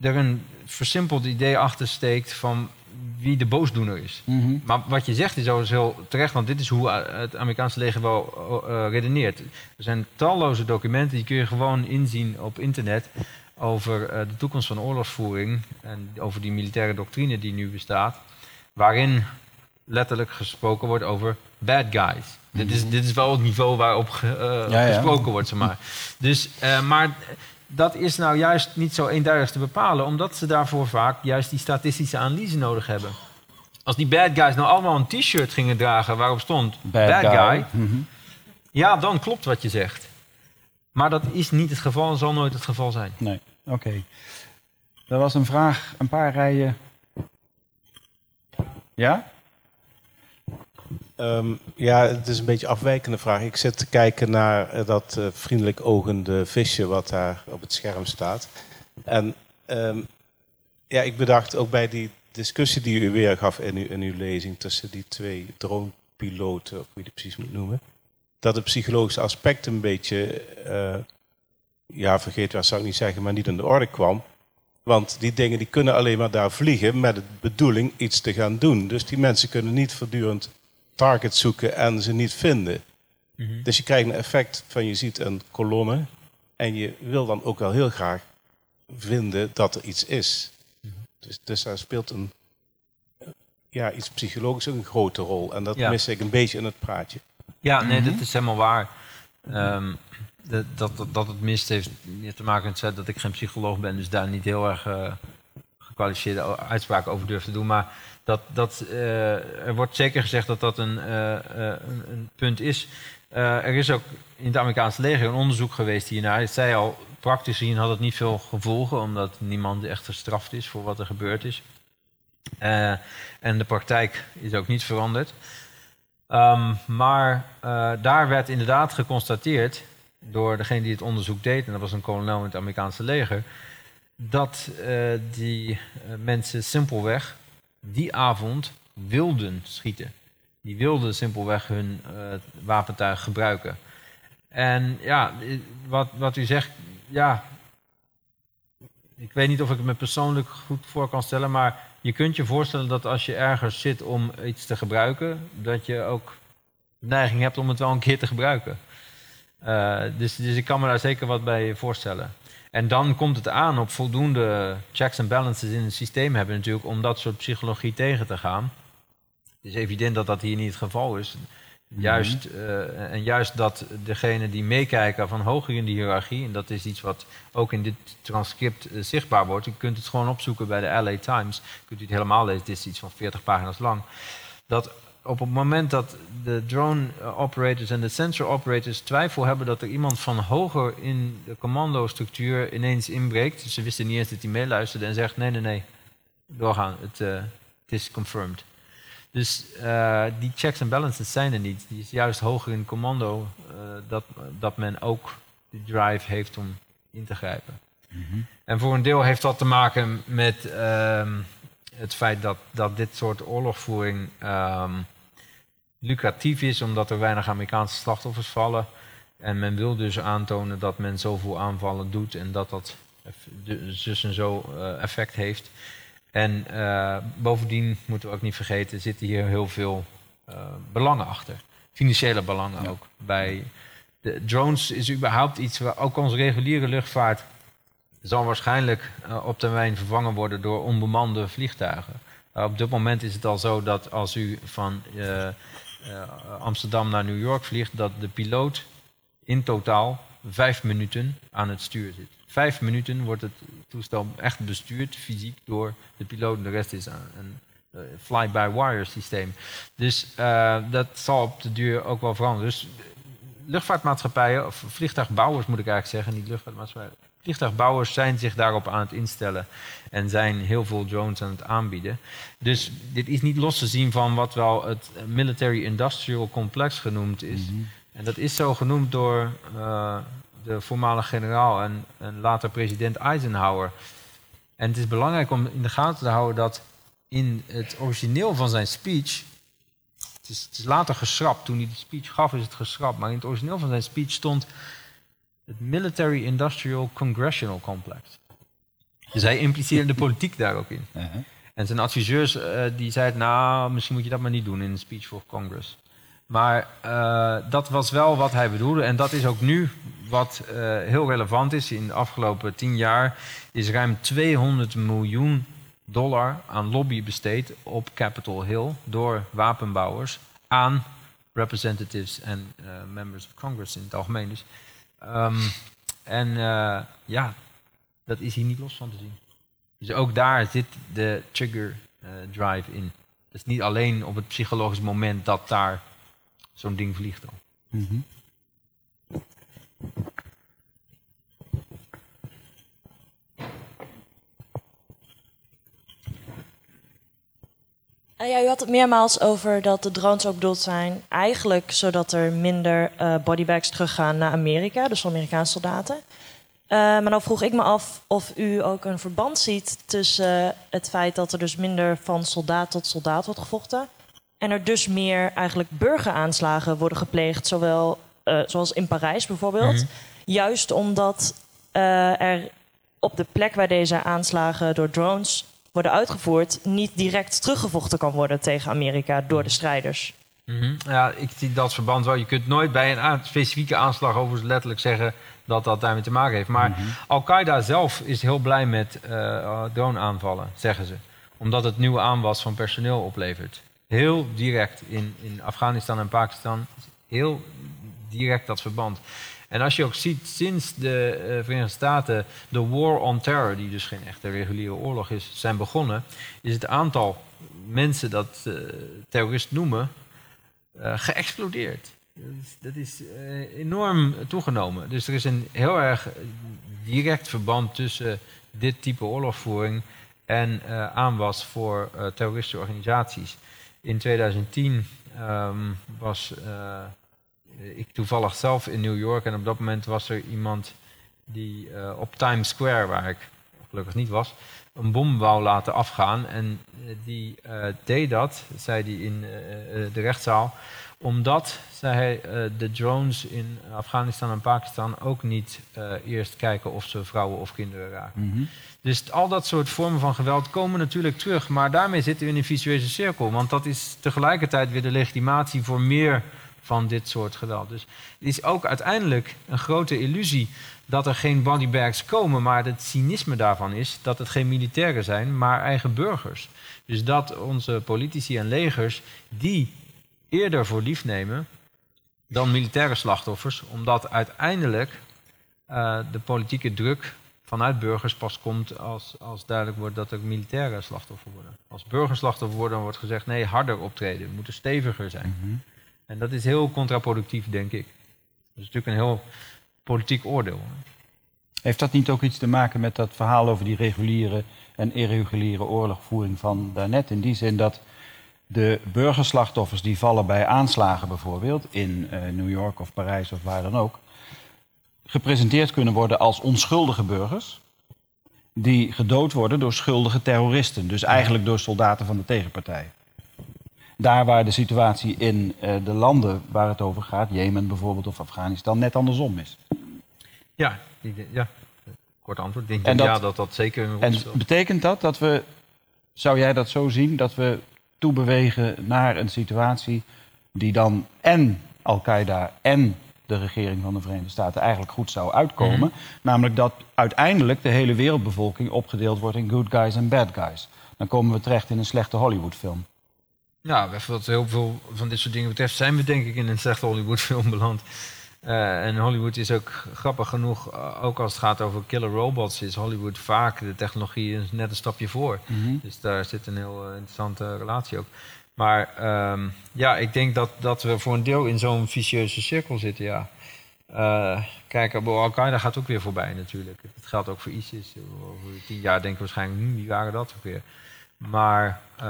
er een versimpeld idee achter steekt van wie de boosdoener is. Mhm. Maar wat je zegt is overigens heel terecht, want dit is hoe eh, het Amerikaanse leger wel eh, redeneert. Er zijn talloze documenten, die kun je gewoon inzien op internet over de toekomst van oorlogsvoering en over die militaire doctrine die nu bestaat, waarin letterlijk gesproken wordt over bad guys. Dit, is, dit is wel het niveau waarop ge- eh, Ja, ja. gesproken wordt, zeg maar. Dus, eh, maar dat is nou juist niet zo eenduidig te bepalen, omdat ze daarvoor vaak juist die statistische analyse nodig hebben. Als die bad guys nou allemaal een t-shirt gingen dragen waarop stond bad, guy, Mhm. ja, dan klopt wat je zegt. Maar dat is niet het geval en zal nooit het geval zijn. Nee, oké. Er was een vraag, een paar rijen. Ja? Ehm, ja, het is een beetje een afwijkende vraag. Ik zit te kijken naar eh, dat eh, vriendelijk ogende visje wat daar op het scherm staat. En ehm, ja, ik bedacht ook bij die discussie die u weer gaf in uw, in uw lezing tussen die twee dronepiloten, of hoe je die precies moet noemen, dat het psychologische aspect een beetje, eh, ja, vergeet zou ik niet zeggen, maar niet in de orde kwam. Want die dingen die kunnen alleen maar daar vliegen met de bedoeling iets te gaan doen. Dus die mensen kunnen niet voortdurend targets zoeken en ze niet vinden. Dus je krijgt een effect van je ziet een kolonne en je wil dan ook wel heel graag vinden dat er iets is. Dus, dus daar speelt een, ja, iets psychologisch ook een grote rol. En dat Ja. mis ik een beetje in het praatje. Ja, nee, dat is helemaal waar. Ehm, de- dat, dat, dat het mist heeft meer te maken met het feit dat ik geen psycholoog ben, dus daar niet heel erg eh, gekwalificeerde uitspraken over durf te doen. Maar dat, dat, eh, er wordt zeker gezegd dat dat een, eh, eh, een, punt is. Er is ook in het Amerikaanse leger een onderzoek geweest hiernaar. Ik zei al, praktisch gezien had het niet veel gevolgen, omdat niemand echt gestraft is voor wat er gebeurd is. En de praktijk is ook niet veranderd. Ehm, maar daar werd inderdaad geconstateerd door degene die het onderzoek deed, en dat was een kolonel in het Amerikaanse leger, dat die mensen simpelweg die avond wilden schieten. Die wilden simpelweg hun eh, wapentuig gebruiken. En ja, wat, wat u zegt, ja, ik weet niet of ik het me persoonlijk goed voor kan stellen, maar je kunt je voorstellen dat als je ergens zit om iets te gebruiken, dat je ook de neiging hebt om het wel een keer te gebruiken. Eh, dus, dus ik kan me daar zeker wat bij voorstellen. En dan komt het aan op voldoende checks en balances in het systeem hebben natuurlijk om dat soort psychologie tegen te gaan. Het is evident dat dat hier niet het geval is. Juist, eh, en juist dat degenen die meekijken van hoger in de hiërarchie, en dat is iets wat ook in dit transcript eh, zichtbaar wordt. U kunt het gewoon opzoeken bij de LA Times. Kunt u het helemaal lezen, het is iets van 40 pagina's lang. Dat op het moment dat de drone eh, operators en de sensor operators twijfel hebben dat er iemand van hoger in de commandostructuur ineens inbreekt. Dus ze wisten niet eens dat hij meeluisterde en zegt: nee, nee, nee, doorgaan. Het, eh, het is confirmed. Dus uh, die checks en balances zijn er niet. Die is juist hoger in commando uh, dat, dat men ook de drive heeft om in te grijpen. Mm -hmm. En voor een deel heeft dat te maken met uh, het feit dat, dat dit soort oorlogvoering um, lucratief is, omdat er weinig Amerikaanse slachtoffers vallen. En men wil dus aantonen dat men zoveel aanvallen doet en dat dat dus en zo uh, effect heeft. En uh, bovendien moeten we ook niet vergeten, zitten hier heel veel uh, belangen achter. Financiële belangen ja. ook. Bij de drones is überhaupt iets waar ook onze reguliere luchtvaart zal waarschijnlijk uh, op termijn vervangen worden door onbemande vliegtuigen. op dit moment is het al zo dat als u van Amsterdam naar New York vliegt, dat de piloot in totaal vijf minuten aan het stuur zit. Vijf minuten wordt het toestel echt bestuurd, fysiek, door de piloot. En de rest is een, een fly-by-wire systeem. Dus dat zal op de duur ook wel veranderen. Dus luchtvaartmaatschappijen, of vliegtuigbouwers moet ik eigenlijk zeggen, niet luchtvaartmaatschappijen. Vliegtuigbouwers zijn zich daarop aan het instellen en zijn heel veel drones aan het aanbieden. Dus dit is niet los te zien van wat wel het military industrial complex genoemd is. Mm -hmm. En dat is zo genoemd door uh, de voormalige generaal en, en, later president Eisenhower. En het is belangrijk om in de gaten te houden dat in het origineel van zijn speech. Het is, het is later geschrapt. Toen hij de speech gaf, is het geschrapt. Maar in het origineel van zijn speech stond het Military Industrial Congressional Complex. Dus hij impliceerde de politiek daar ook in. Uh -huh. En zijn adviseurs uh, die zeiden, nou, misschien moet je dat maar niet doen in een speech voor Congress. Maar uh, dat was wel wat hij bedoelde. En dat is ook nu wat uh, heel relevant is. In de afgelopen tien jaar is ruim 200 miljoen dollar aan lobby besteed op Capitol Hill door wapenbouwers aan representatives en members of Congress in het algemeen. Dus, um, en ja, dat is hier niet los van te zien. Dus ook daar zit de trigger drive in. Het is niet alleen op het psychologisch moment dat daar zo'n ding vliegt al. Uh, ja, u had het meermaals over dat de drones ook bedoeld zijn, eigenlijk zodat er minder uh, bodybags teruggaan naar Amerika, dus Amerikaanse soldaten. Uh, maar dan vroeg ik me af of u ook een verband ziet tussen het feit dat er dus minder van soldaat tot soldaat wordt gevochten en er dus meer eigenlijk burgeraanslagen worden gepleegd, zowel zoals in Parijs bijvoorbeeld. Mm-hmm. Juist omdat er op de plek waar deze aanslagen door drones worden uitgevoerd, niet direct teruggevochten kan worden tegen Amerika door de strijders. Mm-hmm. Ja, ik zie dat verband wel. Je kunt nooit bij een specifieke aanslag over letterlijk zeggen dat dat daarmee te maken heeft. Maar mm-hmm. Al-Qaeda zelf is heel blij met uh, drone-aanvallen, zeggen ze. Omdat het nieuwe aanwas van personeel oplevert heel direct in, in Afghanistan en Pakistan. Heel direct dat verband. En als je ook ziet, sinds de uh, Verenigde Staten de War on Terror, die dus geen echte reguliere oorlog is, zijn begonnen, is het aantal mensen dat uh, terrorist noemen uh, geëxplodeerd. Dat is, enorm toegenomen. Dus er is een heel erg direct verband tussen dit type oorlogvoering en aanwas voor terroristische organisaties. In 2010 um, was ik toevallig zelf in New York en op dat moment was er iemand die uh, op Times Square, waar ik gelukkig niet was, een bom wou laten afgaan. En uh, die deed dat, zei hij in de rechtszaal, omdat, zei hij, de drones in Afghanistan en Pakistan ook niet eerst kijken of ze vrouwen of kinderen raken. Mm -hmm. Dus al dat soort vormen van geweld komen natuurlijk terug. Maar daarmee zitten we in een visueuze cirkel. Want dat is tegelijkertijd weer de legitimatie voor meer van dit soort geweld. Dus het is ook uiteindelijk een grote illusie dat er geen bodybags komen. Maar het cynisme daarvan is dat het geen militairen zijn, maar eigen burgers. Dus dat onze politici en legers die eerder voor lief nemen dan militaire slachtoffers. Omdat uiteindelijk uh, de politieke druk vanuit burgers pas komt als, als duidelijk wordt dat er militaire slachtoffer worden. Als burgers slachtoffer worden, dan wordt gezegd nee, harder optreden, we moeten steviger zijn. -hmm. En dat is heel contraproductief, denk ik. Dat is natuurlijk een heel politiek oordeel. Heeft dat niet ook iets te maken met dat verhaal over die reguliere en irreguliere oorlogvoering van daarnet? In die zin dat de burgerslachtoffers die vallen bij aanslagen bijvoorbeeld in uh, New York of Parijs of waar dan ook, gepresenteerd kunnen worden als onschuldige burgers die gedood worden door schuldige terroristen, dus eigenlijk door soldaten van de tegenpartij. Daar waar de situatie in uh, de landen waar het over gaat, Jemen bijvoorbeeld of Afghanistan, net andersom is. Ja, ja. kort antwoord. Denk dat, ja, dat dat zeker een En betekent dat dat we, zou jij dat zo zien, dat we toebewegen naar een situatie die dan en Al-Qaeda en de regering van de Verenigde Staten eigenlijk goed zou uitkomen. Mhm. Namelijk dat uiteindelijk de hele wereldbevolking opgedeeld wordt in good guys en bad guys. Dan komen we terecht in een slechte Hollywoodfilm. Nou, wat heel veel van dit soort dingen betreft, zijn we denk ik in een slechte Hollywoodfilm beland. Uh, en Hollywood is ook grappig genoeg, eh, ook als het gaat over killer robots, is Hollywood vaak de technologie net een stapje voor. Mhm. Dus daar zit een heel uh, interessante relatie ook. Maar um, ja, ik denk dat, dat we voor een deel in zo'n vicieuze cirkel zitten, ja. kijk, Al-Qaeda gaat ook weer voorbij natuurlijk. Het geldt ook voor ISIS. Over tien jaar denken we waarschijnlijk, hm, wie waren dat ook weer? Maar. Uh,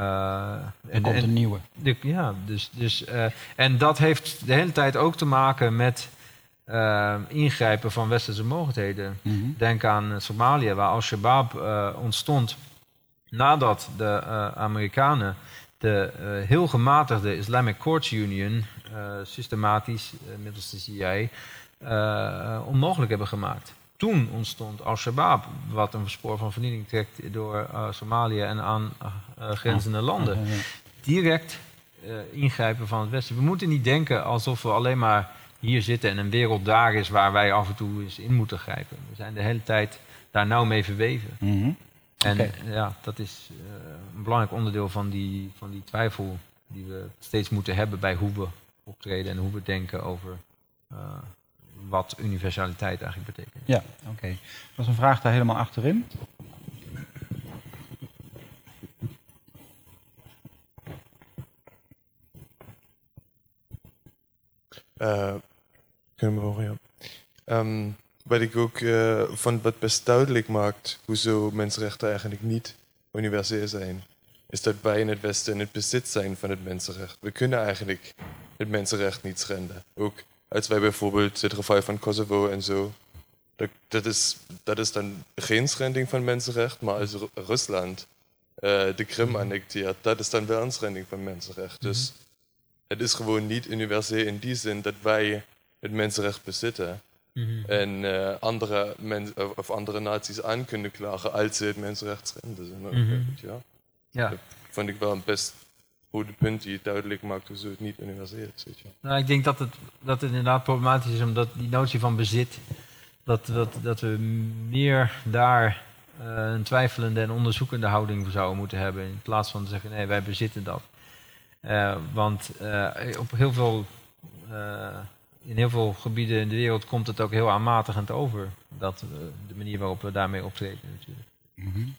er komt een nieuwe. ja, dus. dus uh, en dat heeft de hele tijd ook te maken met. Uh, ingrijpen van westerse mogelijkheden. Mm -hmm. Denk aan Somalië, waar Al-Shabaab ontstond nadat de Amerikanen de heel gematigde Islamic Courts Union systematisch middels de CIA onmogelijk hebben gemaakt toen ontstond Al-Shabaab, wat een spoor van vernieling trekt door uh, Somalië en aan uh, grenzende landen. Direct uh, ingrijpen van het Westen. We moeten niet denken alsof we alleen maar hier zitten en een wereld daar is waar wij af en toe eens in moeten grijpen. We zijn de hele tijd daar nauw mee verweven. Mm -hmm. En okay. ja, dat is een belangrijk onderdeel van die, van die twijfel die we steeds moeten hebben bij hoe we optreden en hoe we denken over wat universaliteit eigenlijk betekent. Ja, oké. Okay. Er was een vraag daar helemaal achterin. Uh, kunnen we horen, ja. Um, wat ik ook uh, vond wat best duidelijk maakt hoezo mensenrechten eigenlijk niet universeel zijn, is dat wij in het Westen in het bezit zijn van het mensenrecht. We kunnen eigenlijk het mensenrecht niet schenden. Ook als wij bijvoorbeeld het geval van Kosovo en zo. Dat, dat, is, dat is dan geen schending van mensenrecht, maar als Rusland uh, de Krim annexeert, dat is dan wel een schending van mensenrecht. Dus mhm. het is gewoon niet universeel in die zin dat wij het mensenrecht bezitten. Mhm. En uh, andere, of andere naties aan kunnen klagen als ze het mensenrecht schenden. Mm ja. ja. Dat vond ik wel een best goede punt die duidelijk maakt hoe ze het niet universeel is. Weet je. Nou, ik denk dat het, dat het inderdaad problematisch is, omdat die notie van bezit, dat, dat, dat we meer daar uh, een twijfelende en onderzoekende houding voor zouden moeten hebben, in plaats van te zeggen, nee, wij bezitten dat. Uh, want uh, op heel veel, in heel veel gebieden in de wereld komt het ook heel aanmatigend over, dat, de manier waarop we daarmee optreden natuurlijk. Mm -hmm.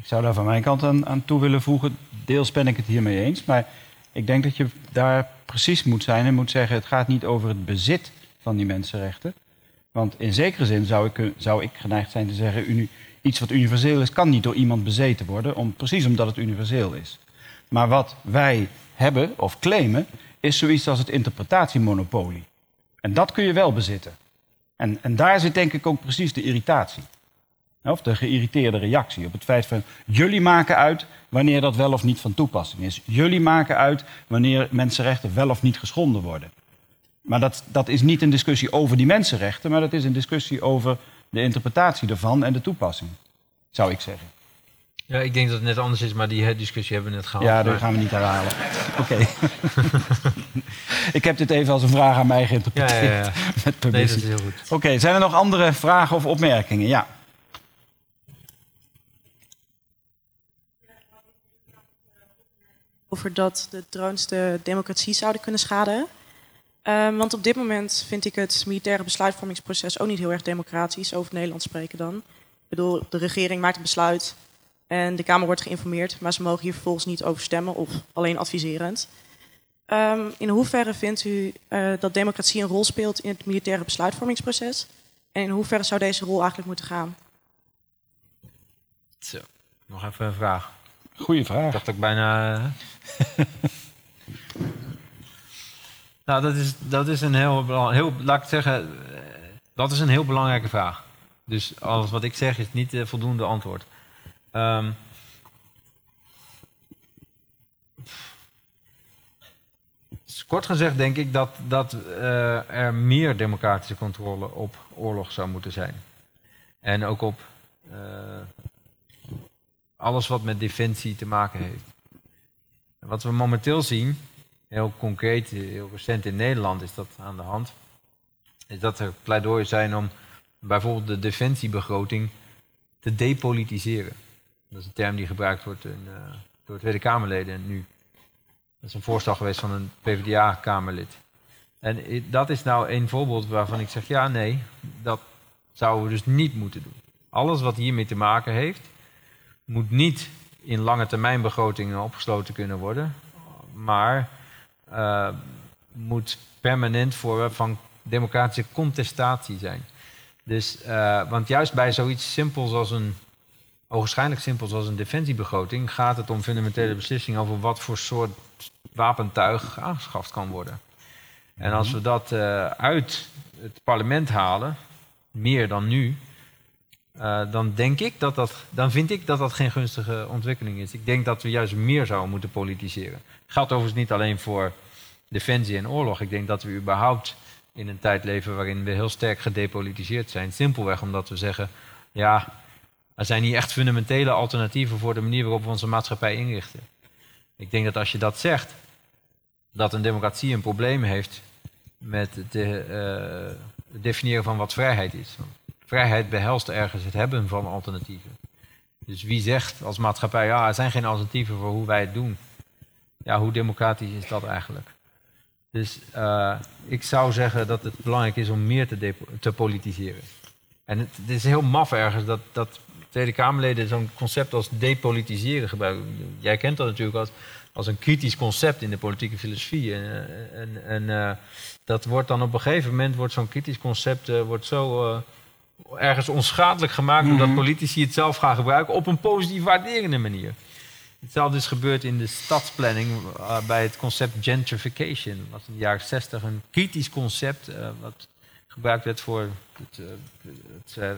Ik zou daar van mijn kant aan, aan toe willen voegen. Deels ben ik het hiermee eens. Maar ik denk dat je daar precies moet zijn en moet zeggen: het gaat niet over het bezit van die mensenrechten. Want in zekere zin zou ik, zou ik geneigd zijn te zeggen: iets wat universeel is, kan niet door iemand bezeten worden, om, precies omdat het universeel is. Maar wat wij hebben of claimen, is zoiets als het interpretatiemonopolie. En dat kun je wel bezitten. En, en daar zit denk ik ook precies de irritatie. Of de geïrriteerde reactie op het feit van jullie maken uit wanneer dat wel of niet van toepassing is. Jullie maken uit wanneer mensenrechten wel of niet geschonden worden. Maar dat, dat is niet een discussie over die mensenrechten, maar dat is een discussie over de interpretatie ervan en de toepassing, zou ik zeggen. Ja, ik denk dat het net anders is, maar die discussie hebben we net gehad. Ja, dat gaan we niet herhalen. Oké. ik heb dit even als een vraag aan mij geïnterpreteerd. Ja, ja, ja. Met nee, dat is heel goed. Oké, zijn er nog andere vragen of opmerkingen? Ja. Over dat de drones de democratie zouden kunnen schaden. Um, want op dit moment vind ik het militaire besluitvormingsproces ook niet heel erg democratisch, over Nederland spreken dan. Ik bedoel, de regering maakt een besluit en de Kamer wordt geïnformeerd, maar ze mogen hier vervolgens niet over stemmen of alleen adviserend. Um, in hoeverre vindt u uh, dat democratie een rol speelt in het militaire besluitvormingsproces? En in hoeverre zou deze rol eigenlijk moeten gaan? Zo, nog even een vraag. Goeie Ik vraag. dacht ook bijna. nou, dat is, dat is een heel, heel. Laat ik zeggen, eh, dat is een heel belangrijke vraag. Dus alles wat ik zeg is niet eh, voldoende antwoord. Ehm, kort gezegd denk ik dat, dat eh, er meer democratische controle op oorlog zou moeten zijn. En ook op alles wat met defensie te maken heeft. Wat we momenteel zien, heel concreet, heel recent in Nederland is dat aan de hand, is dat er pleidooien zijn om bijvoorbeeld de defensiebegroting te depolitiseren. Dat is een term die gebruikt wordt in, eh, door Tweede Kamerleden nu. Dat is een voorstel geweest van een PvdA-Kamerlid. En dat is nou een voorbeeld waarvan ik zeg, ja, nee, dat zouden we dus niet moeten doen. Alles wat hiermee te maken heeft, moet niet in lange termijn begrotingen opgesloten kunnen worden, maar eh, moet permanent voor van democratische contestatie zijn. Dus, eh, want juist bij zoiets simpels als een, ogenschijnlijk simpels als een defensiebegroting, gaat het om fundamentele beslissingen over wat voor soort wapentuig aangeschaft kan worden. En als we dat eh, uit het parlement halen, meer dan nu, eh, dan denk ik dat dat, dan vind ik dat dat geen gunstige ontwikkeling is. Ik denk dat we juist meer zouden moeten politiseren. Geldt overigens niet alleen voor defensie en oorlog. Ik denk dat we überhaupt in een tijd leven waarin we heel sterk gedepolitiseerd zijn. Simpelweg omdat we zeggen, ja, er zijn niet echt fundamentele alternatieven voor de manier waarop we onze maatschappij inrichten. Ik denk dat als je dat zegt, dat een democratie een probleem heeft met het eh, het definiëren van wat vrijheid is. Vrijheid behelst ergens het hebben van alternatieven. Dus wie zegt als maatschappij, ja, er zijn geen alternatieven voor hoe wij het doen. Ja, hoe democratisch is dat eigenlijk? Dus eh, ik zou zeggen dat het belangrijk is om meer te, te politiseren. En het, is heel maf ergens dat, dat Tweede Kamerleden zo'n concept als depolitiseren gebruiken. Jij kent dat natuurlijk als, als een kritisch concept in de politieke filosofie. En, en, eh, dat wordt dan op een gegeven moment, wordt zo'n kritisch concept eh, wordt zo ergens onschadelijk gemaakt... omdat politici het zelf gaan gebruiken op een positief waarderende manier. Hetzelfde is gebeurd in de stadsplanning eh, bij het concept gentrification. Dat was in de jaren 60 een kritisch concept eh, wat gebruikt werd voor het, het eh,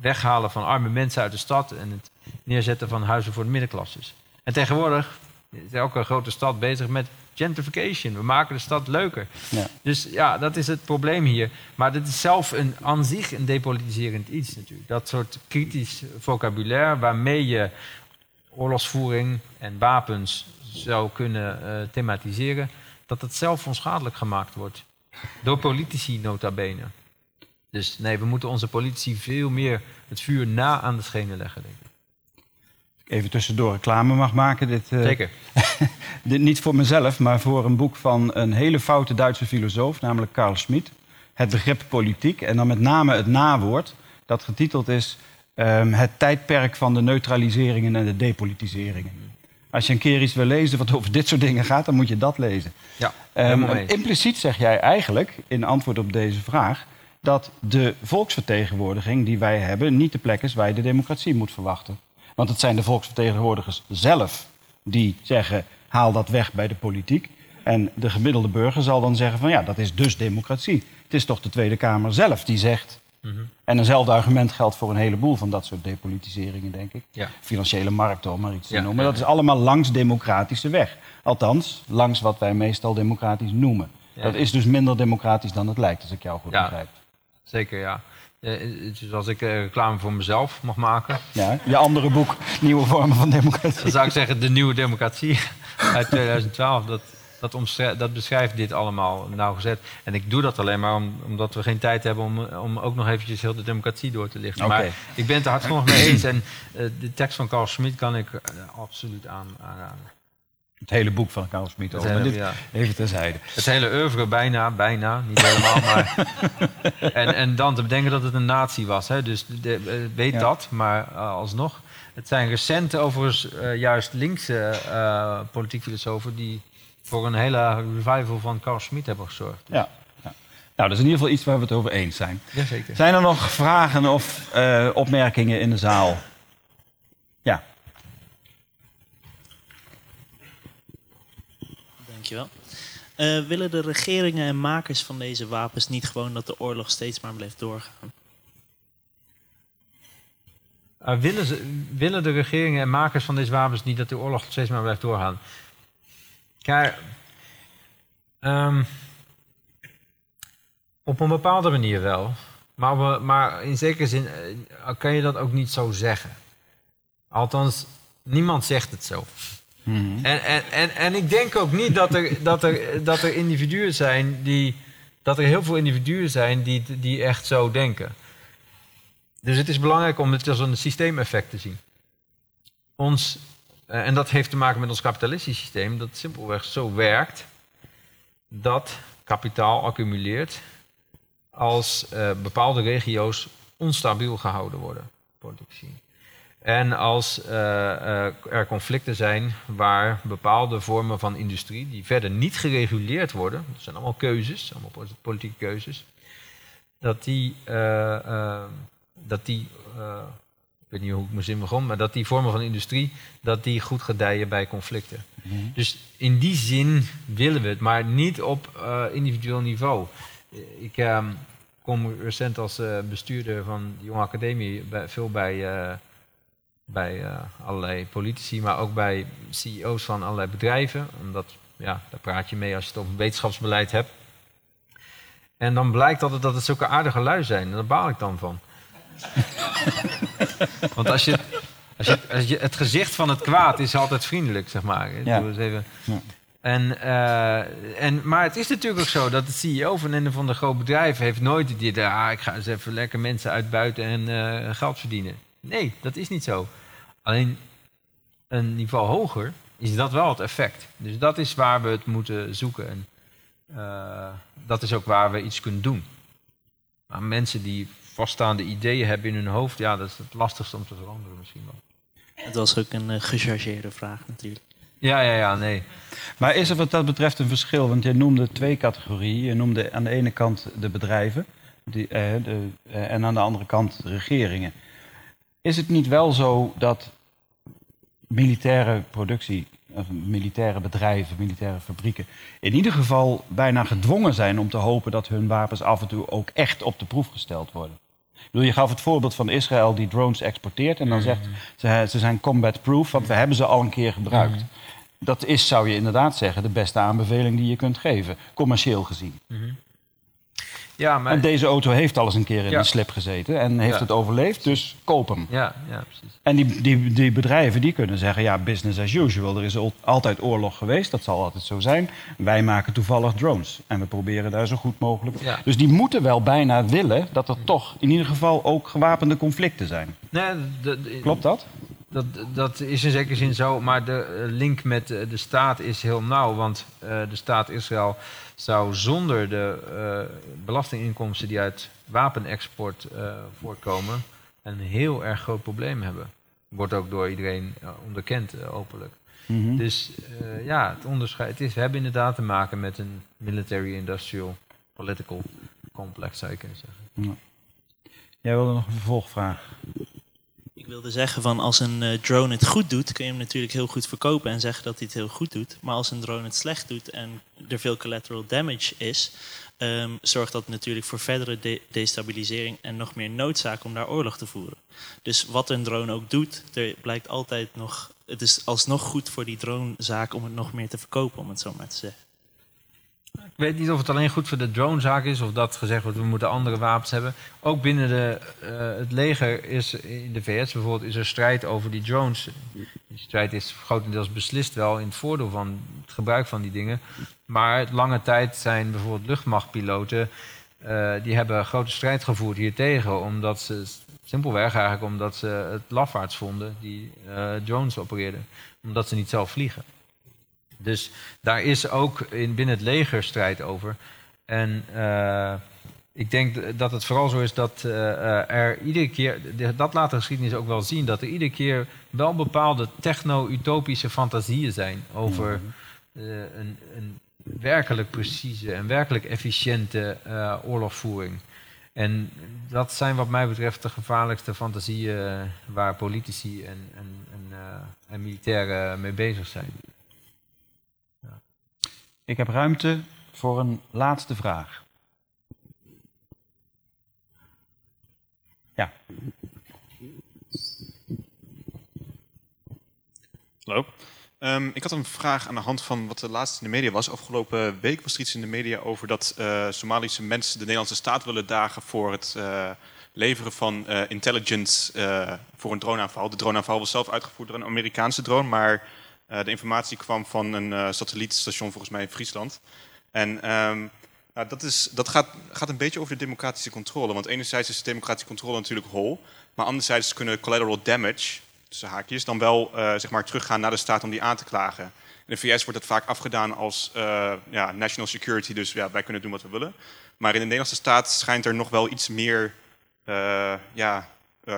weghalen van arme mensen uit de stad en het neerzetten van huizen voor de middenklasses. En tegenwoordig is elke grote stad bezig met gentrification. We maken de stad leuker. Ja. Dus ja, dat is het probleem hier. Maar dit is zelf een, aan zich een depolitiserend iets natuurlijk. Dat soort kritisch vocabulaire waarmee je oorlogsvoering en wapens zou kunnen eh, thematiseren, dat het zelf onschadelijk gemaakt wordt. Door politici nota bene. Dus nee, we moeten onze politici veel meer het vuur na aan de schenen leggen, denk ik. Even tussendoor reclame mag maken. Dit, eh, Zeker. dit niet voor mezelf, maar voor een boek van een hele foute Duitse filosoof, namelijk Carl Schmitt. Het begrip politiek. En dan met name het nawoord, dat getiteld is ehm, Het tijdperk van de neutraliseringen en de depolitiseringen. Als je een keer iets wil lezen wat over dit soort dingen gaat, dan moet je dat lezen. Ja, eens. impliciet zeg jij eigenlijk, in antwoord op deze vraag, dat de volksvertegenwoordiging die wij hebben niet de plek is waar je de democratie moet verwachten. Want het zijn de volksvertegenwoordigers zelf die zeggen: haal dat weg bij de politiek. En de gemiddelde burger zal dan zeggen: van ja, dat is dus democratie. Het is toch de Tweede Kamer zelf die zegt. Mhm. En eenzelfde argument geldt voor een heleboel van dat soort depolitiseringen, denk ik. Ja. Financiële markten, om maar iets te Ja, noemen. Dat is allemaal langs democratische weg. Althans, langs wat wij meestal democratisch noemen. Ja. Dat is dus minder democratisch dan het lijkt, als ik jou goed begrijp. Zeker, ja. Dus als ik eh, reclame voor mezelf mag maken, Ja, je andere boek, Nieuwe Vormen van Democratie. dan zou ik zeggen De Nieuwe Democratie uit 2012. Dat, dat, beschrijft dit allemaal nauwgezet. En ik doe dat alleen maar om, omdat we geen tijd hebben om, om ook nog eventjes heel de democratie door te lichten. Maar ik ben het er hartstikke mee eens. En de tekst van Carl Schmitt kan ik absoluut aan, aanraden. Het hele boek van Carl. Het over. Maar hele- dit ja. even terzijde. Het hele oeuvre bijna, bijna, niet helemaal, maar... en, en dan te bedenken dat het een nazi was, hè? dus de, eh, weet Ja. dat, maar eh, alsnog. Het zijn recente, overigens eh, juist linkse eh politiek filosofen... die voor een hele revival van Carl Schmitt hebben gezorgd. Ja. ja. Nou, dat is in ieder geval iets waar we het over eens zijn. Jazeker. Zijn er nog vragen of opmerkingen in de zaal? Ja. Dankjewel. Eh willen de regeringen en makers van deze wapens niet gewoon dat de oorlog steeds maar blijft doorgaan? Uh, willen, ze, willen de regeringen en makers van deze wapens niet dat de oorlog steeds maar blijft doorgaan? Kijk, ehm, op een bepaalde manier wel. Maar, we, maar in zekere zin uh, kan je dat ook niet zo zeggen. Althans, niemand zegt het zo. -hmm. en, en, en, en ik denk ook niet dat er, dat er, dat er individuen zijn die. dat er heel veel individuen zijn die, die echt zo denken. Dus het is belangrijk om het als een systeemeffect te zien. Ons, uh, en dat heeft te maken met ons kapitalistisch systeem, dat simpelweg zo werkt dat kapitaal accumuleert als uh, bepaalde regio's onstabiel gehouden worden, politiek gezien. En als uh, er conflicten zijn waar bepaalde vormen van industrie, die verder niet gereguleerd worden, dat zijn allemaal keuzes, allemaal politieke keuzes, dat die dat die, ik weet niet hoe ik mijn zin begon, maar dat die vormen van industrie, dat die goed gedijen bij conflicten. Mm -hmm. Dus in die zin willen we het, maar niet op individueel niveau. Ik uh, kom recent als bestuurder van de Jonge Academie bij, veel bij, bij allerlei politici, maar ook bij CEO's van allerlei bedrijven. Omdat, ja, daar praat je mee als je het over wetenschapsbeleid hebt. En dan blijkt dat het, dat het zulke aardige lui zijn. En daar baal ik dan van. Want als je, als, je, als je, het gezicht van het kwaad is altijd vriendelijk, zeg maar. Ja. Dus even. Ja. En, uh, en, maar het is natuurlijk ook zo dat de CEO van een van de grote bedrijven heeft nooit het idee, ah, ik ga eens even lekker mensen uitbuiten en uh, geld verdienen. Nee, dat is niet zo. Alleen een niveau hoger is dat wel het effect. Dus dat is waar we het moeten zoeken. En uh, dat is ook waar we iets kunnen doen. Maar mensen die vaststaande ideeën hebben in hun hoofd, ja, dat is het lastigste om te veranderen misschien wel. Het was ook een uh, gechargeerde vraag natuurlijk. Ja, ja, ja, nee. Maar is er wat dat betreft een verschil? Want je noemde twee categorieën. Je noemde aan de ene kant de bedrijven die, eh, de, eh, en aan de andere kant de regeringen. Is het niet wel zo dat militaire productie, of militaire bedrijven, militaire fabrieken, in ieder geval bijna gedwongen zijn om te hopen dat hun wapens af en toe ook echt op de proef gesteld worden? Ik bedoel, je gaf het voorbeeld van Israël die drones exporteert en dan zegt ze, ze zijn combat-proof, want we hebben ze al een keer gebruikt. -hmm. Dat is, zou je inderdaad zeggen, de beste aanbeveling die je kunt geven, commercieel gezien. Mm -hmm. Ja, maar... Deze auto heeft al eens een keer in ja. een slip gezeten en heeft ja. het overleefd, dus koop hem. Ja, ja precies. En die, die, die bedrijven die kunnen zeggen, ja, business as usual. Er is altijd oorlog geweest, dat zal altijd zo zijn. Wij maken toevallig drones en we proberen daar zo goed mogelijk... Ja. Dus die moeten wel bijna willen dat er toch in ieder geval ook gewapende conflicten zijn. Nee, de, de, Klopt dat? Dat, dat is in zekere zin zo, maar de link met de, de staat is heel nauw. Want uh, de staat Israël zou zonder de uh, belastinginkomsten die uit wapenexport uh, voortkomen... een heel erg groot probleem hebben. Wordt ook door iedereen onderkend, openlijk. Mhm. Mm -hmm. Dus ja, het onderscheid is... we hebben inderdaad te maken met een military-industrial political complex, zou je kunnen zeggen. Ja. Jij wilde nog een vervolgvraag. Ik wilde zeggen van als een uh, drone het goed doet, kun je hem natuurlijk heel goed verkopen en zeggen dat hij het heel goed doet. Maar als een drone het slecht doet en er veel collateral damage is, um, zorgt dat natuurlijk voor verdere de destabilisering en nog meer noodzaak om daar oorlog te voeren. Dus wat een drone ook doet, er blijkt altijd nog, het is alsnog goed voor die dronezaak om het nog meer te verkopen, om het zo maar te zeggen. Ik weet niet of het alleen goed voor de dronezaak is, of dat gezegd wordt, we moeten andere wapens hebben. Ook binnen de, uh, het leger is in de VS bijvoorbeeld is er strijd over die drones. Die strijd is grotendeels beslist wel in het voordeel van het gebruik van die dingen. Maar lange tijd zijn bijvoorbeeld luchtmachtpiloten, uh, die hebben grote strijd gevoerd hiertegen, omdat ze simpelweg eigenlijk omdat ze het lafaards vonden die uh, drones opereerden, omdat ze niet zelf vliegen. Dus daar is ook in, binnen het leger strijd over. En uh, ik denk dat het vooral zo is dat uh, er iedere keer, dat laat de geschiedenis ook wel zien, dat er iedere keer wel bepaalde techno-utopische fantasieën zijn over uh, een, een, werkelijk precieze en werkelijk efficiënte oorlogvoering. En dat zijn wat mij betreft de gevaarlijkste fantasieën waar politici en, en, en, en militairen mee bezig zijn. Ik heb ruimte voor een laatste vraag. Ja. Hallo. Um, ik had een vraag aan de hand van wat de laatste in de media was. Afgelopen week was er iets in de media over dat uh, Somalische mensen de Nederlandse staat willen dagen voor het uh, leveren van uh, intelligence voor een droneaanval. De droneaanval was zelf uitgevoerd door een Amerikaanse drone, maar de informatie kwam van een satellietstation volgens mij in Friesland. En um, nou, dat, is, dat gaat, gaat een beetje over de democratische controle. Want enerzijds is de democratische controle natuurlijk hol, maar anderzijds kunnen collateral damage tussen haakjes, dan wel uh, zeg maar, teruggaan naar de staat om die aan te klagen. In de VS wordt dat vaak afgedaan als ja, national security, dus ja, wij kunnen doen wat we willen. Maar in de Nederlandse staat schijnt er nog wel iets meer ja,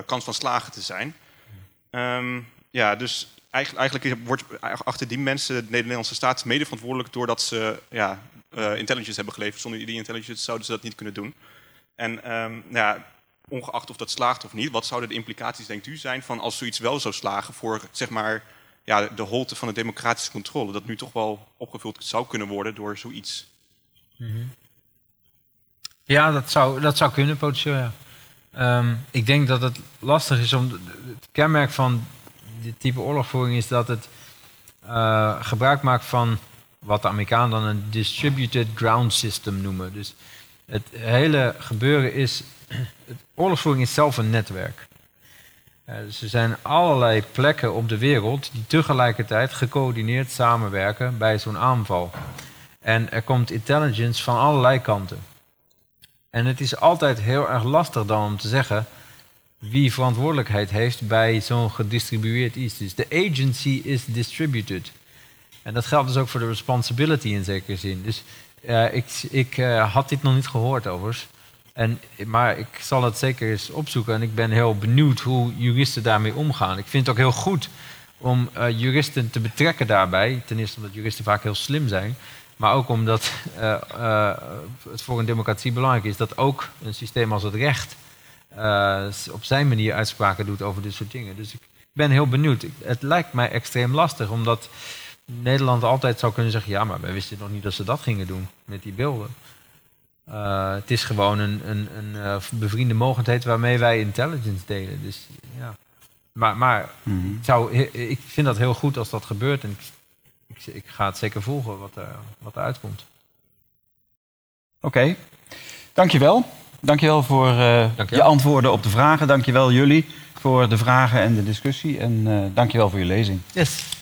kans van slagen te zijn. Um, ja, dus eigenlijk, wordt achter die mensen de Nederlandse staat mede verantwoordelijk doordat ze ja, intelligence hebben geleverd. Zonder die intelligence zouden ze dat niet kunnen doen. En um, ja, ongeacht of dat slaagt of niet, wat zouden de implicaties, denkt u, zijn van als zoiets wel zou slagen voor zeg maar, ja, de holte van de democratische controle, dat nu toch wel opgevuld zou kunnen worden door zoiets? -hmm. Ja, dat zou, dat zou kunnen, potentieel. Ja. Um, ik denk dat het lastig is om. Het kenmerk van dit type oorlogvoering is dat het uh, gebruik maakt van wat de Amerikanen dan een distributed ground system noemen. Dus het hele gebeuren is oorlogsvoering is zelf een netwerk. Uh, dus er zijn allerlei plekken op de wereld die tegelijkertijd gecoördineerd samenwerken bij zo'n aanval. En er komt intelligence van allerlei kanten. En het is altijd heel erg lastig dan om te zeggen wie verantwoordelijkheid heeft bij zo'n gedistribueerd iets. Dus de agency is distributed. En dat geldt dus ook voor de responsibility in zekere zin. Dus uh, ik, ik uh, had dit nog niet gehoord overigens. En, maar ik zal het zeker eens opzoeken en ik ben heel benieuwd hoe juristen daarmee omgaan. Ik vind het ook heel goed om uh, juristen te betrekken daarbij. Ten eerste omdat juristen vaak heel slim zijn. Maar ook omdat het voor een democratie belangrijk is dat ook een systeem als het recht op zijn manier uitspraken doet over dit soort dingen. Dus ik ben heel benieuwd. Het lijkt mij extreem lastig, omdat Nederland altijd zou kunnen zeggen: ja, maar wij wisten nog niet dat ze dat gingen doen met die beelden. Uh, het is gewoon een, een, een uh, bevriende mogendheid waarmee wij intelligence delen. Dus, ja. Maar, maar mm -hmm. zou, ik vind dat heel goed als dat gebeurt. En ik, ik, ik ga het zeker volgen wat, er, wat eruit komt. Oké, okay. dankjewel. Dankjewel voor uh, dankjewel. je antwoorden op de vragen. Dankjewel jullie voor de vragen en de discussie. En dankjewel voor je lezing. Yes.